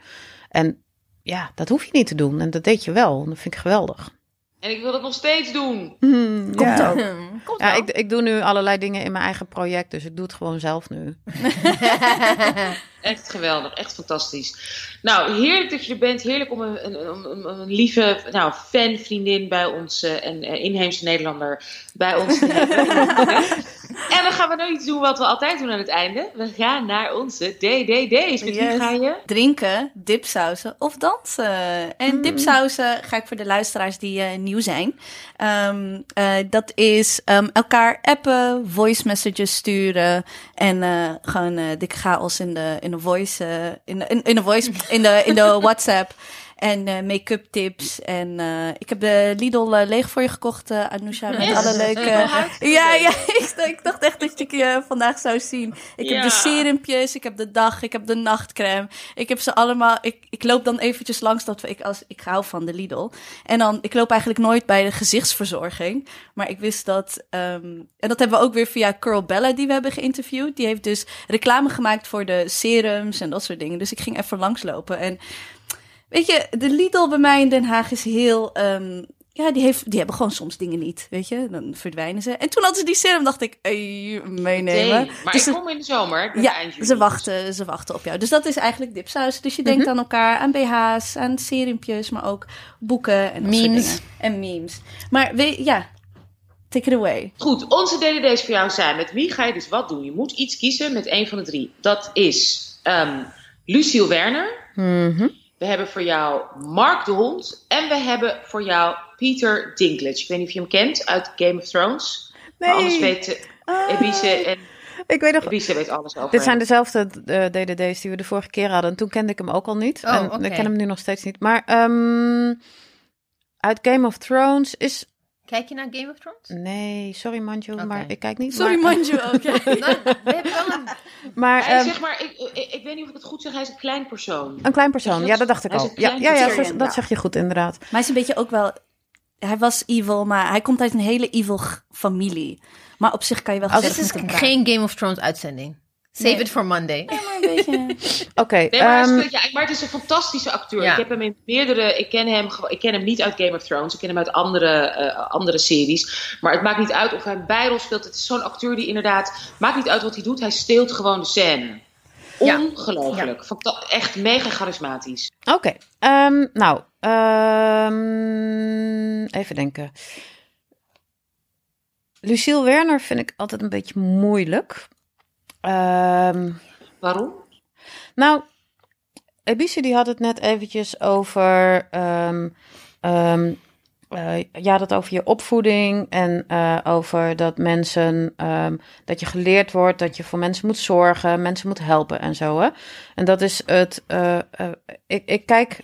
Speaker 5: En ja, dat hoef je niet te doen en dat deed je wel. En dat vind ik geweldig.
Speaker 4: En ik wil dat nog steeds doen.
Speaker 5: Hmm,
Speaker 3: Komt
Speaker 5: ja.
Speaker 3: ook. <laughs>
Speaker 2: Komt
Speaker 5: Ja, ik, ik doe nu allerlei dingen in mijn eigen project, dus ik doe het gewoon zelf nu. <laughs>
Speaker 4: Echt geweldig, echt fantastisch. Nou, heerlijk dat je er bent. Heerlijk om een, een, een, een lieve nou, fan, vriendin bij ons eh, en eh, inheemse Nederlander bij ons te hebben. <laughs> en dan gaan we nou iets doen wat we altijd doen aan het einde. We gaan naar onze DDD's. Met wie ga je?
Speaker 3: Drinken, dipsausen of dansen. En
Speaker 5: Hmm.
Speaker 3: dipsausen ga ik voor de luisteraars die eh, nieuw zijn. Ehm, eh, dat is ehm, elkaar appen, voice messages sturen en eh, gewoon eh dikke chaos in de, in de voice, eh, in, de, in, in de voice, in de, in de <laughs> WhatsApp. En eh, make-up tips. En eh, ik heb de Lidl eh, leeg voor je gekocht, Anousha. Met
Speaker 4: Yes.
Speaker 3: alle leuke... Ja, ja <laughs> ik, ik dacht echt dat ik je vandaag zou zien. Ik heb de serumpjes, ik heb de dag, ik heb de nachtcreme. Ik heb ze allemaal... Ik, ik loop dan eventjes langs dat we... Ik, als, ik hou van de Lidl. En dan... Ik loop eigenlijk nooit bij de gezichtsverzorging. Maar ik wist dat... ehm, en dat hebben we ook weer via Curl Bella die we hebben geïnterviewd. Die heeft dus reclame gemaakt voor de serums en dat soort dingen. Dus ik ging even langslopen. En weet je, de Lidl bij mij in Den Haag is heel... ehm, ja, die, heeft, die hebben gewoon soms dingen niet, weet je. Dan verdwijnen ze. En toen hadden ze die serum, dacht ik, hey, meenemen.
Speaker 4: Nee, maar
Speaker 3: Dus
Speaker 4: ik
Speaker 3: ze-
Speaker 4: kom in de zomer. Ik ben
Speaker 3: ja, ze wachten, ze wachten op jou. Dus dat is eigenlijk dipsaus. Dus je denkt aan elkaar, aan BH's, aan serumpjes, maar ook boeken en
Speaker 2: Memes.
Speaker 3: En memes. Maar we, ja, take it away.
Speaker 4: Goed, onze DDD's voor jou zijn. Met wie ga je dus wat doen? Je moet iets kiezen met één van de drie. Dat is ehm Luciel Werner.
Speaker 5: Mhm.
Speaker 4: We hebben voor jou Mark de Hond. En we hebben voor jou Peter Dinklage. Ik weet niet of je hem kent uit Game of Thrones. Maar anders weet uh, Ebice en
Speaker 5: Ik weet nog,
Speaker 4: Ebice weet alles over
Speaker 5: Dit zijn dezelfde eh, DDD's die we de vorige keer hadden. En toen kende ik hem ook al niet.
Speaker 2: Oh,
Speaker 5: en ik ken hem nu nog steeds niet. Maar ehm, uit Game of Thrones is...
Speaker 2: Kijk je naar Game of Thrones?
Speaker 5: Nee, sorry Manju,
Speaker 2: Oké.
Speaker 5: maar ik kijk niet.
Speaker 3: Sorry,
Speaker 5: maar,
Speaker 3: Manju ook. ja. <laughs>
Speaker 2: Nou, we hebben wel een... <laughs>
Speaker 5: Maar
Speaker 4: Hij
Speaker 5: ehm,
Speaker 4: zeg maar, ik, ik, ik weet niet of ik het goed zeg, hij is een klein persoon.
Speaker 5: een klein persoon. Ja, dat dacht ik al. Ja, ja, ja, dat zeg je goed inderdaad.
Speaker 3: Maar hij is een beetje ook wel hij was evil, maar hij komt uit een hele evil familie. Maar op zich kan je wel
Speaker 5: Als-
Speaker 2: Dit is geen Game of Thrones uitzending. Save
Speaker 3: Nee.
Speaker 2: it for Monday.
Speaker 3: Maar een beetje... <laughs>
Speaker 5: Oké,
Speaker 4: Nee, maar,
Speaker 5: ehm,
Speaker 4: ja, het is een fantastische acteur.
Speaker 2: Ja.
Speaker 4: Ik heb hem in meerdere. Ik ken hem, ik ken hem niet uit Game of Thrones. Ik ken hem uit andere, eh, andere series. Maar het maakt niet uit of hij een bijrol speelt. Het is zo'n acteur die inderdaad. Maakt niet uit wat hij doet. Hij steelt gewoon de scène.
Speaker 2: Ja.
Speaker 4: Ongelooflijk. Echt mega charismatisch.
Speaker 5: Oké, ehm, nou, ehm, even denken. Lucille Werner vind ik altijd een beetje moeilijk. Ehm,
Speaker 4: Waarom?
Speaker 5: nou, Ebice die had het net eventjes over, eh, ja, dat over je opvoeding en eh, over dat mensen, dat je geleerd wordt dat je voor mensen moet zorgen, mensen moet helpen en zo. Hè? En dat is het, eh, ik, ik kijk,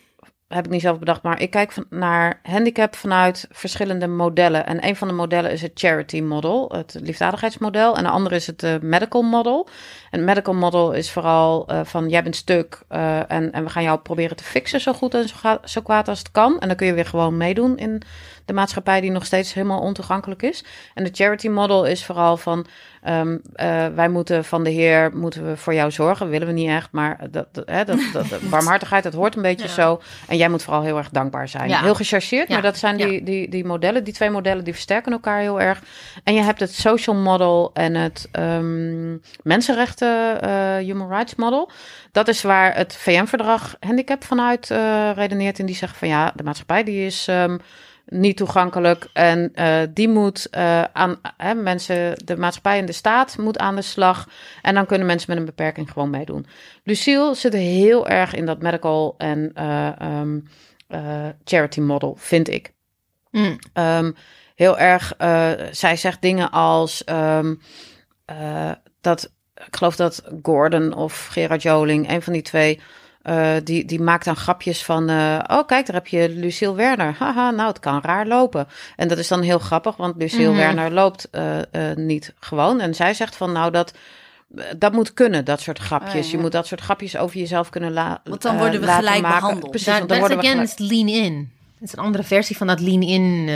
Speaker 5: heb ik niet zelf bedacht, maar ik kijk van, naar handicap vanuit verschillende modellen. En een van de modellen is het charity model, het liefdadigheidsmodel. En de andere is het eh, medical model. En het medical model is vooral eh, van jij bent stuk eh, en, en we gaan jou proberen te fixen zo goed en zo, zo kwaad als het kan. En dan kun je weer gewoon meedoen in de maatschappij die nog steeds helemaal ontoegankelijk is. En de charity model is vooral van ehm, eh, wij moeten van de Heer moeten we voor jou zorgen. Willen we niet echt, maar dat, dat, hè, dat, dat, <laughs> barmhartigheid, dat hoort een beetje
Speaker 2: Ja.
Speaker 5: zo. En jij moet vooral heel erg dankbaar zijn.
Speaker 2: Ja.
Speaker 5: Heel gechargeerd,
Speaker 2: Ja.
Speaker 5: maar dat zijn die, die, die modellen, die twee modellen, die versterken elkaar heel erg. En je hebt het social model en het ehm, mensenrechten eh, human rights model. Dat is waar het VN-verdrag handicap vanuit eh, redeneert. En die zeggen van ja, de maatschappij die is ehm, niet toegankelijk. En eh, die moet eh, aan hè, mensen, de maatschappij en de staat moet aan de slag. En dan kunnen mensen met een beperking gewoon meedoen. Lucille zit heel erg in dat medical en eh, ehm, eh, charity model, vind ik.
Speaker 2: Mm.
Speaker 5: Ehm, heel erg, zij zegt dingen als ehm, eh, dat, ik geloof dat Gordon of Gerard Joling, een van die twee, eh, die, die maakt dan grapjes van, eh, oh kijk, daar heb je Lucille Werner. <laughs> Haha, nou het kan raar lopen. En dat is dan heel grappig, want Lucille
Speaker 2: Mhm.
Speaker 5: Werner loopt eh, niet gewoon. En zij zegt van, nou dat... Dat moet kunnen, dat soort grapjes.
Speaker 3: Ja.
Speaker 5: Je moet dat soort grapjes over jezelf kunnen laten.
Speaker 3: Want dan worden we gelijk behandeld.
Speaker 5: Precies,
Speaker 2: Dat
Speaker 5: want dan worden we gelijk-
Speaker 2: is lean in. Het is een andere versie van dat lean in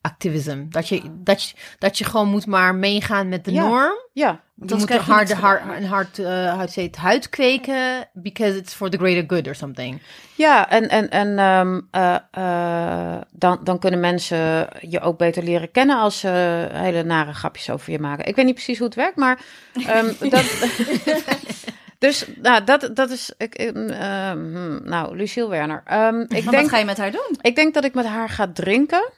Speaker 2: activism. Dat je, dat, je, dat je gewoon moet maar meegaan met de
Speaker 5: Ja.
Speaker 2: norm.
Speaker 5: Ja,
Speaker 2: Je
Speaker 3: Dat
Speaker 2: moet
Speaker 3: krijg
Speaker 2: een
Speaker 3: je
Speaker 2: hard, een hard, eh how to say it, huid kweken because it's for the greater good or something.
Speaker 5: Ja, en, en, en ehm, eh, eh, dan, dan kunnen mensen je ook beter leren kennen als ze hele nare grapjes over je maken. Ik weet niet precies hoe het werkt, maar ehm, <laughs> dat. <laughs> dus nou, dat, dat is. Ik, ehm, hmm, nou, Lucille Werner. Ehm, <laughs> ik,
Speaker 3: Maar
Speaker 5: denk,
Speaker 3: wat ga je met haar doen?
Speaker 5: ik denk dat ik met haar ga drinken.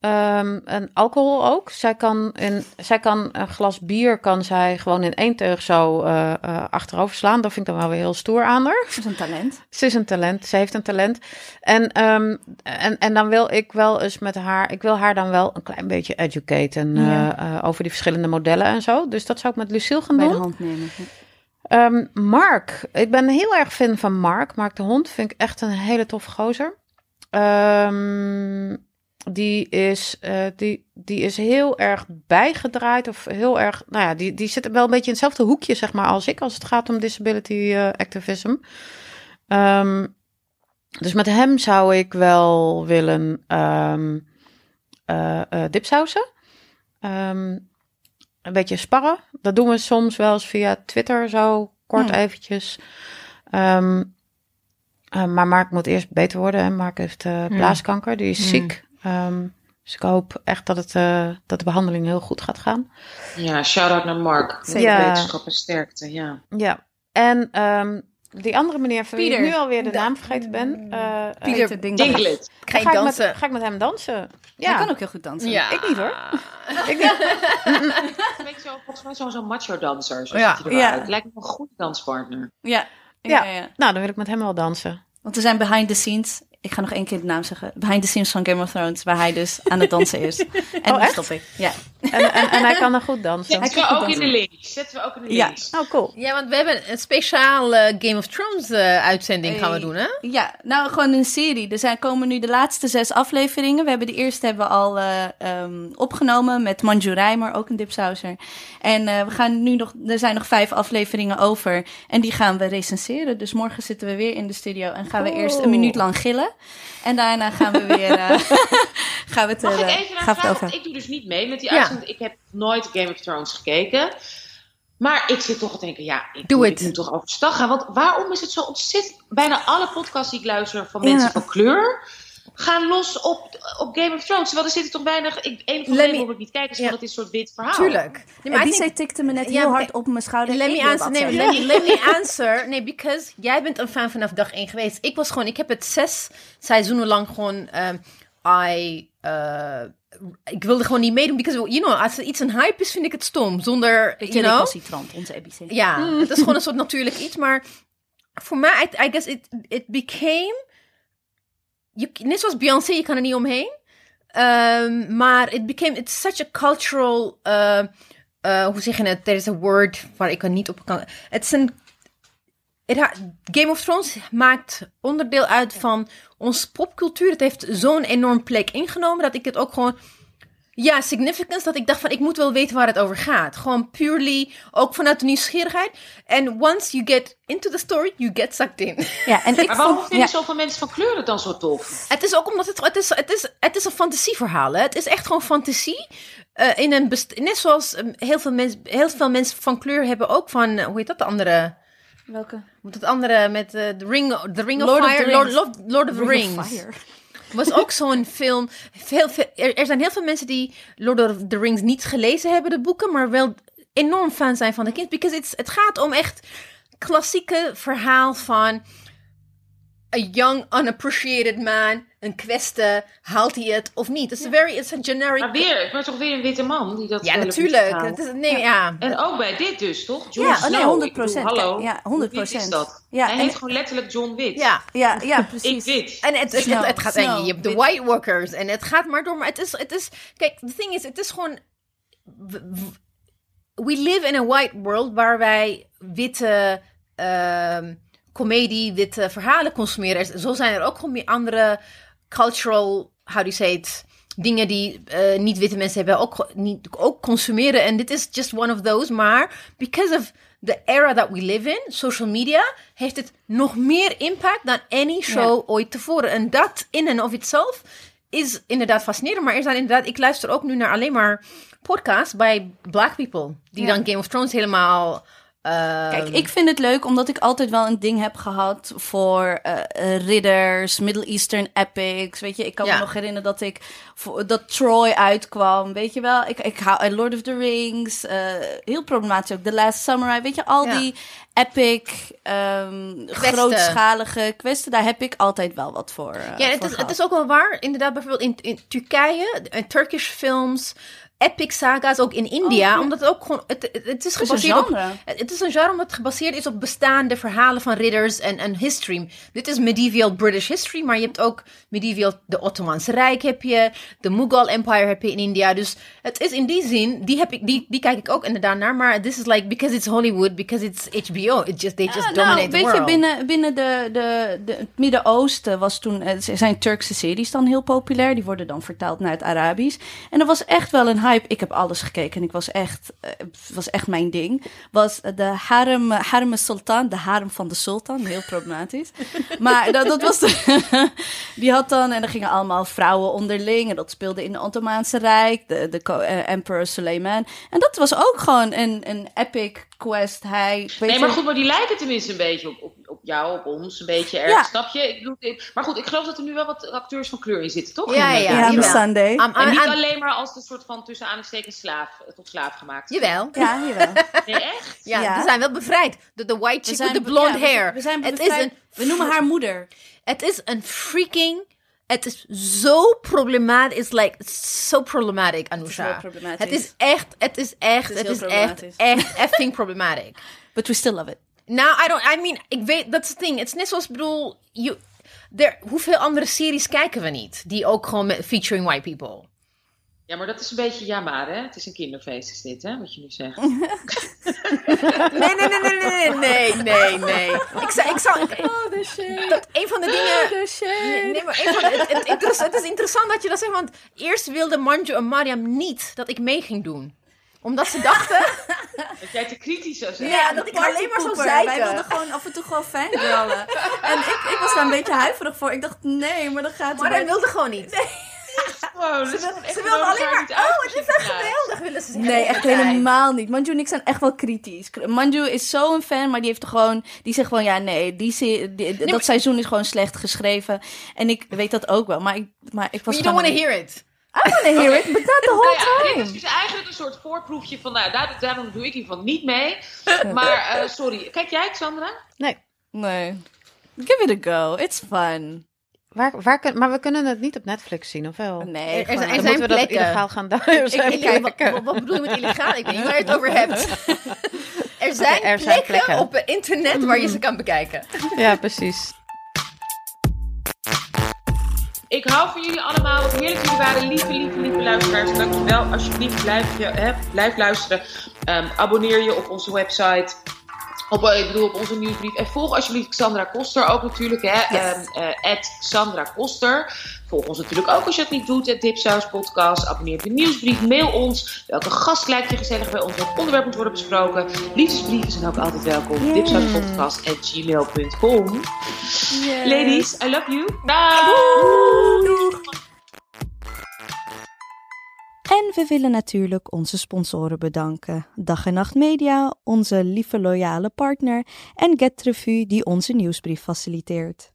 Speaker 5: Ehm, en alcohol ook. Zij kan, in, zij kan een glas bier kan zij gewoon in één teug zo eh, eh, achterover slaan. Dat vind ik dan wel weer heel stoer aan haar.
Speaker 3: Dat is een talent.
Speaker 5: Ze is een talent. Ze heeft een talent. En, ehm, en, en dan wil ik wel eens met haar. Ik wil haar dan wel een klein beetje educaten
Speaker 3: Ja.
Speaker 5: eh, over die verschillende modellen en zo. Dus dat zou ik met Lucille gaan
Speaker 3: Bij de
Speaker 5: doen.
Speaker 3: hand nemen.
Speaker 5: Ehm, Mark. Ik ben heel erg fan van Mark. Mark de hond vind ik echt een hele toffe gozer. Ehm, die, is, eh, die, die is heel erg bijgedraaid. Of heel erg. Nou ja, die, die zit wel een beetje in hetzelfde hoekje, zeg maar, als ik. Als het gaat om disability eh, activism. Ehm, dus met hem zou ik wel willen ehm eh, dipsausen. Ehm, een beetje sparren. Dat doen we soms wel eens via Twitter zo kort
Speaker 3: Hmm.
Speaker 5: eventjes. Maar Mark moet eerst beter worden. En Mark heeft blaaskanker. Die is ziek. Ehm, dus ik hoop echt dat, het, eh, dat de behandeling heel goed gaat gaan.
Speaker 4: Ja, shout-out naar Mark.
Speaker 3: Zeker.
Speaker 5: Ja.
Speaker 4: Wetenschap en sterkte, ja.
Speaker 5: Ja. En ehm, die andere meneer van wie ik nu alweer de
Speaker 3: Da-
Speaker 5: naam vergeten ben. eh,
Speaker 2: Pieter
Speaker 4: Dinglet.
Speaker 2: Ga
Speaker 5: ga, ik
Speaker 2: dansen?
Speaker 5: met, ga ik met hem dansen.
Speaker 3: Hij
Speaker 5: Ja,
Speaker 3: kan ook heel goed dansen.
Speaker 2: ja.
Speaker 5: ik niet, hoor. <laughs> ik niet.
Speaker 4: Een beetje zo, volgens mij zo'n zo macho-danser. Zo
Speaker 2: Ja.
Speaker 4: ziet hij eruit.
Speaker 3: Ja.
Speaker 4: Lijkt me een goede danspartner.
Speaker 3: Ja.
Speaker 5: Ja.
Speaker 3: Ja, ja.
Speaker 5: Nou, dan wil ik met hem wel dansen.
Speaker 3: Want er zijn behind the scenes. Ik ga nog één keer de naam zeggen. Behind the scenes van Game of Thrones, waar hij dus aan het dansen is. <laughs> En
Speaker 5: Oh,
Speaker 3: dan
Speaker 5: echt?
Speaker 3: stop ik. Ja.
Speaker 5: En, en, en hij kan er goed dansen.
Speaker 4: Zetten we ook in de links. Zetten we ook in de
Speaker 3: Ja.
Speaker 4: links.
Speaker 5: Oh, cool.
Speaker 2: Ja, want we hebben een speciale Game of Thrones eh, uitzending gaan we
Speaker 3: Hey.
Speaker 2: doen, hè?
Speaker 3: Ja, nou gewoon een serie. Er zijn, komen nu de laatste zes afleveringen. We hebben de eerste hebben we al eh, ehm, opgenomen met Manju Rijmer, ook een dipsauser. En eh, we gaan nu nog, er zijn nog vijf afleveringen over. En die gaan we recenseren. Dus morgen zitten we weer in de studio en gaan we eerst een minuut lang gillen. En daarna gaan we weer... eh, <laughs> <laughs> gaan we het,
Speaker 4: Mag ik
Speaker 3: eh,
Speaker 4: even
Speaker 3: gaan
Speaker 4: vragen?
Speaker 3: over...
Speaker 4: Ik doe dus niet mee met die
Speaker 2: Ja.
Speaker 4: Ik heb nooit Game of Thrones gekeken. Maar ik zit toch te denken, ja, ik,
Speaker 2: Doe
Speaker 4: moet-
Speaker 2: het.
Speaker 4: ik moet toch overstag gaan. Want waarom is het zo ontzettend... Bijna alle podcasts die ik luister van
Speaker 3: Ja.
Speaker 4: mensen van kleur... gaan los op, op Game of Thrones. Terwijl er zitten toch weinig... Ik, een van de waarom ik niet kijk is
Speaker 2: Ja.
Speaker 4: omdat het is een soort wit verhaal.
Speaker 2: Tuurlijk. Nee,
Speaker 3: En
Speaker 2: maar
Speaker 3: die zij tikte me net
Speaker 2: Ja,
Speaker 3: heel hard op mijn schouder.
Speaker 2: Let
Speaker 3: Ik
Speaker 2: me answer.
Speaker 3: dat
Speaker 2: Nee,
Speaker 3: zeggen.
Speaker 2: let me, let me answer. Nee, because jij bent een fan vanaf dag één geweest. Ik was gewoon, ik heb het zes seizoenen lang gewoon, ehm, I, eh, ik wilde gewoon niet meedoen. Because, you know, als iets een hype is, vind ik het stom. Zonder, you know.
Speaker 3: recalcitrant, onze ABC.
Speaker 2: Ja, het is gewoon een soort natuurlijk iets. Maar voor mij, I, I guess it, it became... Je, net zoals Beyoncé, je kan er niet omheen. Ehm, maar it became... It's such a cultural... eh, eh, hoe zeg je het? There is a word waar ik er niet op kan... Het is een... Game of Thrones maakt onderdeel uit van onze popcultuur. Het heeft zo'n enorm plek ingenomen dat ik het ook gewoon ja, significance. Dat ik dacht van, ik moet wel weten waar het over gaat. Gewoon purely, ook vanuit de nieuwsgierigheid. En once you get into the story, you get sucked in.
Speaker 3: Ja, en <laughs> ik
Speaker 4: Maar waarom vinden
Speaker 3: Ja,
Speaker 4: zoveel mensen van kleur het dan zo tof?
Speaker 2: het is ook omdat het, het, is, het, is, het is een fantasieverhaal. Hè? Het is echt gewoon fantasie. Eh, in een best- net zoals ehm, heel, veel mensen, heel veel mensen van kleur hebben ook van, eh, hoe heet dat, de andere...
Speaker 3: welke?
Speaker 2: Moet het andere met eh, The Ring, the Ring of
Speaker 3: Lord of
Speaker 2: Fire?
Speaker 3: the
Speaker 2: Lord. Lord, Lord of the
Speaker 3: Ring of
Speaker 2: Rings.
Speaker 3: Fire.
Speaker 2: was ook zo'n <laughs> film. Veel, veel- er, er zijn heel veel mensen die Lord of the Rings niet gelezen hebben, de boeken, maar wel enorm fan zijn van de kind. Because it's, het gaat om echt klassieke verhaal van a young, unappreciated man. Een kwestie, haalt hij het of niet? It's, a very, it's a generic...
Speaker 4: Maar weer, ik ben toch weer een witte man die dat
Speaker 2: ja, natuurlijk. Het is, nee, ja.
Speaker 4: En ook bij dit dus, toch? Jon
Speaker 3: Ja, oh
Speaker 4: Snow.
Speaker 3: nee, 100
Speaker 4: Ik bedoel, Hallo,
Speaker 3: Ja, 100
Speaker 4: Wie is dat?
Speaker 3: Ja,
Speaker 4: Hij
Speaker 3: en-
Speaker 4: heet gewoon letterlijk John Wit.
Speaker 2: Ja.
Speaker 3: Ja, <laughs> ja,
Speaker 4: Ik
Speaker 3: precies.
Speaker 4: wit.
Speaker 2: En het, het, het, het gaat, en je hebt de. White Walkers en het gaat maar door. Maar het is, het is kijk, the thing is, het is gewoon. We live in a white world waar wij witte ehm comedie, witte verhalen consumeren. Er- Zo zijn er ook gewoon meer andere cultural, how do you say it, dingen die eh, niet witte mensen hebben ook, niet, ook consumeren. En dit is just one of those. Maar because of the era that we live in, social media, heeft het nog meer impact dan any show ooit tevoren. En dat in en of itself is inderdaad fascinerend. Maar er zijn inderdaad, ik luister ook nu naar alleen maar podcasts bij black people. Die dan Game of Thrones helemaal...
Speaker 3: Kijk, ik vind het leuk omdat ik altijd wel een ding heb gehad voor eh, eh, ridders, Middle Eastern epics. Weet je, ik kan
Speaker 2: Ja.
Speaker 3: me nog herinneren dat ik voor, dat Troy uitkwam. Weet je wel, ik, ik hou Lord of the Rings, eh, heel problematisch ook. The Last Samurai, weet je, al
Speaker 2: Ja.
Speaker 3: die epic, ehm, grootschalige kwesten, daar heb ik altijd wel wat voor.
Speaker 2: Ja, het
Speaker 3: voor
Speaker 2: is, het is ook wel waar. Inderdaad, bijvoorbeeld in, in Turkije, in Turkish films, epic saga's ook in India.
Speaker 3: Oh,
Speaker 2: omdat het ook gewoon, het, het, het is
Speaker 3: Het is een
Speaker 2: gebaseerd op...
Speaker 3: genre.
Speaker 2: Het het is een genre wat gebaseerd is op bestaande verhalen van ridders en, en history. Dit is medieval British history, maar je hebt ook medieval, de Ottomaanse Rijk heb je, de Mughal Empire heb je in India. Dus het is in die zin, die, heb ik, die, die kijk ik ook inderdaad naar. Maar this is like, because it's Hollywood, because it's HBO, it just, they just dominate
Speaker 3: nou,
Speaker 2: the
Speaker 3: weet
Speaker 2: world.
Speaker 3: je, binnen, binnen de, de, de, het Midden-Oosten was toen, eh, zijn Turkse series dan heel populair. Die worden dan vertaald naar het Arabisch. En er was echt wel een hype. Ik heb alles gekeken en ik was echt, eh, het was echt mijn ding. Was de harem, harem sultan, de harem van de sultan. Heel problematisch. <laughs> maar dat, dat was de, <laughs> die had dan, en er gingen allemaal vrouwen onderling. En dat speelde in het Ottomaanse Rijk, de, de eh, Emperor Suleiman. En dat was ook gewoon een, een epic quest. Hij,
Speaker 4: Nee, maar goed, maar die lijken tenminste een beetje op jou, op ons, een beetje erg.
Speaker 3: Ja.
Speaker 4: Snap je? Ik bedoel, dit- maar goed, ik geloof dat er nu wel wat acteurs van kleur in zitten, toch?
Speaker 2: Ja, ja,
Speaker 3: Ja,
Speaker 4: En niet alleen maar als een soort van tussen aanstekens slaaf, tot slaaf gemaakt.
Speaker 2: Jawel.
Speaker 3: Ja, jawel. <laughs>
Speaker 4: Nee, echt?
Speaker 2: Ja,
Speaker 3: Ja.
Speaker 2: die zijn wel bevrijd. De, de white chick with the
Speaker 3: be-
Speaker 2: blonde
Speaker 3: ja, we-
Speaker 2: hair.
Speaker 3: We zijn
Speaker 2: het, is
Speaker 3: bevrijd.
Speaker 2: een,
Speaker 3: we noemen haar moeder.
Speaker 2: het is een freaking... Het is zo problematisch. It's like, so problematic, Anusha. Het is echt, het is echt,
Speaker 3: Het
Speaker 2: het
Speaker 3: is
Speaker 2: is, echt,
Speaker 3: problematisch.
Speaker 2: echt effing problematic. <laughs>
Speaker 3: But we still love it.
Speaker 2: Nou, I don't, I mean, ik weet, dat is het ding. Het is net zoals, ik bedoel, you, there, hoeveel andere series kijken we niet? Die ook gewoon met, featuring white people.
Speaker 4: Ja, maar dat is een beetje jammer, hè? Het is een kinderfeest, is dit, hè? Wat je nu zegt. <laughs>
Speaker 2: Nee, nee, nee, nee, nee, nee, nee, nee. Ik zou, ik zou,
Speaker 3: Oh, the
Speaker 2: dat een van de dingen...
Speaker 3: The shade.
Speaker 2: Nee, maar een van de- het, het, interess- het is interessant dat je dat zegt, want eerst wilde Manju en Mariam niet dat ik mee ging doen. Omdat ze dachten... <laughs>
Speaker 4: Dat jij te kritisch zou zijn.
Speaker 2: Ja, dat ik alleen maar zo zeiken.
Speaker 3: Wij wilden gewoon af en toe gewoon fangirlen. en ik, ik was daar een beetje huiverig voor. Ik dacht, nee, maar dan gaat
Speaker 2: Maar hij wilde gewoon niet. <laughs>
Speaker 4: Wow, dat
Speaker 2: Ze, wil- alleen maar... Oh, het is echt geweldig, willen ze zeggen.
Speaker 3: Nee, echt helemaal niet. Manju en ik zijn echt wel kritisch. Manju is zo'n fan, maar die heeft er gewoon... Die zegt gewoon, ja, nee, die, die- dat
Speaker 2: maar-
Speaker 3: seizoen is gewoon slecht geschreven. En ik weet dat ook wel, maar ik, maar ik was
Speaker 2: you don't want to hear it.
Speaker 3: I wanna hear it, but not the
Speaker 4: Nou
Speaker 3: whole
Speaker 4: ja, dit is
Speaker 3: time.
Speaker 4: dus eigenlijk een soort voorproefje van, nou, daar, daarom doe ik hiervan niet mee. Maar, eh, sorry. Kijk jij, Sandra?
Speaker 5: Nee.
Speaker 3: Nee. Give it a go. It's fun.
Speaker 5: Waar, waar kun, maar we kunnen het niet op Netflix zien, of wel?
Speaker 3: Nee,
Speaker 2: Er- er zijn- er
Speaker 5: moeten we dat illegaal gaan doen.
Speaker 2: Ik,
Speaker 5: zijn
Speaker 2: ik, wat, bedoel je met illegaal? Ik weet niet waar je het over hebt. <laughs> Er zijn,
Speaker 5: er zijn
Speaker 2: plekken,
Speaker 5: plekken.
Speaker 2: op het internet waar je ze kan bekijken.
Speaker 5: Ja, precies.
Speaker 4: Ik hou van jullie allemaal. Wat heerlijk jullie waren. Lieve, lieve, lieve luisteraars. Dankjewel. Alsjeblieft, blijf, hè, blijf luisteren. Ehm, abonneer je op onze website. Op, eh, ik bedoel, op onze nieuwsbrief. En volg alsjeblieft Xandra Koster ook natuurlijk. Hè? Ehm, eh, at Sandra Koster. Volg ons natuurlijk ook als je het niet doet. Het Dipsaus Podcast. Abonneer op de nieuwsbrief. Mail ons. Welke gast lijkt je gezellig bij ons? Welk onderwerp moet worden besproken? Liefdesbrieven zijn ook altijd welkom.
Speaker 3: Yeah.
Speaker 4: Dipsauspodcast.gmail.com
Speaker 3: Yes.
Speaker 4: Ladies, I love you. Bye!
Speaker 3: En we willen natuurlijk onze sponsoren bedanken. Dag en Nacht Media, onze lieve loyale partner. En Get Revue die onze nieuwsbrief faciliteert.